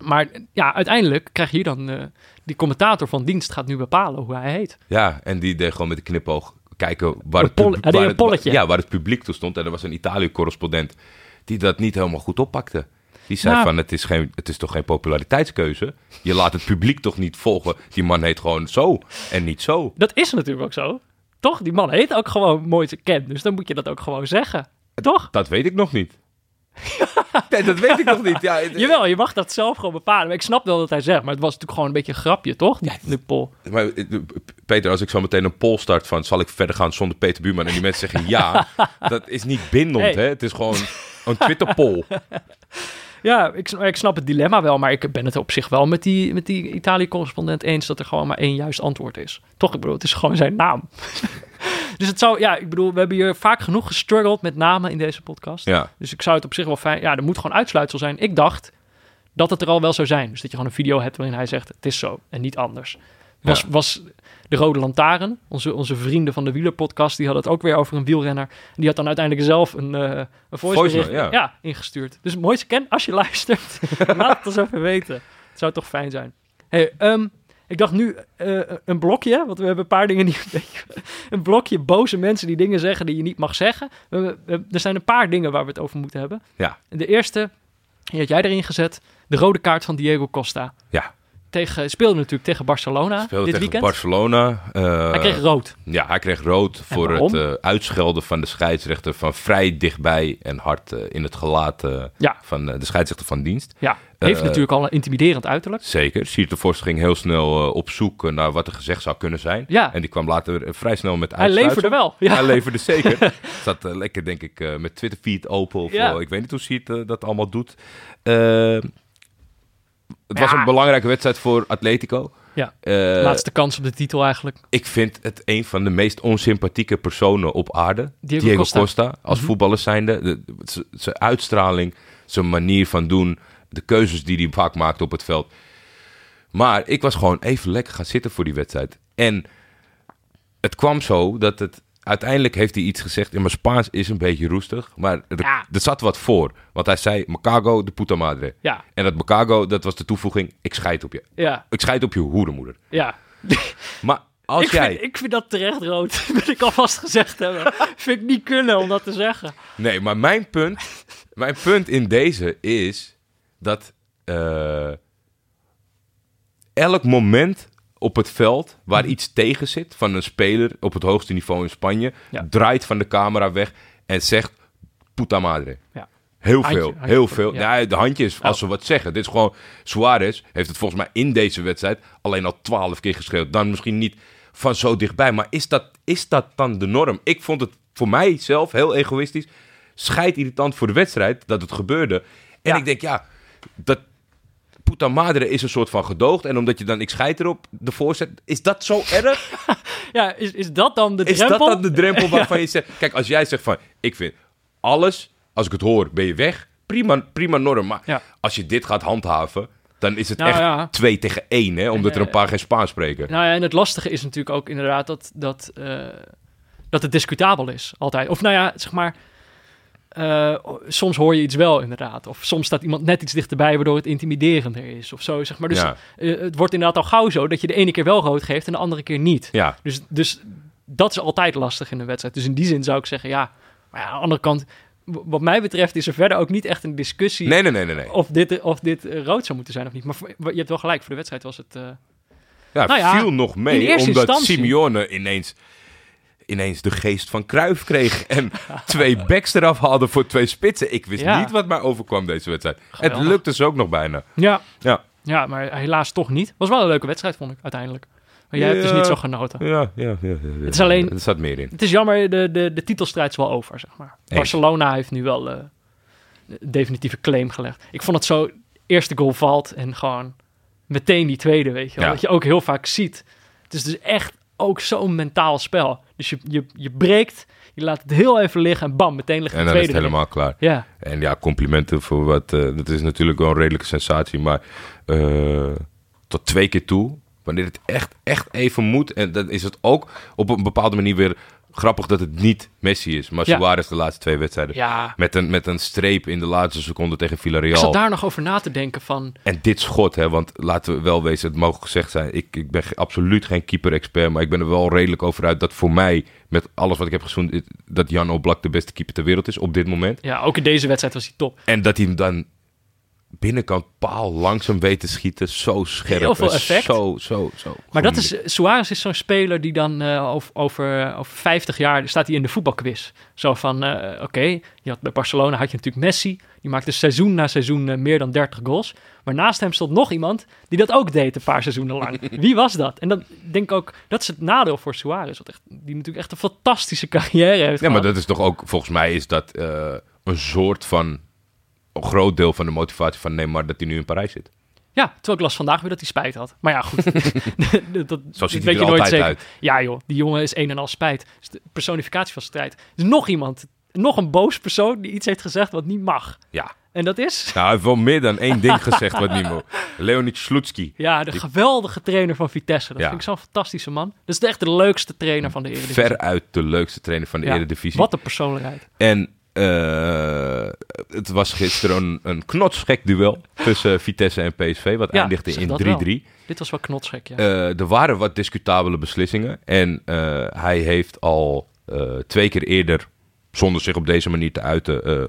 maar ja, uiteindelijk krijg je hier dan... eh, die commentator van dienst gaat nu bepalen hoe hij heet. Ja, en die deed gewoon met een knipoog kijken waar, het, waar, polletje. ja, waar het publiek toe stond. En er was een Italië-correspondent die dat niet helemaal goed oppakte. Die zei Nou. van, het is, geen, het is toch geen populariteitskeuze? Je laat het publiek toch niet volgen? Die man heet gewoon zo en niet zo. Dat is natuurlijk ook zo. Toch? Die man heet ook gewoon Moise Ken. Dus dan moet je dat ook gewoon zeggen. Toch? Dat weet ik nog niet. nee, dat weet ik nog niet. Ja, het- Jawel, je mag dat zelf gewoon bepalen. Maar ik snap wel wat hij zegt. Maar het was natuurlijk gewoon een beetje een grapje, toch? Die, die poll. Maar eh, Peter, als ik zo meteen een poll start van... zal ik verder gaan zonder Peter Buurman? En die mensen zeggen ja, dat is niet bindend. Hey. Hè? Het is gewoon een Twitter-poll. Ja, ik, ik snap het dilemma wel, maar ik ben het op zich wel met die, met die Italië-correspondent eens dat er gewoon maar één juist antwoord is. Toch, ik bedoel, het is gewoon zijn naam. dus het zou, ja, ik bedoel, we hebben hier vaak genoeg gestruggeld met namen in deze podcast. Ja, Dus ik zou het op zich wel fijn, ja, er moet gewoon uitsluitsel zijn. Ik dacht dat het er al wel zou zijn. Dus dat je gewoon een video hebt waarin hij zegt, het is zo en niet anders. Was, Ja. was de Rode Lantaarn, onze, onze vrienden van de wielerpodcast, die hadden het ook weer over een wielrenner. En die had dan uiteindelijk zelf een, eh een voice bericht, ja. ingestuurd. Dus mooiste ken, als je luistert, laat het ons even weten. Het zou toch fijn zijn. Hey, ehm, ik dacht nu eh, een blokje, want we hebben een paar dingen die... een blokje boze mensen die dingen zeggen die je niet mag zeggen. We- er zijn een paar dingen waar we het over moeten hebben. ja, De eerste, die had jij erin gezet, de rode kaart van Diego Costa. ja. Tegen, speelde natuurlijk tegen Barcelona Speelde dit tegen weekend. Barcelona. eh, Hij kreeg rood. Ja, hij kreeg rood voor het eh, uitschelden van de scheidsrechter van vrij dichtbij en hard eh, in het gelaat eh, Ja. van de scheidsrechter van dienst. Ja, heeft natuurlijk al een intimiderend uiterlijk. Zeker. Siert de Vos ging heel snel op zoek naar wat er gezegd zou kunnen zijn. Ja. En die kwam later vrij snel met Hij uitsluitsel. leverde wel. Ja. Hij leverde zeker. Zat lekker, denk ik, met Twitter feed open. Of, Ja. ik weet niet hoe Siert dat allemaal doet. Het was een belangrijke wedstrijd voor Atletico. Ja. Eh, Laatste kans op de titel eigenlijk. ik vind het een van de meest onsympathieke personen op aarde. Diego Diego, Costa. Costa. Als Mhm. voetballer zijnde. Zijn uitstraling, zijn manier van doen. De keuzes die hij vaak maakt op het veld. Maar ik was gewoon even lekker gaan zitten voor die wedstrijd. En het kwam zo dat het... Uiteindelijk heeft hij iets gezegd. En mijn Spaans is een beetje roestig. Maar er, Ja. er zat wat voor. Want hij zei, Macago de puta madre. Ja, En dat Macago, dat was de toevoeging. Ik scheid op je. ja, Ik scheid op je hoerenmoeder. ja. Maar als ik, jij... vind, ik vind dat terecht rood. wil ik alvast gezegd hebben. vind ik niet kunnen om dat te zeggen. Nee, maar mijn punt, mijn punt in deze is dat eh, elk moment op het veld waar Mhm. iets tegen zit van een speler op het hoogste niveau in Spanje, Ja. draait van de camera weg en zegt puta madre. Ja. Heel Handje, veel, handje heel veel. ja. De handje is als ze wat zeggen. Dit is gewoon, Suarez heeft het volgens mij in deze wedstrijd alleen al twaalf keer geschreeuwd. Dan misschien niet van zo dichtbij, maar is dat, is dat dan de norm? Ik vond het voor mij zelf heel egoïstisch, scheid irritant voor de wedstrijd dat het gebeurde. En ik denk, ja, dat puta madre is een soort van gedoogd. En omdat je dan ik scheid erop de voorzet, is dat zo erg? Ja, is, is dat dan de Is drempel? dat dan de drempel waarvan je zegt... Kijk, als jij zegt van... Ik vind alles, als ik het hoor, ben je weg. Prima, prima norm. Maar Ja. als je dit gaat handhaven... dan is het Nou echt ja. twee tegen één, hè? Omdat er een Eh, paar geen Spaans spreken. Nou ja, en het lastige is natuurlijk ook inderdaad dat, dat, eh, dat het discutabel is, altijd. Of nou ja, zeg maar... eh, soms hoor je iets wel inderdaad. Of soms staat iemand net iets dichterbij waardoor het intimiderender is of zo, zeg maar. Dus Ja. eh, het wordt inderdaad al gauw zo dat je de ene keer wel rood geeft en de andere keer niet. Ja, Dus, dus dat is altijd lastig in een wedstrijd. Dus in die zin zou ik zeggen, ja. Maar ja, aan de andere kant, wat mij betreft is er verder ook niet echt een discussie nee, nee, nee, nee. nee. of dit, of dit eh, rood zou moeten zijn of niet. Maar voor- je hebt wel gelijk, voor de wedstrijd was het... eh, Ja, Nou ja, viel nog mee, omdat instantie- Simeone ineens, ineens de geest van Kruif kreeg en twee backs eraf haalde voor twee spitsen. Ik wist Ja. niet wat mij overkwam deze wedstrijd. Geweldig. Het lukte ze ook nog bijna. ja, Ja, ja, maar helaas toch niet. Was wel een leuke wedstrijd, vond ik, uiteindelijk. Maar jij hebt dus niet zo genoten. ja, ja. ja, ja. Het is alleen- Er zat meer in. Het is jammer, de, de, de titelstrijd is wel over, zeg maar. Eens. Barcelona heeft nu wel een definitieve claim gelegd. Ik vond het zo, eerste goal valt en gewoon meteen die tweede, weet je wel. Dat je ook heel vaak ziet. Het is dus echt ook zo'n mentaal spel. Dus je, je, je breekt, je laat het heel even liggen en bam, meteen ligt de En dan is tweede het helemaal klaar. Ja, En ja, complimenten voor wat. eh, dat is natuurlijk wel een redelijke sensatie. Maar eh, tot twee keer toe. Wanneer het echt, echt even moet. En dan is het ook op een bepaalde manier weer grappig dat het niet Messi is. Maar Ja. Suarez de laatste twee wedstrijden. ja. Met, een, met een streep in de laatste seconde tegen Ik Villarreal. zat daar nog over na te denken van... En dit schot, hè, want laten we wel wezen, het mogen gezegd zijn. Ik, ik ben absoluut geen keeper-expert, maar ik ben er wel redelijk over uit dat voor mij, met alles wat ik heb gezien, dat Jan Oblak de beste keeper ter wereld is op dit moment. Ja, ook in deze wedstrijd was hij top. En dat hij hem dan binnenkant paal langzaam weet te schieten. Zo scherp. Heel veel effect. Zo, zo, zo. Maar dat is, Suarez is zo'n speler die dan eh, over, over, over 50 jaar staat hij in de voetbalquiz. Zo van, eh, oké, je had bij Barcelona had je natuurlijk Messi. Die maakte seizoen na seizoen eh, meer dan 30 goals. Maar naast hem stond nog iemand die dat ook deed een paar seizoenen lang. Wie was dat? En dan denk ik ook, dat is het nadeel voor Suarez. Wat echt, die natuurlijk echt een fantastische carrière heeft Ja, maar dat is toch ook, volgens mij is dat een soort van, een groot deel van de motivatie van Neymar dat hij nu in Parijs zit. Ja, terwijl ik las vandaag weer dat hij spijt had. Maar ja, goed. dat, Zo ziet hij er nooit zeker. uit. Ja joh, die jongen is een en al spijt. Dus de personificatie van strijd. Er is nog iemand, nog een boos persoon die iets heeft gezegd wat niet mag. Ja. En dat is... Nou, hij heeft wel meer dan één ding gezegd wat niet mag. Leonid Slutski. Ja, de geweldige trainer van Vitesse. Dat Ja. vind ik zo'n fantastische man. Dat is echt de leukste trainer van de Eredivisie. Veruit de leukste trainer van de Ja, Eredivisie. Wat een persoonlijkheid. En eh, het was gisteren een, een knotsgek duel tussen Vitesse en PSV, wat Ja, eindigde in 3-3. dat wel. Dit was wel knotsgek, ja. Eh, er waren wat discutabele beslissingen. En eh, hij heeft al twee keer eerder, zonder zich op deze manier te uiten,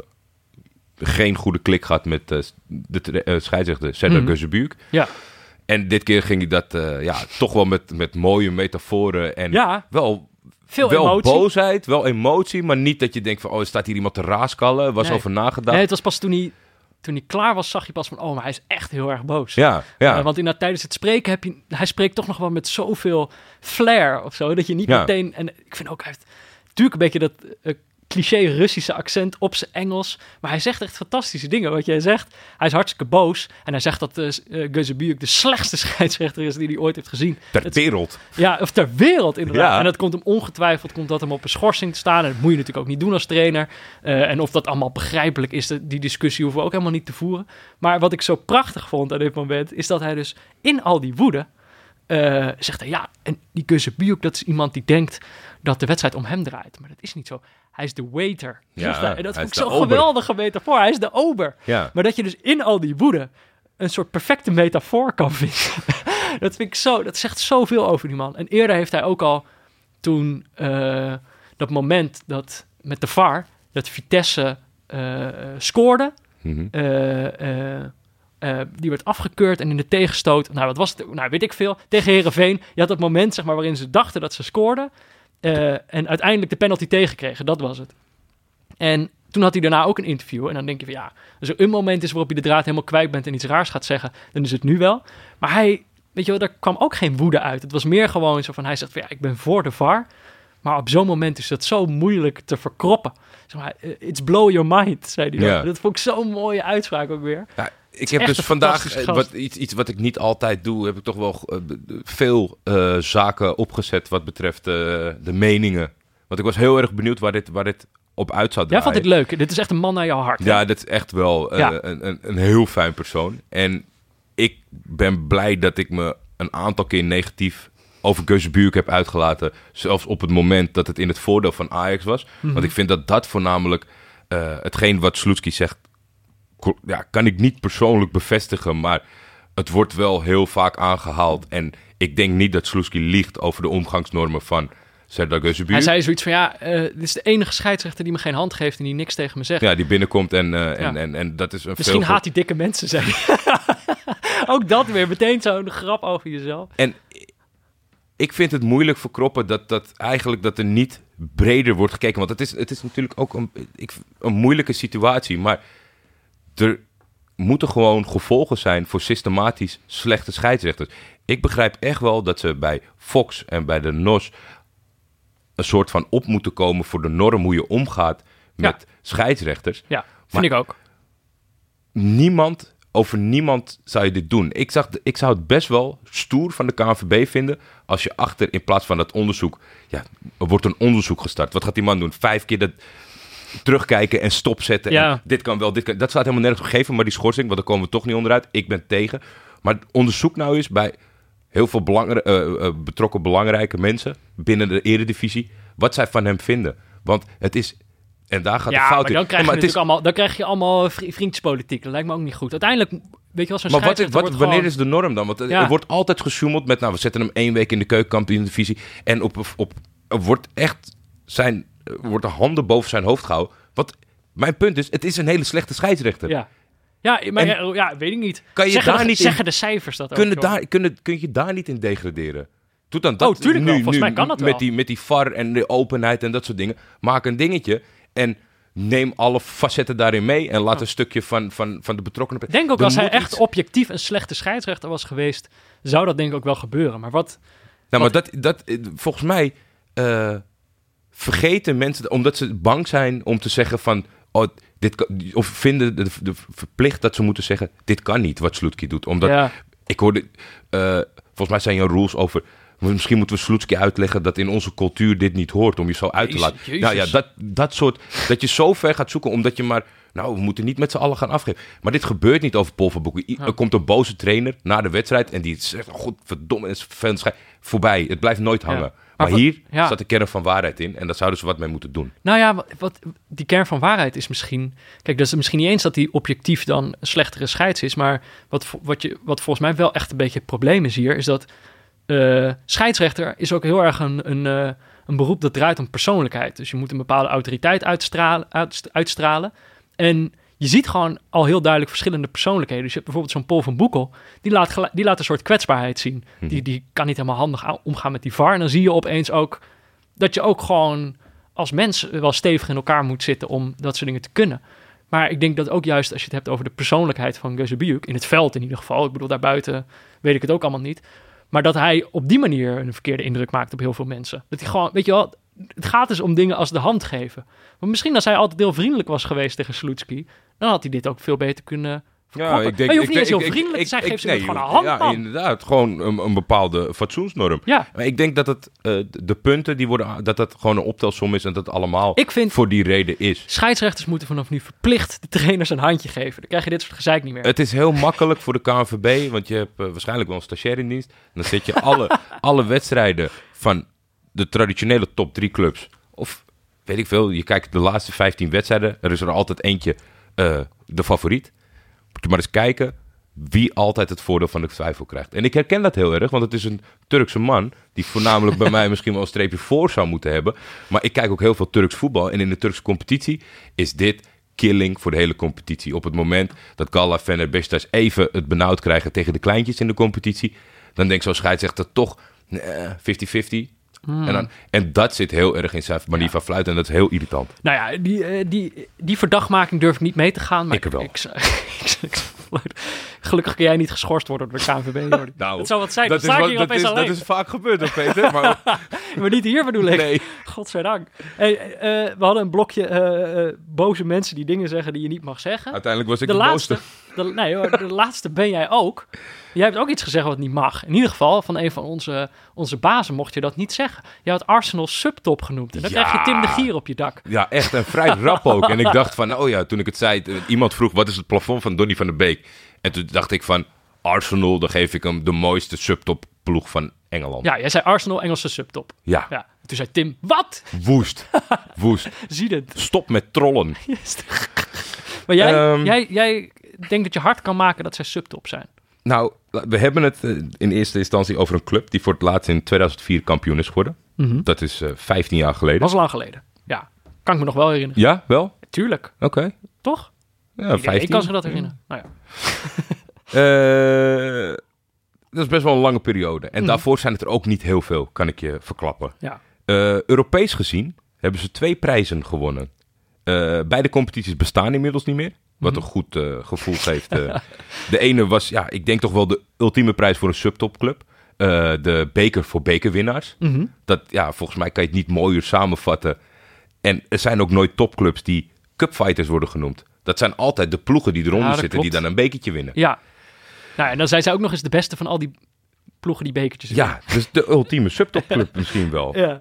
geen goede klik gehad met de scheidsrechter Serdar Mhm. Gözebuyuk. ja. En dit keer ging hij dat ja, toch wel met, met mooie metaforen en ja, wel, veel wel emotie. boosheid, wel emotie, maar niet dat je denkt van, oh, er staat hier iemand te raaskallen. Was Nee. over nagedacht. Nee, het was pas toen hij, toen hij klaar was, zag je pas van... Oh, maar hij is echt heel erg boos. Ja, ja. Eh, want inderdaad, tijdens het spreken heb je... Hij spreekt toch nog wel met zoveel flair of zo. Dat je niet Ja. meteen... En ik vind ook, hij heeft natuurlijk een beetje dat eh, cliché Russische accent op zijn Engels. Maar hij zegt echt fantastische dingen. Wat jij zegt, hij is hartstikke boos. En hij zegt dat uh, Gözebuyuk de slechtste scheidsrechter is die hij ooit heeft gezien. ter Het- wereld. Ja, of ter wereld inderdaad. Ja. En dat komt hem ongetwijfeld komt dat hem op een schorsing te staan. En dat moet je natuurlijk ook niet doen als trainer. Eh, en of dat allemaal begrijpelijk is, die discussie hoeven we ook helemaal niet te voeren. Maar wat ik zo prachtig vond aan dit moment, is dat hij dus in al die woede eh, zegt hij, ja, en die Gözebuyuk, dat is iemand die denkt dat de wedstrijd om hem draait. Maar dat is niet zo. Hij is de waiter. Ja. En dat vond ik zo'n geweldige metafoor. Hij is de ober. Ja. Maar dat je dus in al die woede een soort perfecte metafoor kan vinden. dat vind ik zo, dat zegt zoveel over die man. En eerder heeft hij ook al toen eh, dat moment dat met de VAR, dat Vitesse eh, scoorde. Mhm. eh, die werd afgekeurd en in de tegenstoot, nou wat was het, nou weet ik veel, tegen Herenveen. Je had dat moment zeg maar waarin ze dachten dat ze scoorden eh, en uiteindelijk de penalty tegenkregen. Dat was het. En toen had hij daarna ook een interview. En dan denk je van ja, als er een moment is waarop je de draad helemaal kwijt bent en iets raars gaat zeggen, dan is het nu wel. Maar hij, weet je wel, daar kwam ook geen woede uit. Het was meer gewoon zo van, hij zegt van ja, ik ben voor de VAR. Maar op zo'n moment is dat zo moeilijk te verkroppen. Zeg maar, eh, it's blow your mind, zei hij. Ja. Dat vond ik zo'n mooie uitspraak ook weer. Ja, ik heb dus vandaag eh, wat, iets, iets wat ik niet altijd doe, heb ik toch wel eh, veel eh, zaken opgezet wat betreft de meningen. Want ik was heel erg benieuwd waar dit, waar dit op uit zou Jij draaien. vond dit leuk. Dit is echt een man naar jouw hart. hè? Ja, dat is echt wel Ja. een, een, een heel fijn persoon. En ik ben blij dat ik me een aantal keer negatief over Gözebuyuk heb uitgelaten. Zelfs op het moment dat het in het voordeel van Ajax was. Mhm. Want ik vind dat dat voornamelijk hetgeen wat Sloetski zegt, ja, kan ik niet persoonlijk bevestigen, maar het wordt wel heel vaak aangehaald. En ik denk niet dat Sloetski liegt over de omgangsnormen van Serdar Gözübü. Hij zei zoiets van, ja, eh, dit is de enige scheidsrechter die me geen hand geeft en die niks tegen me zegt. Ja, die binnenkomt en, eh, en, Ja. en, en dat is een Misschien veel... haat hij dikke mensen, hij. Ook dat weer, meteen zo'n grap over jezelf. En ik vind het moeilijk voor Kroppen dat, dat eigenlijk dat er niet breder wordt gekeken. Want het is, het is natuurlijk ook een, ik, een moeilijke situatie. Maar er moeten gewoon gevolgen zijn voor systematisch slechte scheidsrechters. Ik begrijp echt wel dat ze bij Fox en bij de NOS een soort van op moeten komen voor de norm hoe je omgaat met scheidsrechters. Ja, vind ik ook. niemand, over niemand zou je dit doen. Ik, zag, ik zou het best wel stoer van de KNVB vinden als je achter, in plaats van dat onderzoek, ja, er wordt een onderzoek gestart. Wat gaat die man doen? Vijf keer dat terugkijken en stopzetten. Ja. En dit kan wel, dit kan. Dat staat helemaal nergens op gegeven, maar die schorsing, want daar komen we toch niet onderuit. Ik ben tegen. Maar onderzoek nou eens bij heel veel eh, eh, betrokken belangrijke mensen binnen de eredivisie, wat zij van hem vinden. Want het is, en daar gaat de fout maar in. dan krijg, Nee, je maar het is- allemaal, dan krijg je allemaal vri- vriendjespolitiek. Dat lijkt me ook niet goed. Uiteindelijk, weet je wel, zo'n Maar wat, wat, wanneer gewoon- is de norm dan? Want er- Ja. er wordt altijd gesjoemeld met, nou, we zetten hem één week in de keukenkampioen-divisie. En op, op, er wordt echt zijn, wordt de handen boven zijn hoofd gehouden. Wat mijn punt is, het is een hele slechte scheidsrechter. Ja. Ja, maar En- ja, weet ik niet. Kan je zeggen, daar niet zeggen de cijfers dat ook? Kunnen joh? daar, kunnen, kun je daar niet in degraderen? Doe dan dat Oh, tuurlijk nu, wel. Volgens nu, mij kan dat met wel. Die, met die VAR en de openheid en dat soort dingen. Maak een dingetje en neem alle facetten daarin mee. En laat een stukje van, van, van de betrokkenen... Ik denk ook Er als hij echt iets- objectief een slechte scheidsrechter was geweest, zou dat denk ik ook wel gebeuren. Maar wat... Nou, maar dat, dat, eh, volgens mij eh, vergeten mensen, omdat ze bang zijn om te zeggen van, oh, dit kan, of vinden de, de verplicht dat ze moeten zeggen, dit kan niet wat Sloetski doet. Omdat, ja, ik hoorde, eh, volgens mij zijn er rules over, misschien moeten we Sloetski uitleggen dat in onze cultuur dit niet hoort, om je zo uit te laten. Jezus. Nou ja, dat, dat soort, dat je zo ver gaat zoeken, omdat je maar, nou, we moeten niet met z'n allen gaan afgeven. Maar dit gebeurt niet over polverboeken. I- Er komt een boze trainer na de wedstrijd en die zegt, oh, godverdomme, het is vervelend schei- Voorbij, het blijft nooit hangen. Maar, hier ja. staat de kern van waarheid in en daar zouden ze wat mee moeten doen. Nou ja, wat, wat- die kern van waarheid is misschien... Kijk, dat is misschien niet eens dat hij objectief dan een slechtere scheids is. Maar wat, wat, je, wat volgens mij wel echt een beetje het probleem is hier... is dat eh, scheidsrechter is ook heel erg een, een, eh, een beroep dat draait om persoonlijkheid. Dus je moet een bepaalde autoriteit uitstralen. uitst- uitstralen. En je ziet gewoon al heel duidelijk verschillende persoonlijkheden. Dus je hebt bijvoorbeeld zo'n Paul van Boekel... die laat, die laat een soort kwetsbaarheid zien. Die, die kan niet helemaal handig omgaan met die VAR. En dan zie je opeens ook dat je ook gewoon als mens wel stevig in elkaar moet zitten om dat soort dingen te kunnen. Maar ik denk dat ook juist als je het hebt over de persoonlijkheid van Gözebuyuk, in het veld in ieder geval, ik bedoel daarbuiten weet ik het ook allemaal niet, maar dat hij op die manier een verkeerde indruk maakt op heel veel mensen. Dat hij gewoon, weet je wel, het gaat dus om dingen als de hand geven. Maar misschien als hij altijd heel vriendelijk was geweest tegen Sloetski, dan had hij dit ook veel beter kunnen verkroppen. maar je hoeft niet eens heel vriendelijk te zijn, geef ze gewoon een hand, Ja, inderdaad. Gewoon een, een bepaalde fatsoensnorm. Ja, Maar ik denk dat het, eh, de- punten die worden, dat dat gewoon een optelsom is en dat het allemaal ik vind voor die reden is. scheidsrechters moeten vanaf nu verplicht de trainers een handje geven. Dan krijg je dit soort gezeik niet meer. Het is heel makkelijk voor de KNVB, want je hebt eh, waarschijnlijk wel een stagiair in dienst. En dan zet je alle, alle wedstrijden van de traditionele top drie clubs. Of weet ik veel, je kijkt de laatste 15 wedstrijden. Er is er altijd eentje eh, de favoriet. Moet je maar eens kijken wie altijd het voordeel van de twijfel krijgt. En ik herken dat heel erg, want het is een Turkse man... die voornamelijk bij mij misschien wel een streepje voor zou moeten hebben. Maar ik kijk ook heel veel Turks voetbal. En in de Turkse competitie is dit killing voor de hele competitie. Op het moment dat Gala, Fener, Beşiktaş even het benauwd krijgen... tegen de kleintjes in de competitie... dan denk ik scheidsrechter toch eh, 50-50. En, dan, en dat zit heel erg in zijn manier van fluiten en dat is heel irritant. Nou ja, die, eh, die, die verdachtmaking durf ik niet mee te gaan. Maar ik wel. Ik, Gelukkig kun jij niet geschorst worden door de KNVB. nou, dat zou wat zijn. Dat, is, dat, is, dat is, vaak gebeurd, op Peter. Maar... maar niet hier bedoel ik. Nee. Godzijdank. Eh, eh, we hadden een blokje boze mensen die dingen zeggen die je niet mag zeggen. Uiteindelijk was ik de, de laatste. Nee hoor, de laatste ben jij ook. Jij hebt ook iets gezegd wat niet mag. In ieder geval, van een van onze, onze bazen mocht je dat niet zeggen. Je had Arsenal subtop genoemd. En dan Ja. krijg je Tim de Gier op je dak. Ja, echt. En vrij rap ook. En ik dacht van, oh ja, toen ik het zei... eh, Iemand vroeg, wat is het plafond van Donny van der Beek? En toen dacht ik van, Arsenal, dan geef ik hem de mooiste subtop ploeg van Engeland. Ja, jij zei Arsenal, Engelse subtop. Ja. Ja, Toen zei Tim, wat? Woest. Woest. Zie het. Stop met trollen. Maar jij, Ehm. jij, jij denkt dat je hard kan maken dat zij subtop zijn. Nou, we hebben het eh, in eerste instantie over een club die voor het laatst in 2004 kampioen is geworden. Dat is eh 15 jaar geleden. Was lang geleden. Ja, kan ik me nog wel herinneren. Ja, wel? Tuurlijk, Oké. toch? Ja, Ik, 15. ik kan zich dat herinneren. Nou ja. Eh, dat is best wel een lange periode. En Mhm. daarvoor zijn het er ook niet heel veel, kan ik je verklappen. ja. Europees gezien hebben ze twee prijzen gewonnen. Beide competities bestaan inmiddels niet meer. Wat een goed eh, gevoel geeft. eh. de ene was, ja, ik denk toch wel de ultieme prijs voor een subtopclub. Eh, de beker voor bekerwinnaars. Mhm. Dat, ja, volgens mij kan je het niet mooier samenvatten. En er zijn ook nooit topclubs die cupfighters worden genoemd. Dat zijn altijd de ploegen die eronder Ja, zitten, die dan een bekertje winnen. ja. Nou, en dan zijn zij ook nog eens de beste van al die ploegen die bekertjes Ja, dus de ultieme subtopclub misschien wel. Ja.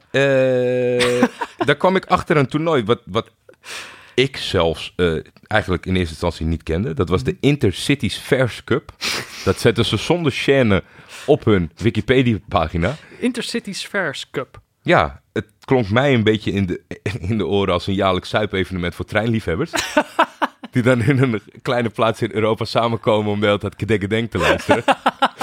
Daar kwam ik achter een toernooi wat, wat ik zelfs eh, eigenlijk in eerste instantie niet kende. Dat was de Intercities Fairs Cup. Dat zetten ze zonder chaîne op hun Wikipedia-pagina. Intercities Fairs Cup. Ja, het klonk mij een beetje in de, in de oren als een jaarlijks zuipevenement voor treinliefhebbers. Die dan in een kleine plaats in Europa samenkomen om de hele tijd kedekkedenk te luisteren.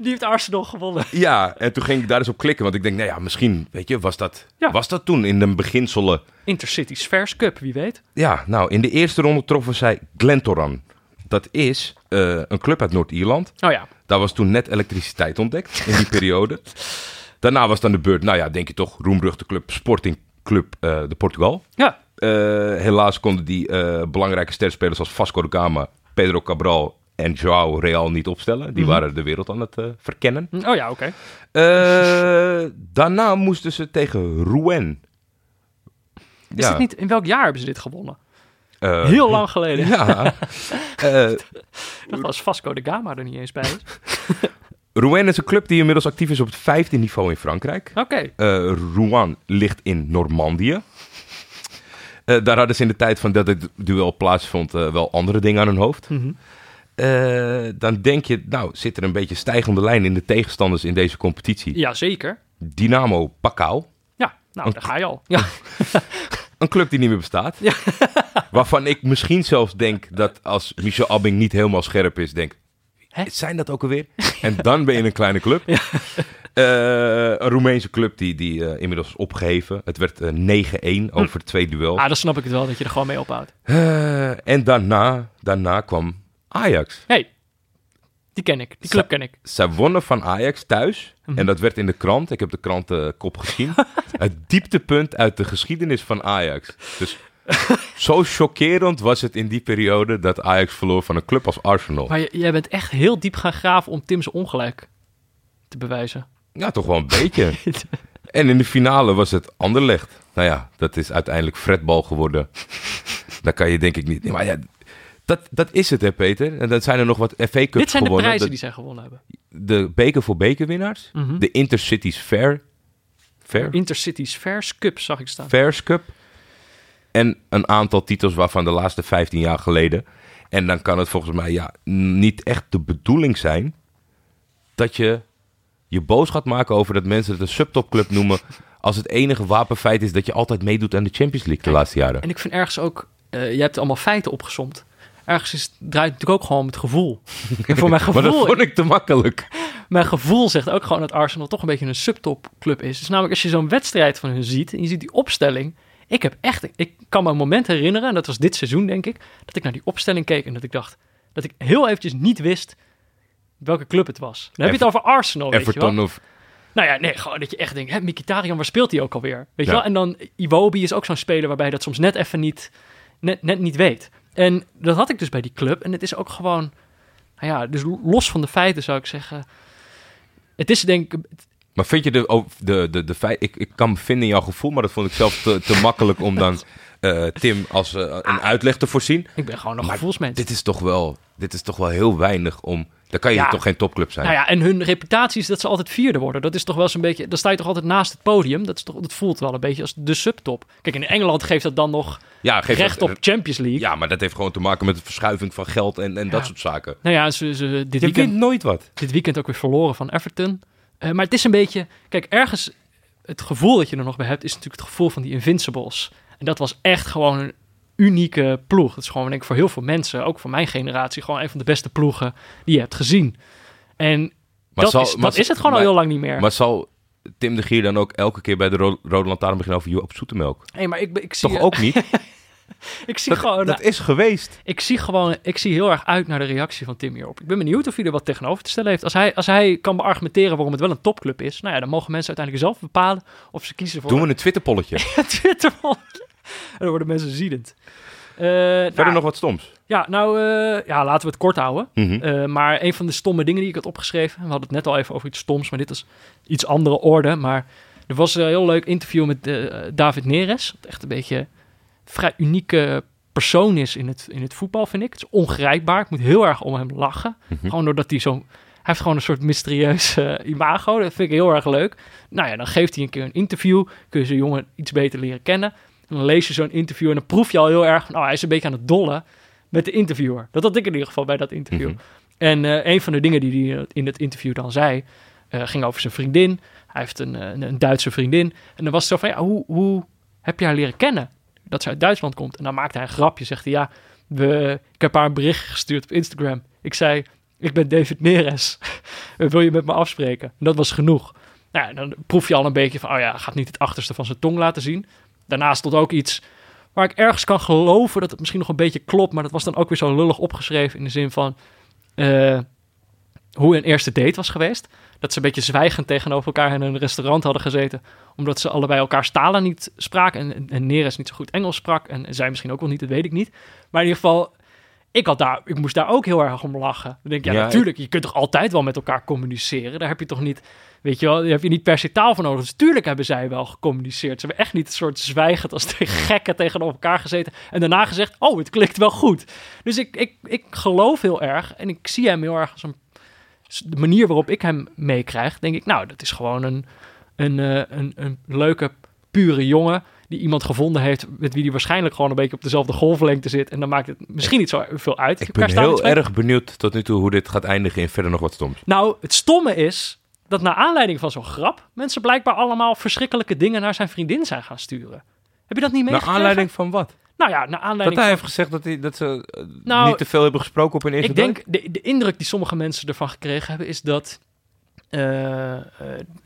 Die heeft Arsenal gewonnen. Ja, en toen ging ik daar eens op klikken. Want ik denk, nou ja, misschien, weet je, was dat, Ja. was dat toen in de beginselen... Intercities Fairs Cup, wie weet. Ja, nou, in de eerste ronde troffen zij Glentoran. Dat is eh, een club uit Noord-Ierland. Oh ja. Daar was toen net elektriciteit ontdekt in die periode. Daarna was dan de beurt, nou ja, denk je toch, roemruchte club Sporting Club eh, de Portugal. Ja. Eh, helaas konden die belangrijke sterspelers als Vasco da Gama, Pedro Cabral en Joao Real niet opstellen. Die waren de wereld aan het eh, verkennen. Oh ja, oké. Eh, daarna moesten ze tegen Rouen. Is dit niet, in welk jaar hebben ze dit gewonnen? eh, Heel lang geleden. Ja. Dat was Vasco de Gama er niet eens bij. is. Rouen is een club die inmiddels actief is op het vijfde niveau in Frankrijk. Oké. Rouen ligt in Normandië. Daar hadden ze in de tijd van dat het duel plaatsvond wel andere dingen aan hun hoofd. Mhm. Eh, dan denk je, nou, zit er een beetje stijgende lijn in de tegenstanders in deze competitie. Ja, zeker. Dynamo Pakau, Ja, nou, daar ga je al. Ja. een club die niet meer bestaat. Waarvan ik misschien zelfs denk dat als Michel Abbing niet helemaal scherp is, denk Hè? zijn dat ook alweer? En dan ben je een kleine club. Eh, een Roemeense club die, die eh, inmiddels is opgeheven. Het werd eh, 9-1 over twee duels. Ah, dan snap ik het wel dat je er gewoon mee ophoudt. En daarna, daarna kwam Ajax. hey, die ken ik. Die club ken ik. Zij wonnen van Ajax thuis. Mhm. En dat werd in de krant. Ik heb de krantenkop gezien. het dieptepunt uit de geschiedenis van Ajax. Dus zo chockerend was het in die periode dat Ajax verloor van een club als Arsenal. Maar jij bent echt heel diep gaan graven om Tim's ongelijk te bewijzen. Ja, toch wel een beetje. En in de finale was het Anderlecht. Nou ja, dat is uiteindelijk fretbal geworden. Daar kan je denk ik niet... Maar ja, dat, dat is het hè Peter. En dan zijn er nog wat FA Cups Dit zijn de gewonnen. prijzen die zij gewonnen hebben. de beker voor bekerwinnaars. Mhm. De Intercities Fair. Fair? Intercities Fairs Cup zag ik staan. Fairs Cup. En een aantal titels waarvan de laatste 15 jaar geleden. En dan kan het volgens mij ja, niet echt de bedoeling zijn dat je je boos gaat maken over dat mensen het een subtopclub noemen. Als het enige wapenfeit is dat je altijd meedoet aan de Champions League de laatste jaren. En ik vind ergens ook, eh, je hebt allemaal feiten opgesomd. Ergens is, draait het natuurlijk ook gewoon om het gevoel. En voor mijn Maar dat gevoel, vond ik te makkelijk. mijn gevoel zegt ook gewoon dat Arsenal toch een beetje een subtopclub is. Dus namelijk als je zo'n wedstrijd van hun ziet en je ziet die opstelling. Ik heb echt, ik kan me een moment herinneren, en dat was dit seizoen denk ik, dat ik naar die opstelling keek en dat ik dacht, dat ik heel eventjes niet wist welke club het was. Dan heb je het over Arsenal, weet je wel. Everton of... Nou ja, nee, gewoon dat je echt denkt, hè, Mkhitaryan, waar speelt hij ook alweer? Weet je wel? En dan Iwobi is ook zo'n speler waarbij je dat soms net even niet, net, net niet weet. En dat had ik dus bij die club. En het is ook gewoon, nou ja, dus los van de feiten zou ik zeggen. Het is denk ik, Maar vind je de, oh, de, de, de feit... Ik, ik kan me vinden in jouw gevoel, maar dat vond ik zelf te, te makkelijk om dan eh, Tim als eh, een uitleg te voorzien. ik ben gewoon een Maar gevoelsmens. Dit is toch wel, dit is toch wel heel weinig om. Dan kan je Ja. toch geen topclub zijn. Nou ja, en hun reputatie is dat ze altijd vierde worden. Dat is toch wel zo'n beetje, dan sta je toch altijd naast het podium. Dat, is toch, dat voelt wel een beetje als de subtop. Kijk, in Engeland geeft dat dan nog ja, geef recht dat- op Champions League. Ja, maar dat heeft gewoon te maken met de verschuiving van geld en, en dat soort zaken. Nou ja, ze, ze, dit Je weekend... wint nooit wat. dit weekend ook weer verloren van Everton. Eh, maar het is een beetje... Kijk, ergens het gevoel dat je er nog bij hebt, is natuurlijk het gevoel van die Invincibles. En dat was echt gewoon een unieke ploeg. Dat is gewoon, denk ik, voor heel veel mensen, ook voor mijn generatie, gewoon een van de beste ploegen die je hebt gezien. En Maar dat, zal- is, maar dat is het gewoon maar- al heel lang niet meer. Maar zal Tim de Gier dan ook elke keer bij de Ro- Rode Lantaarn beginnen over Joop Zoetemelk? hey, maar ik, ik zie, Toch ook niet? ik zie dat, gewoon, dat is geweest. ik zie gewoon, ik zie heel erg uit naar de reactie van Tim hierop. Ik ben benieuwd of hij er wat tegenover te stellen heeft. Als hij, als hij kan beargumenteren waarom het wel een topclub is, nou ja, dan mogen mensen uiteindelijk zelf bepalen of ze kiezen voor Doen we een Twitterpolletje. een Twitter. En dan worden mensen ziedend. Eh, Verder nou, nog wat stoms. Ja, nou, eh, ja, laten we het kort houden. Mhm. Eh, maar een van de stomme dingen die ik had opgeschreven, we hadden het net al even over iets stoms, maar dit is iets andere orde. Maar er was een heel leuk interview met David Neres. Wat echt een beetje een vrij unieke persoon is in het, in het voetbal, vind ik. Het is ongrijpbaar. Ik moet heel erg om hem lachen. Mhm. Gewoon doordat hij zo... Hij heeft gewoon een soort mysterieus imago. Dat vind ik heel erg leuk. Nou ja, dan geeft hij een keer een interview. Kun je zo'n jongen iets beter leren kennen. En dan lees je zo'n interview en dan proef je al heel erg... van, Nou, hij is een beetje aan het dollen met de interviewer. Dat had ik in ieder geval bij dat interview. Mhm. En eh, een van de dingen die hij in het interview dan zei, eh, ging over zijn vriendin. Hij heeft een, eh, een, een Duitse vriendin. En dan was het zo van, ja, hoe, hoe heb je haar leren kennen? Dat ze uit Duitsland komt. En dan maakte hij een grapje. Zegt hij, ja, we, ik heb haar een bericht gestuurd op Instagram. Ik zei, ik ben David Neres. Wil je met me afspreken? En dat was genoeg. Nou, dan proef je al een beetje van, oh ja, gaat niet het achterste van zijn tong laten zien. Daarnaast stond ook iets waar ik ergens kan geloven dat het misschien nog een beetje klopt. Maar dat was dan ook weer zo lullig opgeschreven in de zin van eh, hoe een eerste date was geweest. Dat ze een beetje zwijgend tegenover elkaar in een restaurant hadden gezeten. Omdat ze allebei elkaars talen niet spraken. En, en, en Neres niet zo goed Engels sprak. En, en zij misschien ook wel niet, dat weet ik niet. Maar in ieder geval, ik, had daar, ik moest daar ook heel erg om lachen. Dan denk ik, ja, Ja, natuurlijk, je kunt toch altijd wel met elkaar communiceren. Daar heb je toch niet, weet je wel, daar heb je niet per se taal voor nodig. Dus tuurlijk hebben zij wel gecommuniceerd. Ze hebben echt niet een soort zwijgend als tegen gekken tegenover elkaar gezeten. En daarna gezegd, oh, het klikt wel goed. Dus ik, ik, ik geloof heel erg en ik zie hem heel erg als een de manier waarop ik hem meekrijg, denk ik, nou, dat is gewoon een, een, eh, een, een leuke, pure jongen die iemand gevonden heeft met wie hij waarschijnlijk gewoon een beetje op dezelfde golflengte zit. En dan maakt het misschien niet zo veel uit. Ik ben heel erg benieuwd tot nu toe hoe dit gaat eindigen in verder nog wat stoms. Nou, het stomme is dat naar aanleiding van zo'n grap mensen blijkbaar allemaal verschrikkelijke dingen naar zijn vriendin zijn gaan sturen. Heb je dat niet Naar meegekregen? aanleiding van wat? Nou ja, naar Dat aanleiding hij van... heeft gezegd dat, hij, dat ze eh, Nou, niet te veel hebben gesproken op een eerste Ik denk, de, de indruk die sommige mensen ervan gekregen hebben, is dat, eh, eh,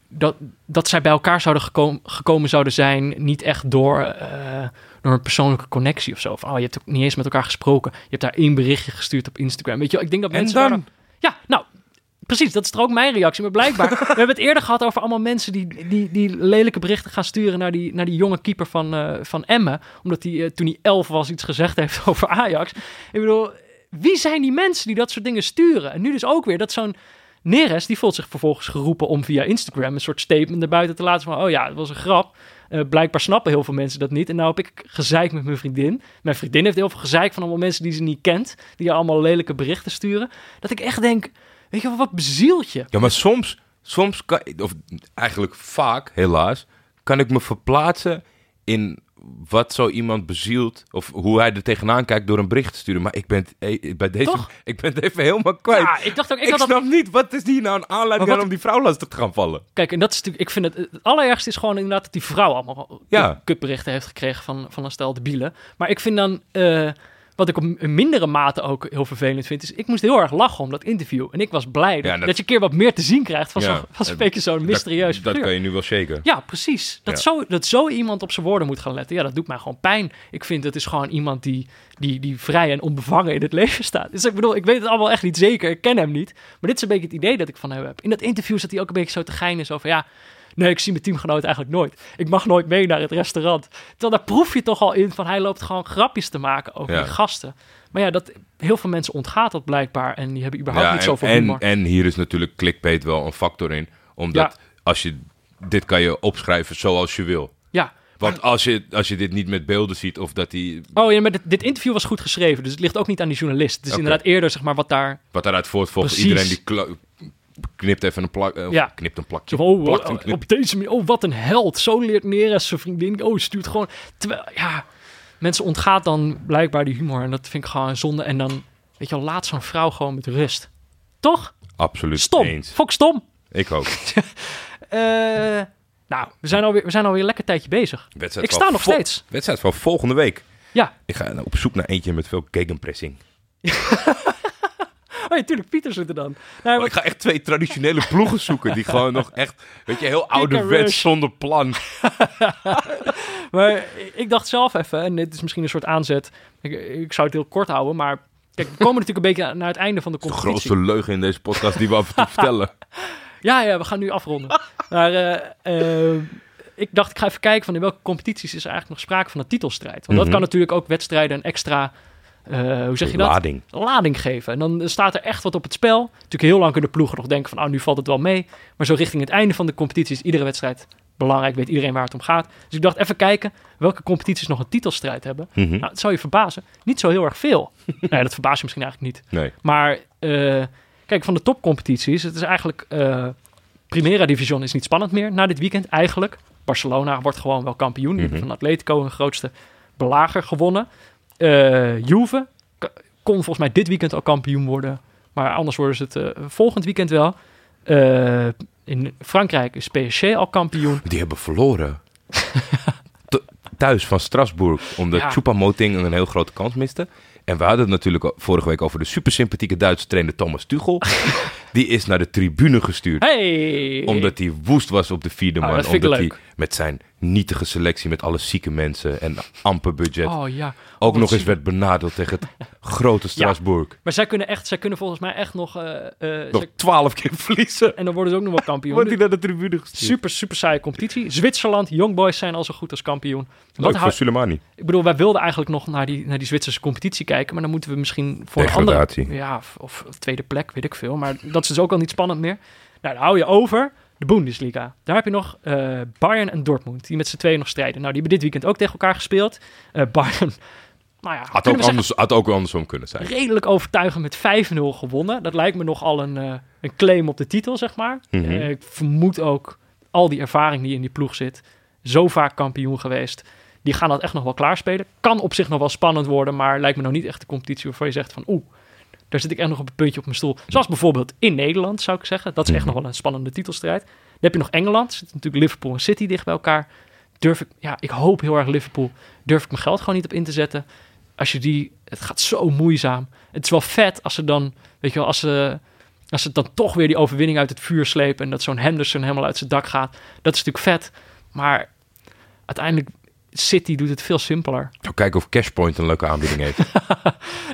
dat, dat zij bij elkaar zouden gekomen, gekomen zouden zijn, niet echt door, eh, door een persoonlijke connectie of zo. Van, oh, je hebt ook niet eens met elkaar gesproken. Je hebt daar één berichtje gestuurd op Instagram. Weet je, wel, ik denk dat En mensen dan? Ja, nou, precies, dat is er ook mijn reactie. Maar blijkbaar, we hebben het eerder gehad over allemaal mensen die, die, die lelijke berichten gaan sturen naar die, naar die jonge keeper van, eh van Emmen. Omdat hij toen hij elf was iets gezegd heeft over Ajax. Ik bedoel, wie zijn die mensen die dat soort dingen sturen? En nu dus ook weer dat zo'n Neres, die voelt zich vervolgens geroepen om via Instagram een soort statement naar buiten te laten van, oh ja, het was een grap. Eh, blijkbaar snappen heel veel mensen dat niet. En nou heb ik gezeik met mijn vriendin. Mijn vriendin heeft heel veel gezeik van allemaal mensen die ze niet kent. Die haar allemaal lelijke berichten sturen. Dat ik echt denk, weet je wat bezielt je? Ja, maar soms, soms kan, of eigenlijk vaak, helaas, kan ik me verplaatsen in wat zo iemand bezielt. Of hoe hij er tegenaan kijkt door een bericht te sturen. Maar ik ben, eh, bij deze, Toch? ik ben het even helemaal kwijt. Ja, ik dacht ook, ik, ik had dat snap niet, wat is hier nou een aanleiding wat- om die vrouw lastig te gaan vallen? Kijk, en dat is natuurlijk, ik vind het, het allerergste is gewoon inderdaad dat die vrouw allemaal Ja. kutberichten heeft gekregen van, van een stel debielen. Maar ik vind dan, eh, wat ik op een mindere mate ook heel vervelend vind, is ik moest heel erg lachen om dat interview. En ik was blij dat, Ja, dat... dat- je een keer wat meer te zien krijgt van Ja, zo'n van zo'n dat- beetje zo'n mysterieus Dat, dat kan je nu wel shaken. Ja, precies. Dat, Ja. Zo, dat zo iemand op zijn woorden moet gaan letten. Ja, dat doet mij gewoon pijn. Ik vind het is gewoon iemand die, die, die vrij en onbevangen in het leven staat. Dus ik bedoel, ik weet het allemaal echt niet zeker. Ik ken hem niet. Maar dit is een beetje het idee dat ik van hem heb. In dat interview zat hij ook een beetje zo te geinen. Zo van, ja, nee, ik zie mijn teamgenoot eigenlijk nooit. Ik mag nooit mee naar het restaurant. Terwijl daar proef je toch al in van, hij loopt gewoon grapjes te maken over Ja. die gasten. Maar ja, dat, heel veel mensen ontgaat dat blijkbaar. En die hebben überhaupt niet zoveel en, humor. en hier is natuurlijk clickbait wel een factor in. Omdat als je, dit kan je opschrijven zoals je wil. ja, Want als je, als je dit niet met beelden ziet of dat die, Oh ja, maar dit, dit interview was goed geschreven. Dus het ligt ook niet aan die journalist. Het is inderdaad eerder, zeg maar, wat daar... wat daaruit voortvolgt, iedereen die knipt even een plak, eh, Ja. knipt een plakje. Van, oh, plakt een oh, knip. op deze manier, oh, wat een held. Zo leert Neres zijn vriendin. Oh, stuurt gewoon... Terwijl, ja, mensen ontgaat dan blijkbaar die humor. En dat vind ik gewoon een zonde. En dan, weet je wel, laat zo'n vrouw gewoon met rust. Toch? Absoluut Stom. eens. Fok stom. Ik ook. Eh, Nou, we zijn alweer, we zijn alweer een lekker tijdje bezig. Wedstrijd Ik sta nog steeds. Wedstrijd van volgende week. Ja, Ik ga op zoek naar eentje met veel gegenpressing. oh, ja, tuurlijk, Pieter zit er dan. Nou, Maar wat- ik ga echt twee traditionele ploegen zoeken die gewoon nog echt, weet je, heel ouderwets rush. zonder plan. Maar ik dacht zelf even, en dit is misschien een soort aanzet. Ik, ik zou het heel kort houden, maar kijk, we komen natuurlijk een beetje naar het einde van de De competitie. grootste leugen in deze podcast die we af en toe vertellen. Ja, ja, we gaan nu afronden. maar eh, eh, ik dacht, ik ga even kijken van in welke competities is er eigenlijk nog sprake van een titelstrijd. Want dat Mhm. kan natuurlijk ook wedstrijden een extra, eh, hoe zeg je dat? Lading. lading geven. En dan staat er echt wat op het spel. Natuurlijk heel lang kunnen ploegen nog denken van, oh, nu valt het wel mee. Maar zo richting het einde van de competitie is iedere wedstrijd belangrijk. Weet iedereen waar het om gaat. Dus ik dacht even kijken welke competities nog een titelstrijd hebben. Mhm. Nou, het zou je verbazen. Niet zo heel erg veel. nou ja, dat verbaast je misschien eigenlijk niet. Nee. Maar eh, kijk, van de topcompetities, het is eigenlijk... eh Primera Division is niet spannend meer na dit weekend eigenlijk. Barcelona wordt gewoon wel kampioen. Mhm. van Atletico hun grootste belager gewonnen. Eh Juve kon volgens mij dit weekend al kampioen worden. Maar anders worden ze het eh, volgend weekend wel. Eh, in Frankrijk is PSG al kampioen. Die hebben verloren. Th- Thuis van Strasbourg, omdat Ja. Choupo-Moting een heel grote kans miste. En we hadden het natuurlijk vorige week over de supersympathieke Duitse trainer Thomas Tuchel. Die is naar de tribune gestuurd. Hey! Omdat hij woest was op de vierde Oh, man. omdat hij met zijn nietige selectie met alle zieke mensen en amper budget Oh ja. ook wat nog eens werd benadeeld tegen het grote Strasbourg. Maar zij kunnen echt, zij kunnen volgens mij echt nog... eh, eh, Nog twaalf keer verliezen. en dan worden ze ook nog wel kampioen. Wordt hij naar de tribune gestuurd. Super, super saaie competitie. Zwitserland, Young Boys zijn al zo goed als kampioen. Wat Leuk voor Soleimani. Ik bedoel, wij wilden eigenlijk nog naar die, naar die Zwitserse competitie kijken. Maar dan moeten we misschien voor een andere... Ja, of, of tweede plek, weet ik veel. Maar dat is dus ook al niet spannend meer. Nou, dan hou je over de Bundesliga. Daar heb je nog eh, Bayern en Dortmund, die met z'n tweeën nog strijden. Nou, die hebben dit weekend ook tegen elkaar gespeeld. Eh, Bayern, nou ja, Had ook, anders, had ook andersom kunnen zijn. redelijk overtuigend met 5-0 gewonnen. Dat lijkt me nogal een, eh, een claim op de titel, zeg maar. Mhm. Ik vermoed ook al die ervaring die in die ploeg zit. Zo vaak kampioen geweest. Die gaan dat echt nog wel klaarspelen. Kan op zich nog wel spannend worden, maar lijkt me nou niet echt de competitie waarvan je zegt van oeh, daar zit ik echt nog op een puntje op mijn stoel. Zoals bijvoorbeeld in Nederland, zou ik zeggen. Dat is echt Mhm. nog wel een spannende titelstrijd. Dan heb je nog Engeland. Zit natuurlijk Liverpool en City dicht bij elkaar. Durf ik, ja, ik hoop heel erg Liverpool. Durf ik mijn geld gewoon niet op in te zetten. Als je die, het gaat zo moeizaam. Het is wel vet als ze dan, weet je wel, als ze, als ze dan toch weer die overwinning uit het vuur slepen. En dat zo'n Henderson helemaal uit zijn dak gaat. Dat is natuurlijk vet. Maar uiteindelijk, City doet het veel simpeler. Zou kijken of Cashpoint een leuke aanbieding heeft.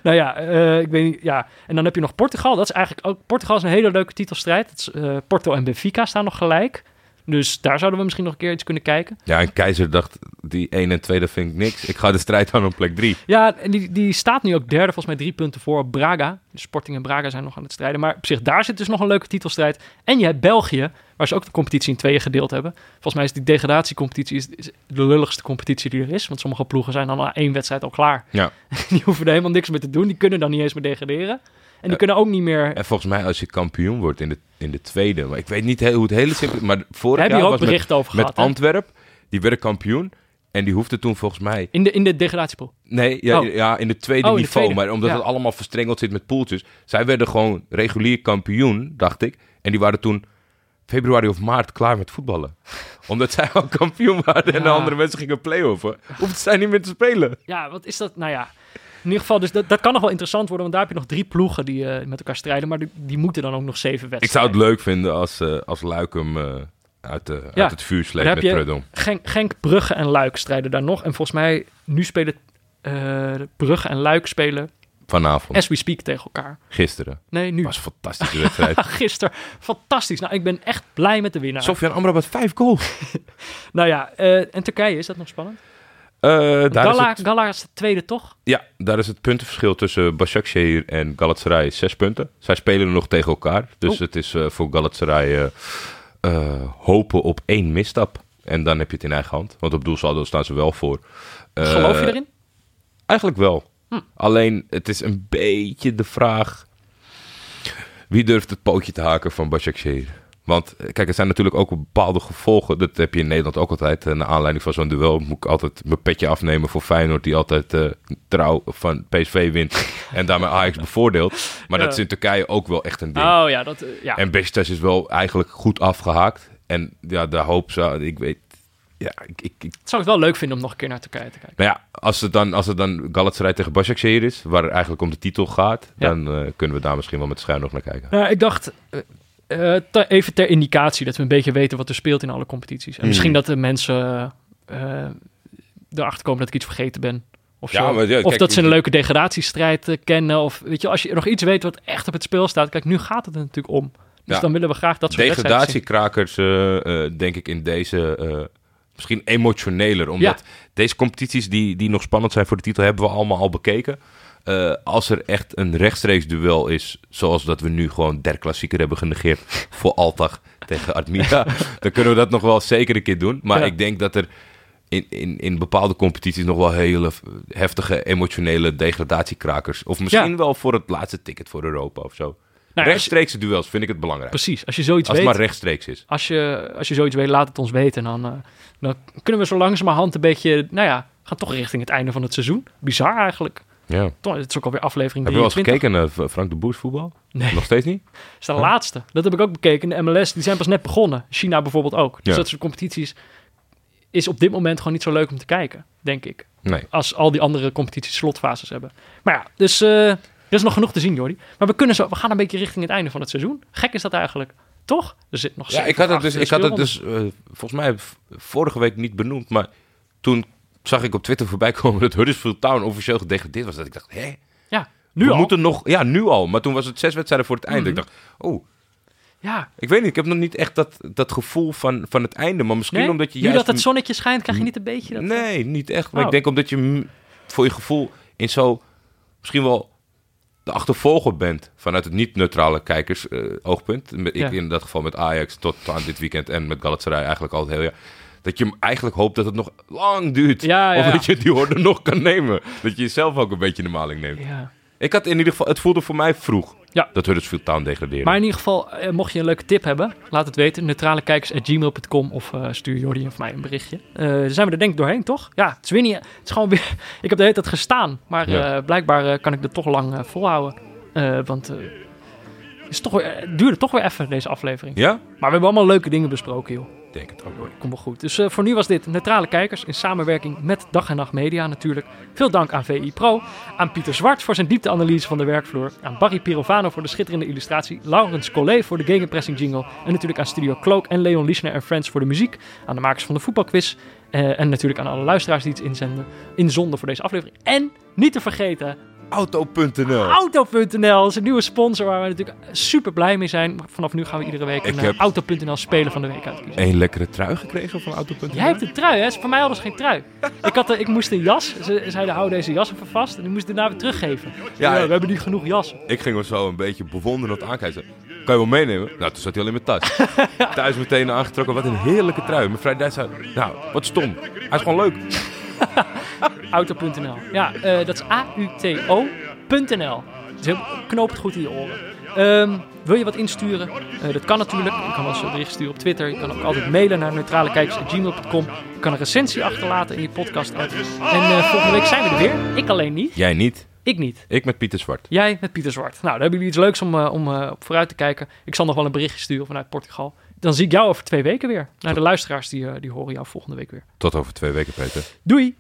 Nou ja, eh, ik weet niet. Ja. En dan heb je nog Portugal. Dat is eigenlijk ook. Portugal is een hele leuke titelstrijd. Is, eh, Porto en Benfica staan nog gelijk. Dus daar zouden we misschien nog een keer iets kunnen kijken. Ja, en Keizer dacht, die 1 en 2, dat vind ik niks. Ik ga de strijd aan op plek 3. Ja, en die, die staat nu ook derde, volgens mij drie punten voor op Braga. Dus Sporting en Braga zijn nog aan het strijden. Maar op zich, daar zit dus nog een leuke titelstrijd. En je hebt België, waar ze ook de competitie in tweeën gedeeld hebben. Volgens mij is die degradatiecompetitie is, is de lulligste competitie die er is. Want sommige ploegen zijn dan na één wedstrijd al klaar. Ja. Die hoeven er helemaal niks meer te doen. Die kunnen dan niet eens meer degraderen. En die kunnen ook niet meer... En volgens mij als je kampioen wordt in de, in de tweede. Maar ik weet niet heel, hoe het hele simpel... Maar vorig Daar je jaar ook was met, over met gehad. Antwerp. Die werden kampioen. En die hoefde toen volgens mij... In de, in de degradatiepool. Nee, ja, Oh. ja in het tweede Oh, in de niveau. tweede. Maar omdat Ja. het allemaal verstrengeld zit met poeltjes. Zij werden gewoon regulier kampioen, dacht ik. En die waren toen februari of maart klaar met voetballen. omdat zij al kampioen waren en de andere mensen gingen play-offen. Hoefden zij niet meer te spelen. Ja, wat is dat? Nou ja, in ieder geval, dus dat, dat kan nog wel interessant worden. Want daar heb je nog drie ploegen die eh, met elkaar strijden. Maar die, die moeten dan ook nog zeven wedstrijden. Ik zou het leuk vinden als, eh als Luik hem eh, uit, de, Ja. uit het vuur sleept met heb je-. Genk, Genk, Brugge en Luik strijden daar nog. En volgens mij, nu spelen Brugge en Luik spelen Vanavond, as we speak tegen elkaar. gisteren. Nee, nu. was een fantastische wedstrijd. Gisteren. Fantastisch. Nou, ik ben echt blij met de winnaar. Sofian Amrabat vijf goals. Nou ja, en Turkije, is dat nog spannend? Eh, daar, is Gala, het, Gala is de tweede, toch? ja, daar is het puntenverschil tussen Başakşehir en Galatasaray zes punten. Zij spelen nog tegen elkaar. Dus Oh. het is eh, voor Galatasaray eh, hopen op één misstap. En dan heb je het in eigen hand. Want op doelsaldo staan ze wel voor. Geloof je erin? Eigenlijk wel. Hm. Alleen, het is een beetje de vraag... Wie durft het pootje te haken van Başakşehir? Want eh, kijk, er zijn natuurlijk ook bepaalde gevolgen. Dat heb je in Nederland ook altijd. eh, Naar aanleiding van zo'n duel moet ik altijd mijn petje afnemen voor Feyenoord... die altijd eh, trouw van PSV wint en daarmee Ajax bevoordeelt. Maar Ja. dat is in Turkije ook wel echt een ding. Oh ja, dat, ja. En Beşiktaş is wel eigenlijk goed afgehaakt. En ja, de hoop zou, ik weet, ja, ik, ik, ik- zou het wel leuk vinden om nog een keer naar Turkije te kijken. nou ja, als het dan, als het dan Galatasaray tegen Başakşehir is, waar het eigenlijk om de titel gaat, Ja. dan kunnen we daar misschien wel met schuin nog naar kijken. Nou, ik dacht, eh, te- even ter indicatie, dat we een beetje weten wat er speelt in alle competities. En Hmm. misschien dat de mensen eh, erachter komen dat ik iets vergeten ben. Of, Ja, maar ja, of kijk, dat ze een leuke degradatiestrijd eh, kennen. Of weet je, als je nog iets weet wat echt op het speel staat. Kijk, nu gaat het er natuurlijk om. Dus Ja. dan willen we graag dat soort. Degradatiekrakers, denk ik, in deze misschien emotioneler. Omdat deze competities die, die nog spannend zijn voor de titel, hebben we allemaal al bekeken. Eh, als er echt een rechtstreeks duel is, zoals dat we nu gewoon der klassieker hebben genegeerd voor Altag tegen Admira, dan kunnen we dat nog wel zeker een keer doen. Maar Ja. ik denk dat er in, in, in bepaalde competities nog wel hele heftige emotionele degradatiekrakers, of misschien Ja. wel voor het laatste ticket voor Europa of zo. Nou, als je- Rechtstreekse duels vind ik het belangrijk. precies, als je zoiets Als het weet, maar rechtstreeks is. als je, als je zoiets weet, laat het ons weten. Dan, eh, dan kunnen we zo langzamerhand een beetje, nou ja, gaan toch richting het einde van het seizoen. Bizar eigenlijk. Ja. Toch, het is ook alweer aflevering Heb je wel eens 23. gekeken naar Frank de Boers voetbal? Nee. Nog steeds niet? Dat is de laatste. Dat heb ik ook bekeken. De MLS, die zijn pas net begonnen. China bijvoorbeeld ook. Dus Ja. dat soort competities is op dit moment gewoon niet zo leuk om te kijken, denk ik. Nee. Als al die andere competities slotfases hebben. Maar ja, dus eh, er is nog genoeg te zien, Jordi. Maar we, kunnen zo, we gaan een beetje richting het einde van het seizoen. Gek is dat eigenlijk, toch? Er zit nog Ja, ik had het dus, ik had het dus eh, volgens mij vorige week niet benoemd. Maar toen zag ik op Twitter voorbij komen dat Huddersfield Town officieel gedegradeerd was. Dat ik dacht, hè? Ja, nu we al. moeten nog... Ja, nu al. Maar toen was het zes wedstrijden voor het einde. Mhm. Ik dacht, oh, Ja, ik weet niet. Ik heb nog niet echt dat, dat gevoel van, van het einde. Maar misschien nee? omdat je nu juist... dat het zonnetje schijnt, krijg je niet een beetje dat... Nee, niet echt. Maar Oh. ik denk omdat je voor je gevoel in zo misschien wel de achtervolger bent vanuit het niet-neutrale kijkersoogpunt. Met ik Ja. in dat geval met Ajax tot aan dit weekend en met Galatasaray eigenlijk al het hele jaar. Dat je eigenlijk hoopt dat het nog lang duurt. Ja, ja, of dat je die orde nog kan nemen. Dat je jezelf ook een beetje in de maling neemt. Ja. Ik had in ieder geval, het voelde voor mij vroeg Ja. dat Huddersfield Town degradeerde. Maar in ieder geval, eh, mocht je een leuke tip hebben, laat het weten. Neutralekijkers.gmail.com of eh, stuur Jordi of mij een berichtje. Dan zijn we er denk ik doorheen, toch? Ja, het is weer niet... Het is gewoon weer... Ik heb de hele tijd gestaan. Maar Ja. blijkbaar kan ik het toch lang volhouden. Want het is toch weer, het duurde toch weer even, deze aflevering. Ja? Maar we hebben allemaal leuke dingen besproken, joh. Denk het ook wel. Komt goed. Dus eh, voor nu was dit Neutrale Kijkers in samenwerking met Dag en Nacht Media natuurlijk. Veel dank aan VI Pro, aan Pieter Zwart voor zijn diepteanalyse van de werkvloer, aan Barry Pirovano voor de schitterende illustratie, Laurens Collet voor de gegenpressing jingle en natuurlijk aan Studio Cloak en Leon Lischner en Friends voor de muziek, aan de makers van de voetbalquiz eh, en natuurlijk aan alle luisteraars die iets inzenden, inzonden voor deze aflevering. En niet te vergeten, Auto.nl Auto.nl is een nieuwe sponsor waar we natuurlijk super blij mee zijn. Vanaf nu gaan we iedere week een Auto.nl spelen van de week uitkiezen. Een lekkere trui gekregen van Auto.nl? Jij hebt een trui, hè? Voor mij hadden ze geen trui. Ik, had, ik moest een jas. Ze zeiden, hou deze jas even vast. En die moest ik daarna weer teruggeven. Ja, Ja, we hebben niet genoeg jassen. Ik ging hem zo een beetje bewonderend aankijken. Kan je wel meenemen? Nou, toen zat hij al in mijn tas. Thuis meteen aangetrokken. Wat een heerlijke trui. Mijn vrij Duits zei, nou, wat stom. Hij is gewoon leuk. Auto.nl. Ja, eh, dat is A-U-T-O.nl. Dus knoop het goed in je oren. Ehm, wil je wat insturen? Eh, dat kan natuurlijk. Je kan ons een bericht sturen op Twitter. Je kan ook altijd mailen naar neutralekijkers.gmail.com. Je kan een recensie achterlaten in je podcast app. En eh, volgende week zijn we er weer. Ik alleen niet. Jij niet. Ik niet. Ik met Pieter Zwart. Jij met Pieter Zwart. Nou, dan hebben jullie iets leuks om, om op vooruit te kijken. Ik zal nog wel een berichtje sturen vanuit Portugal. Dan zie ik jou over twee weken weer. Nou, de luisteraars die, eh, die horen jou volgende week weer. Tot over twee weken, Peter. Doei!